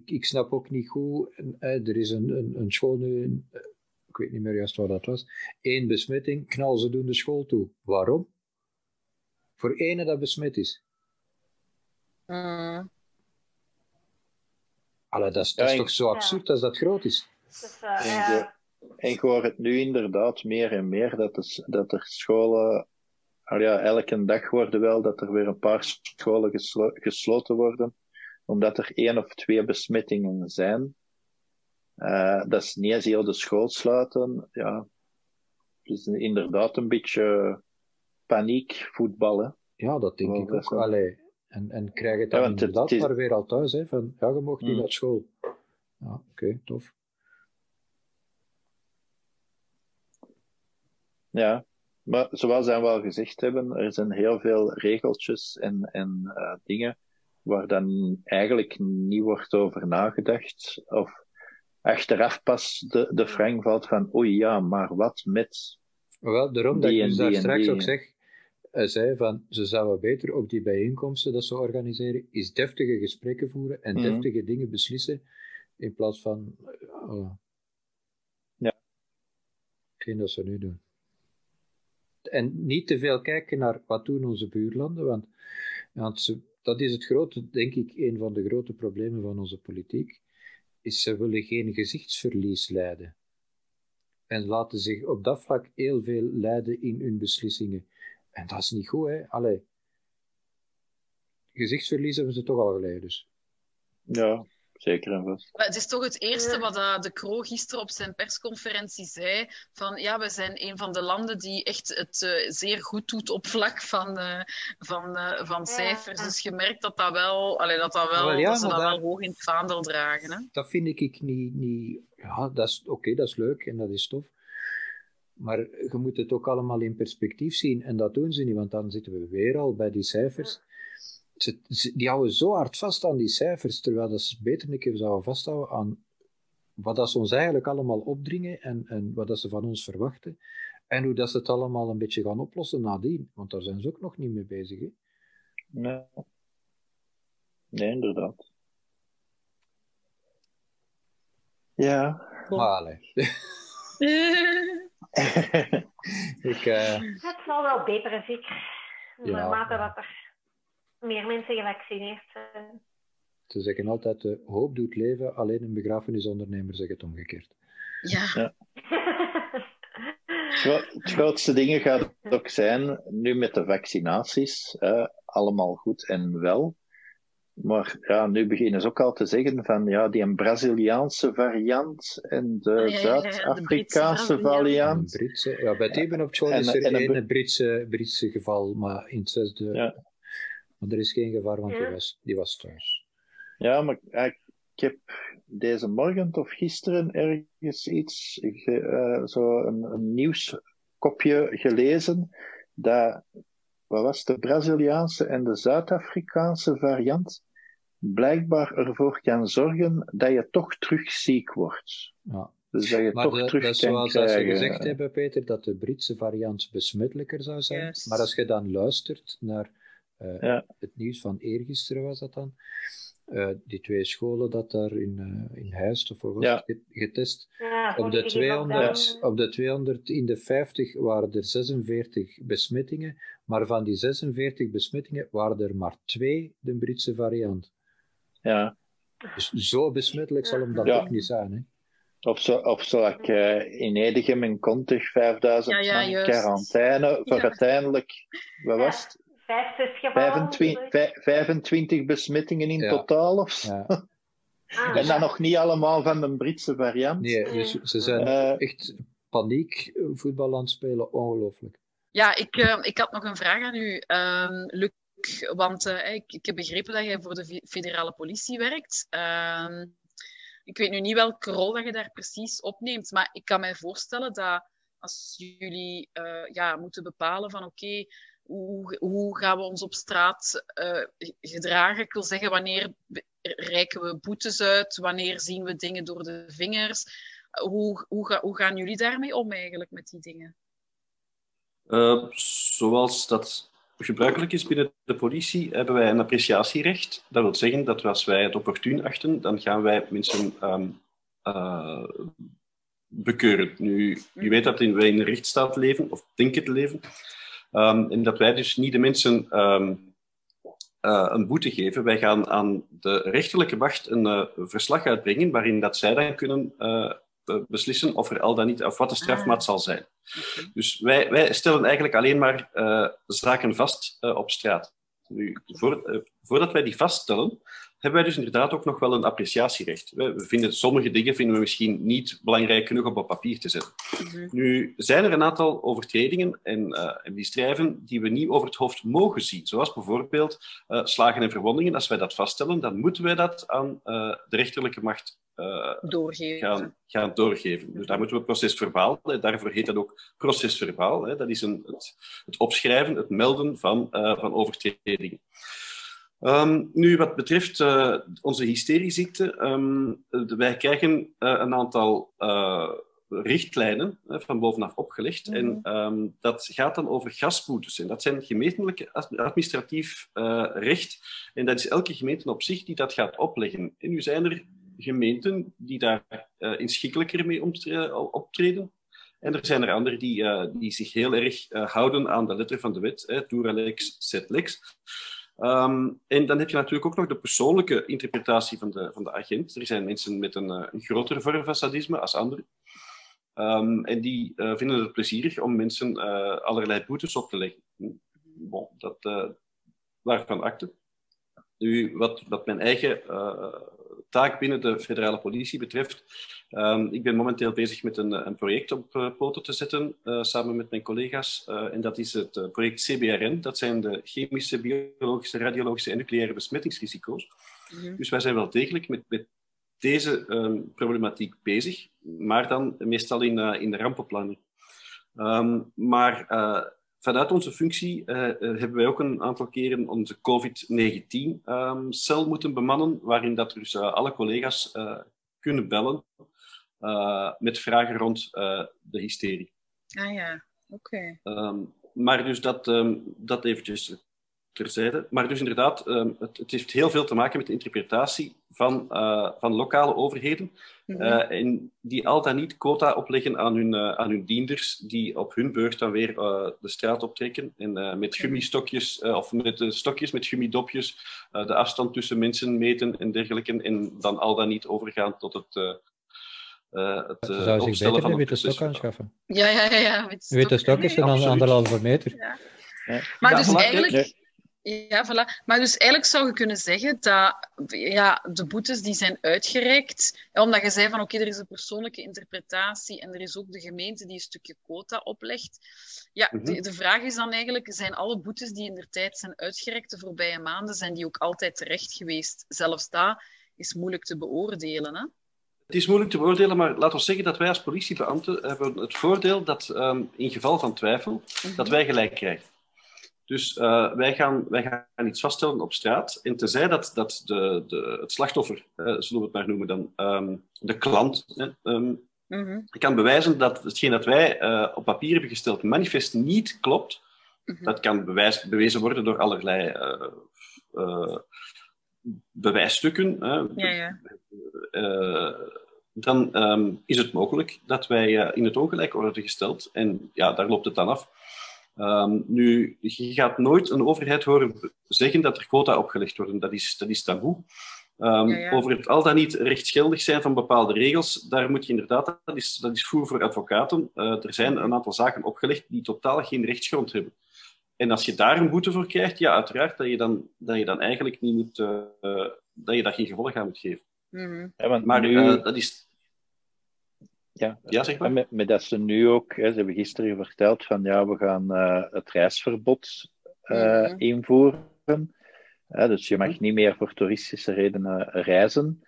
ik, ik snap ook niet goed. en, eh, er is een, een, een school nu, eh, ik weet niet meer juist waar dat was. Eén besmetting, knal ze doen de school toe. Waarom? Voor ene dat besmet is. Allee, dat is, dat is Ja, toch zo absurd als dat groot is? Dus, eh, En ja. En ik hoor het nu inderdaad meer en meer dat, de, s- dat er scholen. al ja, elke dag worden wel dat er weer een paar scholen geslo- gesloten worden, omdat er één of twee besmettingen zijn. Eh, dat is niet eens heel de school sluiten. Ja, dus inderdaad een beetje paniek voetballen. Ja, dat denk Wel, ik ook. wel- Allee, en, en krijg het dan inderdaad is- maar weer al thuis. Hè, van, ja, je mag niet Mm. naar school. Ja, oké, tof. Ja, maar zoals we al gezegd hebben, er zijn heel veel regeltjes en, en eh, dingen waar dan eigenlijk niet wordt over nagedacht. Of achteraf pas de, de frang valt van, oei ja, maar wat met... Wel, daarom dat ik dus daar straks die. ook zeg, hij zei van, ze zouden beter op die bijeenkomsten dat ze organiseren, is deftige gesprekken voeren en Mhm. deftige dingen beslissen, in plaats van... eh, hetgeen dat ze nu doen. En niet te veel kijken naar wat doen onze buurlanden, want, want ze, dat is het grote, denk ik, een van de grote problemen van onze politiek, is ze willen geen gezichtsverlies leiden. En laten zich op dat vlak heel veel leiden in hun beslissingen. En dat is niet goed, hè. Allee. Gezichtsverlies hebben ze toch al geleden, dus. Ja, zeker en vast. Maar het is toch het eerste wat uh, de Croo gisteren op zijn persconferentie zei. Van ja, we zijn een van de landen die echt het uh, zeer goed doet op vlak van, uh, van, van cijfers. Dus je merkt dat dat wel, allee, dat, dat wel, ja, dat ze dat daar- wel hoog in het vaandel dragen. Hè? Dat vind ik, ik niet, niet... Ja, dat is oké, dat is leuk en dat is tof. Maar je moet het ook allemaal in perspectief zien. En dat doen ze niet, want dan zitten we weer al bij die cijfers. Ze, ze- die houden zo hard vast aan die cijfers, terwijl dat ze beter een keer zouden vasthouden aan wat dat ze ons eigenlijk allemaal opdringen en, en wat dat ze van ons verwachten. En hoe dat ze het allemaal een beetje gaan oplossen nadien. Want daar zijn ze ook nog niet mee bezig. Hè? Nee. nee, inderdaad. Ja. Maar allee. ik, eh, Het zal wel beter, zeker. Ja, Naarmate dat er meer mensen gevaccineerd zijn. ze zeggen altijd, de hoop doet leven, alleen een begrafenisondernemer zegt het omgekeerd. Ja, Het gro- het grootste ding gaat ook zijn, nu met de vaccinaties, allemaal goed en wel. Maar ja, nu beginnen ze ook al te zeggen van ja, die een Braziliaanse variant en de ja, ja, ja, de Zuid-Afrikaanse variant. Britse, ja, bij Teben op school En- is er en een Britse, Britse geval, maar in het zesde... Maar er is geen gevaar, want die was, die was thuis. Ja, maar ja, ik heb deze morgen of gisteren ergens iets, ge- eh, zo een, een nieuwskopje gelezen, dat, wat was de Braziliaanse en de Zuid-Afrikaanse variant, blijkbaar ervoor kan zorgen dat je toch terug ziek wordt. Ja. Dus dat je Maar toch de, terug dat zoals dat ze gezegd hebben, Peter, dat de Britse variant besmettelijker zou zijn. Maar als je dan luistert naar eh, Ja. het nieuws van eergisteren, was dat dan, eh, die twee scholen dat daar in, eh in Huist of Ja. getest, Ja, op de, vorige 200, lockdown. op de 200 in de 50 waren er 46 besmettingen, maar van die 46 besmettingen waren er maar twee de Britse variant. Ja. Dus zo besmettelijk zal hem dat Ja. ook niet zijn. Hè? Of zo, of zo ik eh, in Edegem en Contig 5000 Ja, ja, man quarantaine, voor Ja. uiteindelijk, wat Ja. was het? Vijf, zes gevallen. 25, vij- 25 besmettingen in Ja. totaal of zo. Ja. Ah, En ja. dan nog niet allemaal van de Britse variant. Nee, dus ze zijn Eh, echt paniek eh, voetbal aan het spelen, ongelooflijk. Ja, ik, eh, ik had nog een vraag aan u, ehm, Luc. Want eh, ik, ik heb begrepen dat jij voor de fe- federale politie werkt. Ehm, ik weet nu niet welke rol dat je daar precies opneemt, maar ik kan mij voorstellen dat als jullie eh, ja, moeten bepalen van oké, hoe, hoe gaan we ons op straat eh, gedragen? Ik wil zeggen, wanneer reiken we boetes uit? Wanneer zien we dingen door de vingers? Hoe, hoe, ga- hoe gaan jullie daarmee om eigenlijk met die dingen? Eh, zoals dat gebruikelijk is binnen de politie, hebben wij een appreciatierecht. Dat wil zeggen dat als wij het opportun achten, dan gaan wij mensen eh, bekeuren. Nu, je weet dat wij in een rechtsstaat leven, of denken te leven, ehm, en dat wij dus niet de mensen ehm, eh, een boete geven. Wij gaan aan de rechterlijke macht een eh, verslag uitbrengen waarin dat zij dan kunnen eh, be- beslissen of er al dan niet, of wat de strafmaat zal zijn. Dus wij, wij stellen eigenlijk alleen maar zaken vast op straat. Nu, voor, voordat wij die vaststellen, hebben wij dus inderdaad ook nog wel een appreciatierecht. We, vinden sommige dingen vinden we misschien niet belangrijk genoeg om op papier te zetten. Mhm. Nu zijn er een aantal overtredingen en, eh, en misdrijven die we niet over het hoofd mogen zien. Zoals bijvoorbeeld eh, slagen en verwondingen. Als wij dat vaststellen, dan moeten wij dat aan eh, de rechterlijke macht eh, Doorgeven. gaan, gaan doorgeven. Dus daar moeten we procesverbaal, daarvoor heet dat ook procesverbaal. Hè, dat is een, het, het opschrijven, het melden van, eh, van overtredingen. Ehm, nu, wat betreft eh, onze hysterieziekte, ehm, wij krijgen eh, een aantal eh, richtlijnen van bovenaf opgelegd. En ehm, dat gaat dan over gasboetes. En dat zijn gemeentelijk ad- administratief recht. En dat is elke gemeente op zich die dat gaat opleggen. En nu zijn er gemeenten die daar inschikkelijker mee optreden. En er zijn er anderen die, die zich heel erg houden aan de letter van de wet. Hè, set lex. Um, en dan heb je natuurlijk ook nog de persoonlijke interpretatie van de, van de agent. Er zijn mensen met een, een grotere vorm van sadisme als anderen. Um, en die uh, vinden het plezierig om mensen allerlei boetes op te leggen. Bon, dat, waarvan akte. Nu, wat, wat mijn eigen taak binnen de federale politie betreft, um, ik ben momenteel bezig met een, een project op uh, poten te zetten, uh, samen met mijn collega's. Uh, en dat is het project CBRN. Dat zijn de chemische, biologische, radiologische en nucleaire besmettingsrisico's. Mm -hmm. Dus wij zijn wel degelijk met, met deze um, problematiek bezig, maar dan meestal in, in de rampenplanning. Um, maar vanuit onze functie uh, hebben wij ook een aantal keren onze COVID-19-cel um, moeten bemannen, waarin dat dus uh, alle collega's uh, kunnen bellen met vragen rond de hysterie. Ah ja, oké. Okay. Um, maar dus dat, um, dat eventjes terzijde. Maar dus inderdaad, um, het, het, heeft heel veel te maken met de interpretatie van, uh, van lokale overheden. Mm -hmm. uh, en die al dan niet quota opleggen aan hun, aan hun dienders, die op hun beurt dan weer de straat optrekken. En met gummistokjes, of met stokjes met gummidopjes, de afstand tussen mensen meten en dergelijke. En dan al dan niet overgaan tot het. Uh, het uh, zou zich beter een witte stok aanschaffen. Ja, ja, ja. ja witte, witte stok is dan anderhalve meter. Ja. Ja. Maar ja, dus eigenlijk... Nee. Ja, voilà. Maar dus eigenlijk zou je kunnen zeggen dat ja, de boetes die zijn uitgereikt, omdat je zei van oké, okay, er is een persoonlijke interpretatie en er is ook de gemeente die een stukje quota oplegt. Ja, mm -hmm. de, de, vraag is dan eigenlijk, zijn alle boetes die in de tijd zijn uitgereikt de voorbije maanden, zijn die ook altijd terecht geweest? Zelfs dat is moeilijk te beoordelen, hè? Het is moeilijk te beoordelen, maar laten we zeggen dat wij als politiebeambten hebben het voordeel dat um, in geval van twijfel, mm -hmm. dat wij gelijk krijgen. Dus uh, wij, gaan, wij gaan iets vaststellen op straat. En tenzij dat, dat de, de, het slachtoffer, uh, zullen we het maar noemen dan, um, de klant, um, mm -hmm. kan bewijzen dat hetgeen dat wij uh, op papier hebben gesteld manifest niet klopt. Mm -hmm. Dat kan bewijs, bewezen worden door allerlei bewijsstukken. Ja, ja. dan um, is het mogelijk dat wij in het ongelijk worden gesteld. En ja, daar loopt het dan af. Um, nu, je gaat nooit een overheid horen zeggen dat er quota opgelegd worden. Dat is, dat is taboe. Um, ja, ja. Over het al dan niet rechtsgeldig zijn van bepaalde regels, daar moet je inderdaad, dat is, dat is voer voor advocaten. Uh, er zijn een aantal zaken opgelegd die totaal geen rechtsgrond hebben. En als je daar een boete voor krijgt, ja, uiteraard dat je dan, dat je dan eigenlijk niet moet, uh, uh, dat je daar geen gevolg aan moet geven. Mm -hmm. ja, maar nu... dat is ja, ja zeg maar. Met, met, dat ze nu ook, hè, ze hebben gisteren verteld van ja, we gaan uh, het reisverbod uh, mm-hmm. invoeren. Uh, dus je mag mm-hmm. niet meer voor toeristische redenen reizen.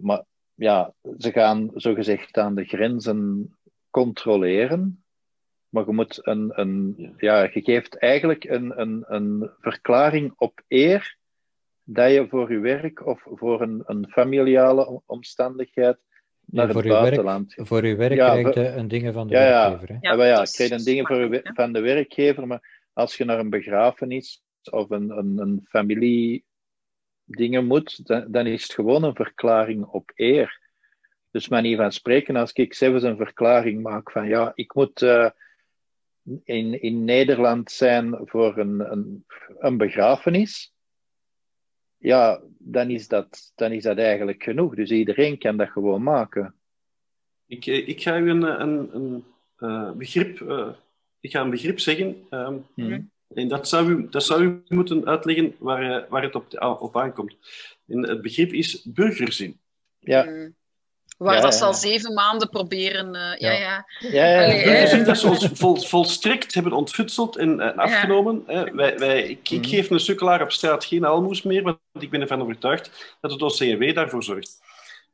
maar ja, ze gaan zogezegd aan de grenzen controleren. Maar je moet een, een ja. ja je geeft eigenlijk een, een, een verklaring op eer dat je voor je werk of voor een, een familiale omstandigheid naar ja, voor het buitenland. Werk, voor uw werk ja, krijg je een dingen van de ja, werkgever. Hè? Ja, ja, ja, je krijgt een dingen voor van de werkgever, maar als je naar een begrafenis of een, een, een familie dingen moet, dan, dan, is het gewoon een verklaring op eer. Dus manier van spreken, als ik zelfs een verklaring maak van ja, ik moet uh, in, in Nederland zijn voor een, een, een begrafenis, ja, dan is, dat, dan is dat eigenlijk genoeg. Dus iedereen kan dat gewoon maken. Ik, eh, ik ga u een, een, een uh, begrip, uh, ik ga een begrip zeggen. Um, mm. En dat zou, u, dat zou u moeten uitleggen waar, waar het op, op aankomt. En het begrip is burgerzin. Ja. Mm. Waar ja, dat ze al zeven maanden proberen. Uh, ja, ja. ja. ja, burgerzin dat ze ons vol, volstrekt hebben ontfutseld en, en afgenomen. Hè. Wij, wij, ik, ik, geef een sukkelaar op straat geen almoes meer, want ik ben ervan overtuigd dat het OCW daarvoor zorgt.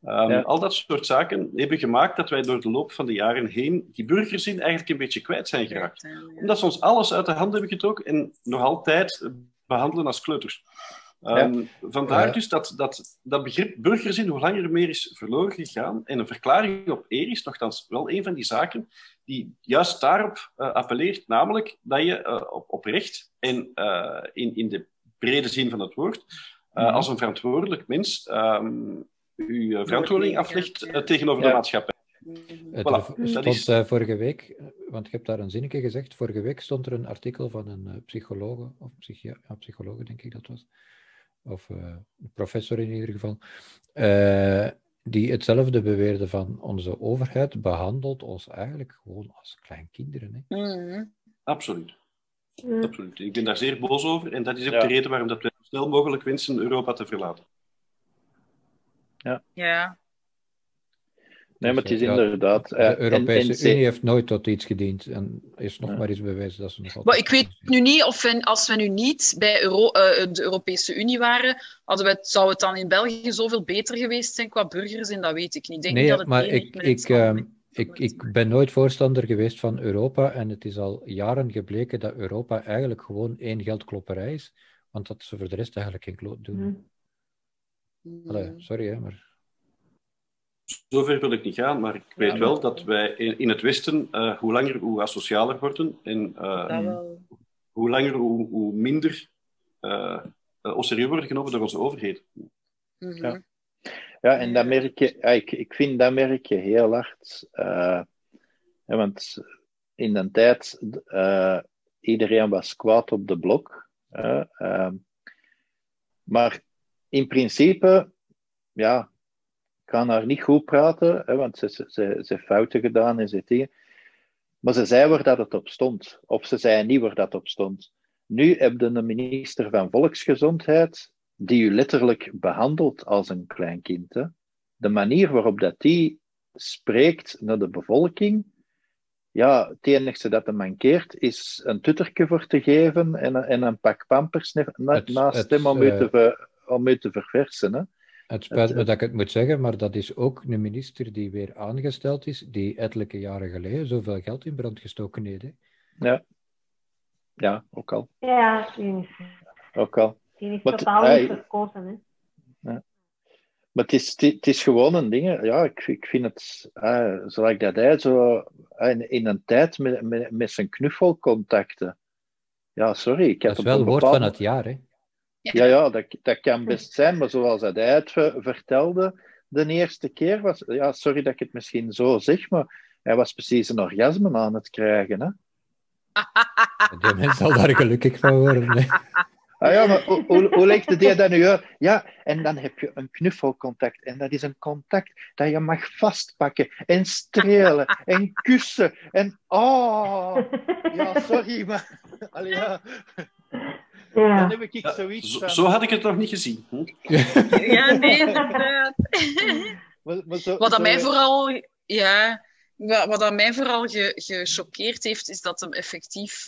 Um, al dat soort zaken hebben gemaakt dat wij door de loop van de jaren heen die burgerzin eigenlijk een beetje kwijt zijn geraakt. Omdat ze ons alles uit de hand hebben getrokken en nog altijd behandelen als kleuters. Um, ja. Vandaar dus dat, dat dat begrip burgerzin hoe langer meer is verloren gegaan. En een verklaring op eer is nogthans wel een van die zaken die juist daarop uh, appelleert, namelijk dat je uh, op, op recht en uh, in, in de brede zin van het woord, mm. als een verantwoordelijk mens um, uw verantwoording aflegt tegenover de maatschappij. Voilà, er dat stond is- eh, vorige week, eh, want ik heb daar een zinnetje gezegd, vorige week stond er een artikel van een eh, psychologe, of psychia ja, psychologe denk ik dat was, of eh, een professor in ieder geval, eh, die hetzelfde beweerde van onze overheid behandelt ons eigenlijk gewoon als kleinkinderen. Hè. Mhm. Absoluut. Mm. Absoluut. Ik ben daar zeer boos over. En dat is ook Ja. de reden waarom dat we zo snel mogelijk wensen Europa te verlaten. Ja. Nee, maar het is inderdaad. De eh, en- Europese en Unie heeft nooit tot iets gediend en is nog Ja. maar eens bewezen dat ze nog altijd... Maar ik weet nu niet of we, als we nu niet bij Euro, eh, de Europese Unie waren, hadden we het, zou het dan in België zoveel beter geweest zijn qua burgers? En dat weet ik niet. Ik denk Nee, dat het maar ik, ik, ehm, ik, ik ben nooit voorstander geweest van Europa en het is al jaren gebleken dat Europa eigenlijk gewoon één geldklopperij is, want dat ze voor de rest eigenlijk geen kloot doen. Mm. Mm. Allee, sorry, hè, maar... Zover wil ik niet gaan, maar ik weet Ja. wel dat wij in, in het Westen eh, hoe langer hoe asocialer worden en eh, hoe langer hoe, hoe minder uh, ons serieus worden genomen door onze overheid. Mhm. Ja. Ja, en dat merk je, ik, ik vind dat merk je heel hard. eh, ja, want in een tijd, eh, iedereen was kwaad op de blok. eh, ehm, maar in principe, ja, ik kan haar niet goed praten, hè, want ze, ze, ze, ze heeft fouten gedaan en ze dingen. Maar ze zei waar dat het op stond. Of ze zei niet waar dat op stond. Nu heb je een minister van Volksgezondheid die u letterlijk behandelt als een klein kind. Hè. De manier waarop dat die spreekt naar de bevolking, ja, het enige dat er mankeert is een tutterke voor te geven en, een- en een pak pampers na- na- Het- naast het, hem om u eh, te, om u te verversen. Hè. Het spijt me Het- dat ik het moet zeggen, maar dat is ook een minister die weer aangesteld is, die ettelijke jaren geleden zoveel geld in brand gestoken heeft. hè. Ja, ook al. Ja, die is, Ook al. die is Maar totaal niet verkozen. Hè. Maar het is, het is gewoon een ding. Ja, ik, ik vind het, uh, zoals dat hij zo eh, in, in een tijd met, met, met zijn knuffelcontacten. Ja, sorry. Ik heb Dat is wel een woord bepaald- van het jaar. Hè. Ja, ja dat, dat kan best zijn, maar zoals dat hij het ver- vertelde de eerste keer was. Ja, sorry dat ik het misschien zo zeg, maar hij was precies een orgasme aan het krijgen. Hè? Die mens zal daar gelukkig van worden. Hè. Ah ja, maar hoe, hoe, hoe legt het dat nu uit? Ja, en dan heb je een knuffelcontact. En dat is een contact dat je mag vastpakken en strelen en kussen. En oh, ja, sorry, maar... Allee, ja. Dan Ja. heb ik Ja, zoiets zo, van... zo had ik het nog niet gezien. Hm? Ja, nee, inderdaad. maar- maar zo- Wat dat zo- mij vooral, ja, wat, dat mij vooral ge- gechoqueerd heeft, is dat hem effectief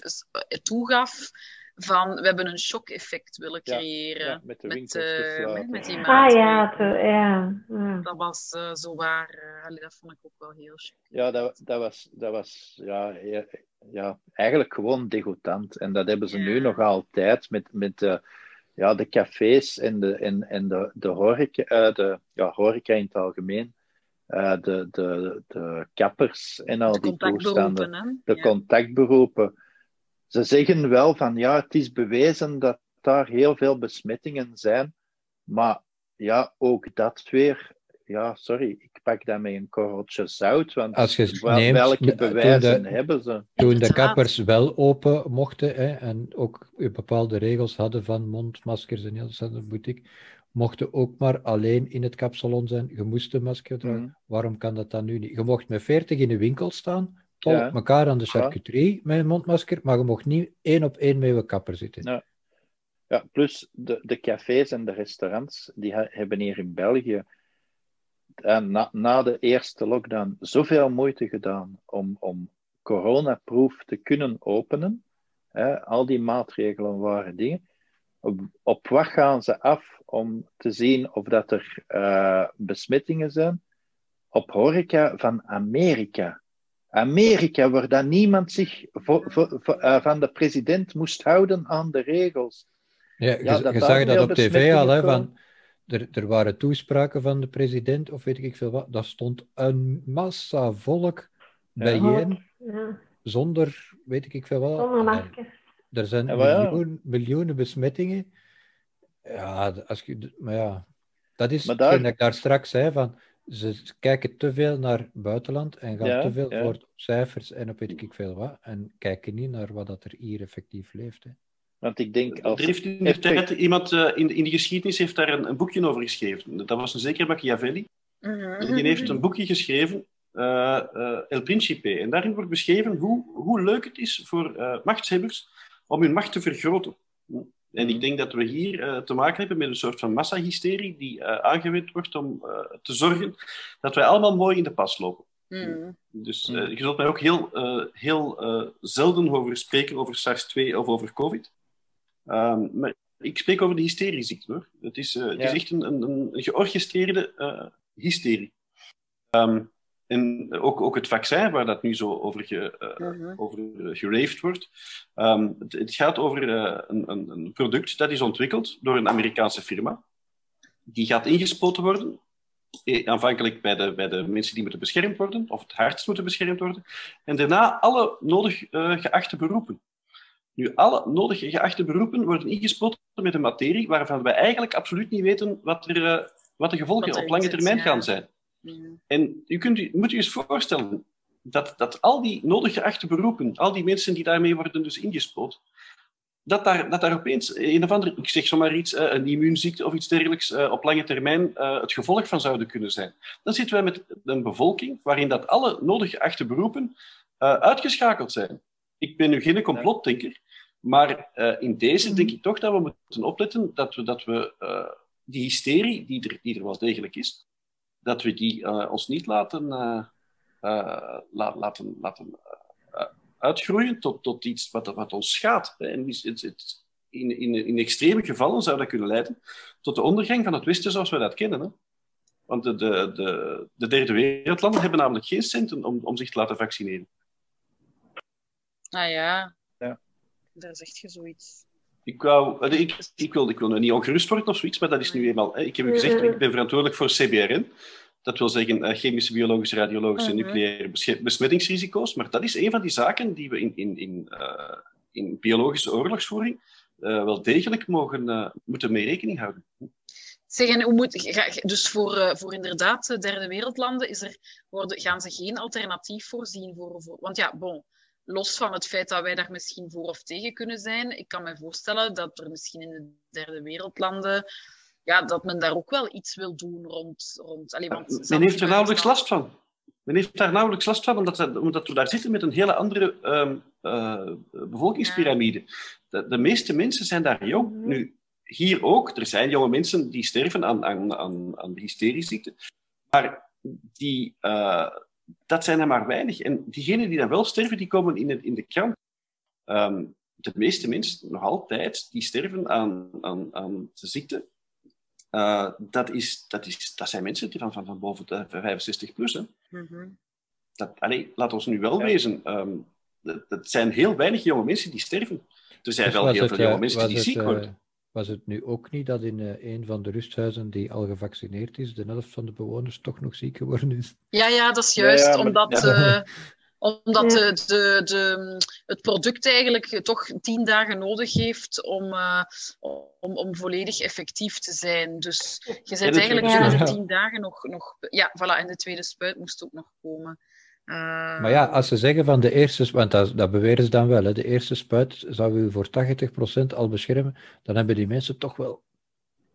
toegaf van we hebben een shock-effect willen creëren ja, met de met, eh, gesloten. met, met die Ah ja, te, ja. ja. Dat was eh, zo waar. eh, allee, dat vond ik ook wel heel chic. Ja, dat, dat was, dat was ja, ja, ja, eigenlijk gewoon degoutant. En dat hebben ze nu nog altijd met, met de, ja, de cafés en de, en, en de, de, horeca, de ja, horeca in het algemeen. Eh, de, de, de kappers en al De die toestanden. De contactberoepen. Ze zeggen wel van ja, het is bewezen dat daar heel veel besmettingen zijn. Maar ja, ook dat weer. Ja, sorry, ik pak dat met een korreltje zout. Want Als je wel- neemt, welke bewijzen de- hebben ze? Toen de kappers wel open mochten hè, en ook bepaalde regels hadden van mondmaskers en heel de boutique, mochten ook maar alleen in het kapsalon zijn. Je moest een masker dragen. Mhm. Waarom kan dat dan nu niet? Je mocht met 40 in de winkel staan, Ja. op elkaar aan de charcuterie met een mondmasker, maar je mocht niet één op één met je kapper zitten. Ja. Ja, plus de, de cafés en de restaurants, die hebben hier in België eh, na, na de eerste lockdown zoveel moeite gedaan om, om coronaproof te kunnen openen. Hè, al die maatregelen waren dingen. Op, op wat gaan ze af om te zien of dat er eh, besmettingen zijn? Op horeca van Amerika. Amerika, waar dan niemand zich eh, van de president moest houden aan de regels. Ja, je, Ja, zag dat op tv al, hè, van, er, er waren toespraken van de president, of weet ik veel wat, daar stond een massa volk bijeen, Ja. zonder weet ik veel wat. Zonder. Er zijn miljoen, miljoenen besmettingen. Ja, als je, maar ja, dat is Maar hetgeen daar- dat ik daar straks zei, van ze kijken te veel naar buitenland en gaan Ja, te veel ja. voor cijfers en op weet ik veel wat. En kijken niet naar wat dat er hier effectief leeft. Hè. Want ik denk, als Er heeft in de tijd iemand eh, in, in de geschiedenis heeft daar een, een boekje over geschreven. Dat was een zeker Machiavelli. Mhm. Die heeft een boekje geschreven, eh, eh, El Principe. En daarin wordt beschreven hoe, hoe leuk het is voor eh, machtshebbers om hun macht te vergroten. En ik denk dat we hier eh, te maken hebben met een soort van massahysterie die eh, aangewend wordt om eh, te zorgen dat wij allemaal mooi in de pas lopen. Mhm. Dus eh, je zult mij ook heel, heel zelden horen spreken over SARS-2 of over COVID. Ehm, maar ik spreek over de hysterieziekte hoor. Het is, het is echt een, een, een georchestreerde hysterie. Ehm, en ook, ook het vaccin, waar dat nu zo over, ge, eh, Mhm. over eh, geraved wordt. Ehm, het, het gaat over eh, een, een, een product dat is ontwikkeld door een Amerikaanse firma. Die gaat ingespoten worden aanvankelijk bij de, bij de mensen die moeten beschermd worden, of het hardst moeten beschermd worden, en daarna alle nodig geachte beroepen. Nu, alle nodig geachte beroepen worden ingespoten met een materie waarvan wij eigenlijk absoluut niet weten wat, er, wat de gevolgen op lange termijn gaan zijn. En u kunt u, moet u eens voorstellen dat, dat al die nodig geachte beroepen, al die mensen die daarmee worden dus ingespoten, dat daar, dat daar opeens een of andere, ik zeg zomaar iets, eh, een immuunziekte of iets dergelijks, eh, op lange termijn eh, het gevolg van zouden kunnen zijn. Dan zitten wij met een bevolking waarin dat alle nodig geachte beroepen uitgeschakeld zijn. Ik ben nu geen complotdenker, maar in deze denk ik toch dat we moeten opletten dat we, dat we die hysterie, die er, die er wel degelijk is, dat we die eh, ons niet laten, eh, eh, la- laten, laten uitgroeien tot, tot iets wat, wat ons schaadt. hè. En is- het, het, in, in, in extreme gevallen zou dat kunnen leiden tot de ondergang van het Westen zoals we dat kennen. Hè. Want de, de, de, de derde wereldlanden hebben namelijk geen centen om, om zich te laten vaccineren. Ah ja. Ja. Daar zegt je zoiets. Ik, wou, eh, ik, ik, wil, ik wil niet ongerust worden of zoiets, maar dat is nu eenmaal... hè, Ik heb u gezegd, ik ben verantwoordelijk voor CBRN. Dat wil zeggen eh, chemische, biologische, radiologische en Mhm. nucleaire besmettingsrisico's. Maar dat is een van die zaken die we in, in, in, eh, in biologische oorlogsvoering eh, wel degelijk mogen, eh, moeten mee rekening houden. Zeg, en hoe moet, dus voor, eh, voor inderdaad de derde wereldlanden is er, worden, gaan ze geen alternatief voorzien? Voor, voor, want ja, bon, los van het feit dat wij daar misschien voor of tegen kunnen zijn, ik kan me voorstellen dat er misschien in de derde wereldlanden, ja, dat men daar ook wel iets wil doen rond... rond allee, want Men zelfs heeft er nauwelijks last van. Men heeft daar nauwelijks last van, omdat, dat- omdat we daar zitten met een hele andere eh, bevolkingspyramide. De, de meeste mensen zijn daar jong. Mhm. Nu, hier ook, er zijn jonge mensen die sterven aan, aan, aan, aan de hysterieziekte. Maar die, eh, dat zijn er maar weinig. En diegenen die dan wel sterven, die komen in, het, in de krant. Ehm, de meeste mensen, nog altijd, die sterven aan, aan, aan de ziekte. Eh, dat, is, dat, is, dat zijn mensen die van, van, van boven de 65 plus. Hè. Mhm. Dat, allee, laat ons nu wel Ja. wezen. ehm, dat, dat zijn heel weinig jonge mensen die sterven. Er zijn Dus wel heel het, veel jonge eh, mensen die het, ziek eh, worden. Was het nu ook niet dat in eh, een van de rusthuizen die al gevaccineerd is, de helft van de bewoners toch nog ziek geworden is? Ja, ja, dat is juist, ja, maar- omdat, ja. eh, omdat Ja. de, de, de, het product eigenlijk toch tien dagen nodig heeft om, eh, om, om volledig effectief te zijn. Dus je bent eigenlijk binnen de tien dagen nog... nog ja, voilà, en de tweede spuit moest ook nog komen. Eh, Maar ja, als ze zeggen van de eerste, want dat, dat beweren ze dan wel, hè, de eerste spuit zou u voor 80% al beschermen, dan hebben die mensen toch wel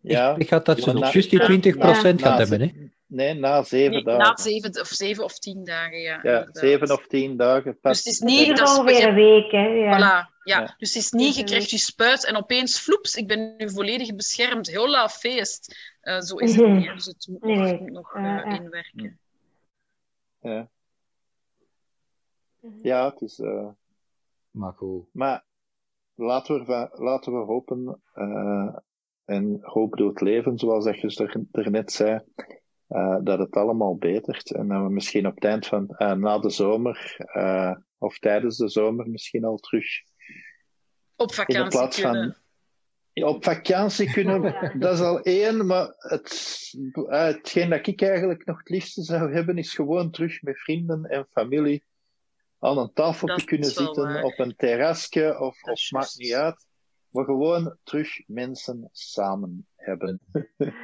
Ja, echt gehad dat Ja, ze juist die na- 20% na- gehad na- hebben. Hè? nee, na zeven nee, dagen. na zeven of, zeven of tien dagen, ja. ja, inderdaad. zeven of tien dagen. Dus Pas. het is niet... Dat is, ongeveer een week, hè. Ja. Voilà, ja. Ja. Dus het is niet, je krijgt je spuit en opeens, floeps, ik ben nu volledig beschermd. Hola, feest. Eh, zo is het Mhm. niet. Dus het moet Nee, nog, nog Eh, eh, eh. Inwerken. Ja. ja, het is. eh, Maar goed. Maar laten we, laten we hopen, eh, en hoop doet leven, zoals dat je er, net zei, eh, dat het allemaal betert. En dat we misschien op het eind van, na de zomer, eh, of tijdens de zomer misschien al terug Op in vakantie plaats kunnen. van op vakantie kunnen, dat is al één, maar het, hetgeen dat ik eigenlijk nog het liefste zou hebben, is gewoon terug met vrienden en familie aan een tafel Dat te kunnen zitten, waar. op een terrasje, of, of maakt niet uit. Maar gewoon terug mensen samen hebben.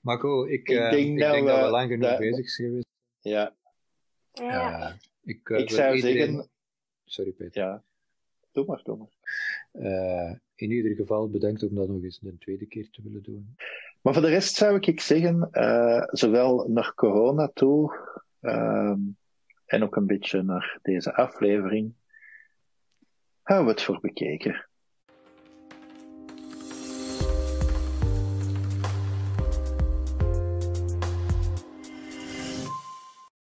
Marco, ik, Ik eh, denk ik dat denk dat we lang genoeg dat- bezig zijn geweest. Ja, Ja. Eh, ik, eh, ik zou iedereen- zeggen, Sorry Peter. ja, doe maar, doe maar. Eh, in ieder geval bedankt om dat nog eens een tweede keer te willen doen. Maar voor de rest zou ik zeggen, eh, zowel naar corona toe ehm, en ook een beetje naar deze aflevering, houden we het voor bekeken.